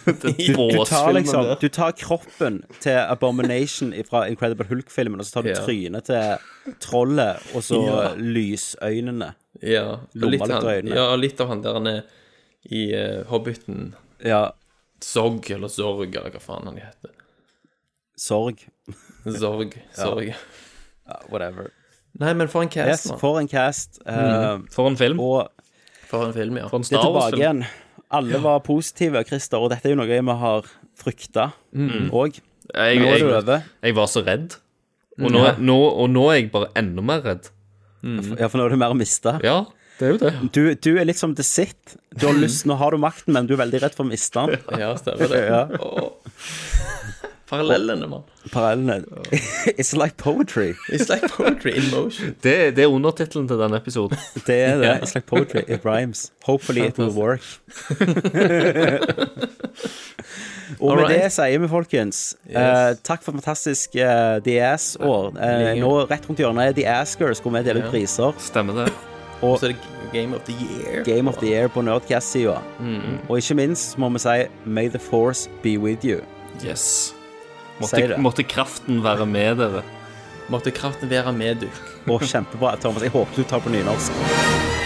den Du tar, båsfilmen liksom, der. du tar kroppen til Abomination fra Incredible Hulk-filmen, og så tar du Ja. trynet til trollet, og så lysøynene. Ja, og Lomma litt, litt han, øynene. ja, litt av han der han er i eh, Hobbiten Ja. Zog, eller Zorg, eller hva faen han heter. Sorg. Zorg. Sorg. Ja, whatever. Nei, men for en cast, Yes, mann. for en cast. eh, For en film. og For en film, ja. For en det er Star tilbake Wars-film. igjen. Alle var positive, Christer, og dette er jo noe vi har frykta òg. Jeg, Nå er det jeg, over. jeg var så redd. Og nå, nå, og nå er jeg bare enda mer redd. Ja, for nå er det mer å miste. Ja, det er jo det. Du, du er litt som The Sit. Du har lyst, nå har du makten, men du er veldig redd for å miste den. Ja, stemmer det. Ja. Parallellene, mann. Parallellene. It's like poetry. It's like poetry in motion. Det, det er undertittelen til denne episoden. Det er det. It's like poetry. It rhymes. Hopefully it will work. Og med det sier vi, folkens, eh, takk for fantastisk uh, The Ass-år. Uh, nå rett rundt hjørnet er The Askers, hvor vi deler ut priser. Stemmer det? Og Så er det Game of the Year. Game of the Year på Nerdcast-sida. Og ikke minst må vi si May the Force be with you. Yes. Måtte, måtte kraften være med dere. Måtte kraften være med dere. Og kjempebra, Thomas. Jeg håper du tar på nynorsk.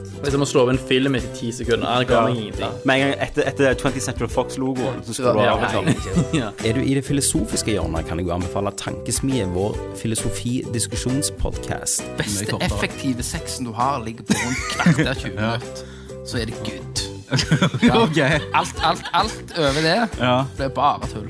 Det jeg må å slå over en film etter ti sekunder. Ja, det ga meg ingenting. Med en gang etter, etter 20th Central Fox-logoen, så skulle du ha liksom. Er du i det filosofiske hjørnet, kan jeg jo anbefale Tankesmie, vår filosofidiskusjonspodkast. beste effektive sexen du har, ligger på rundt kvarter 20 minutter. Så er det good. Ja. Alt, alt, alt over det Ja. blir bare tull.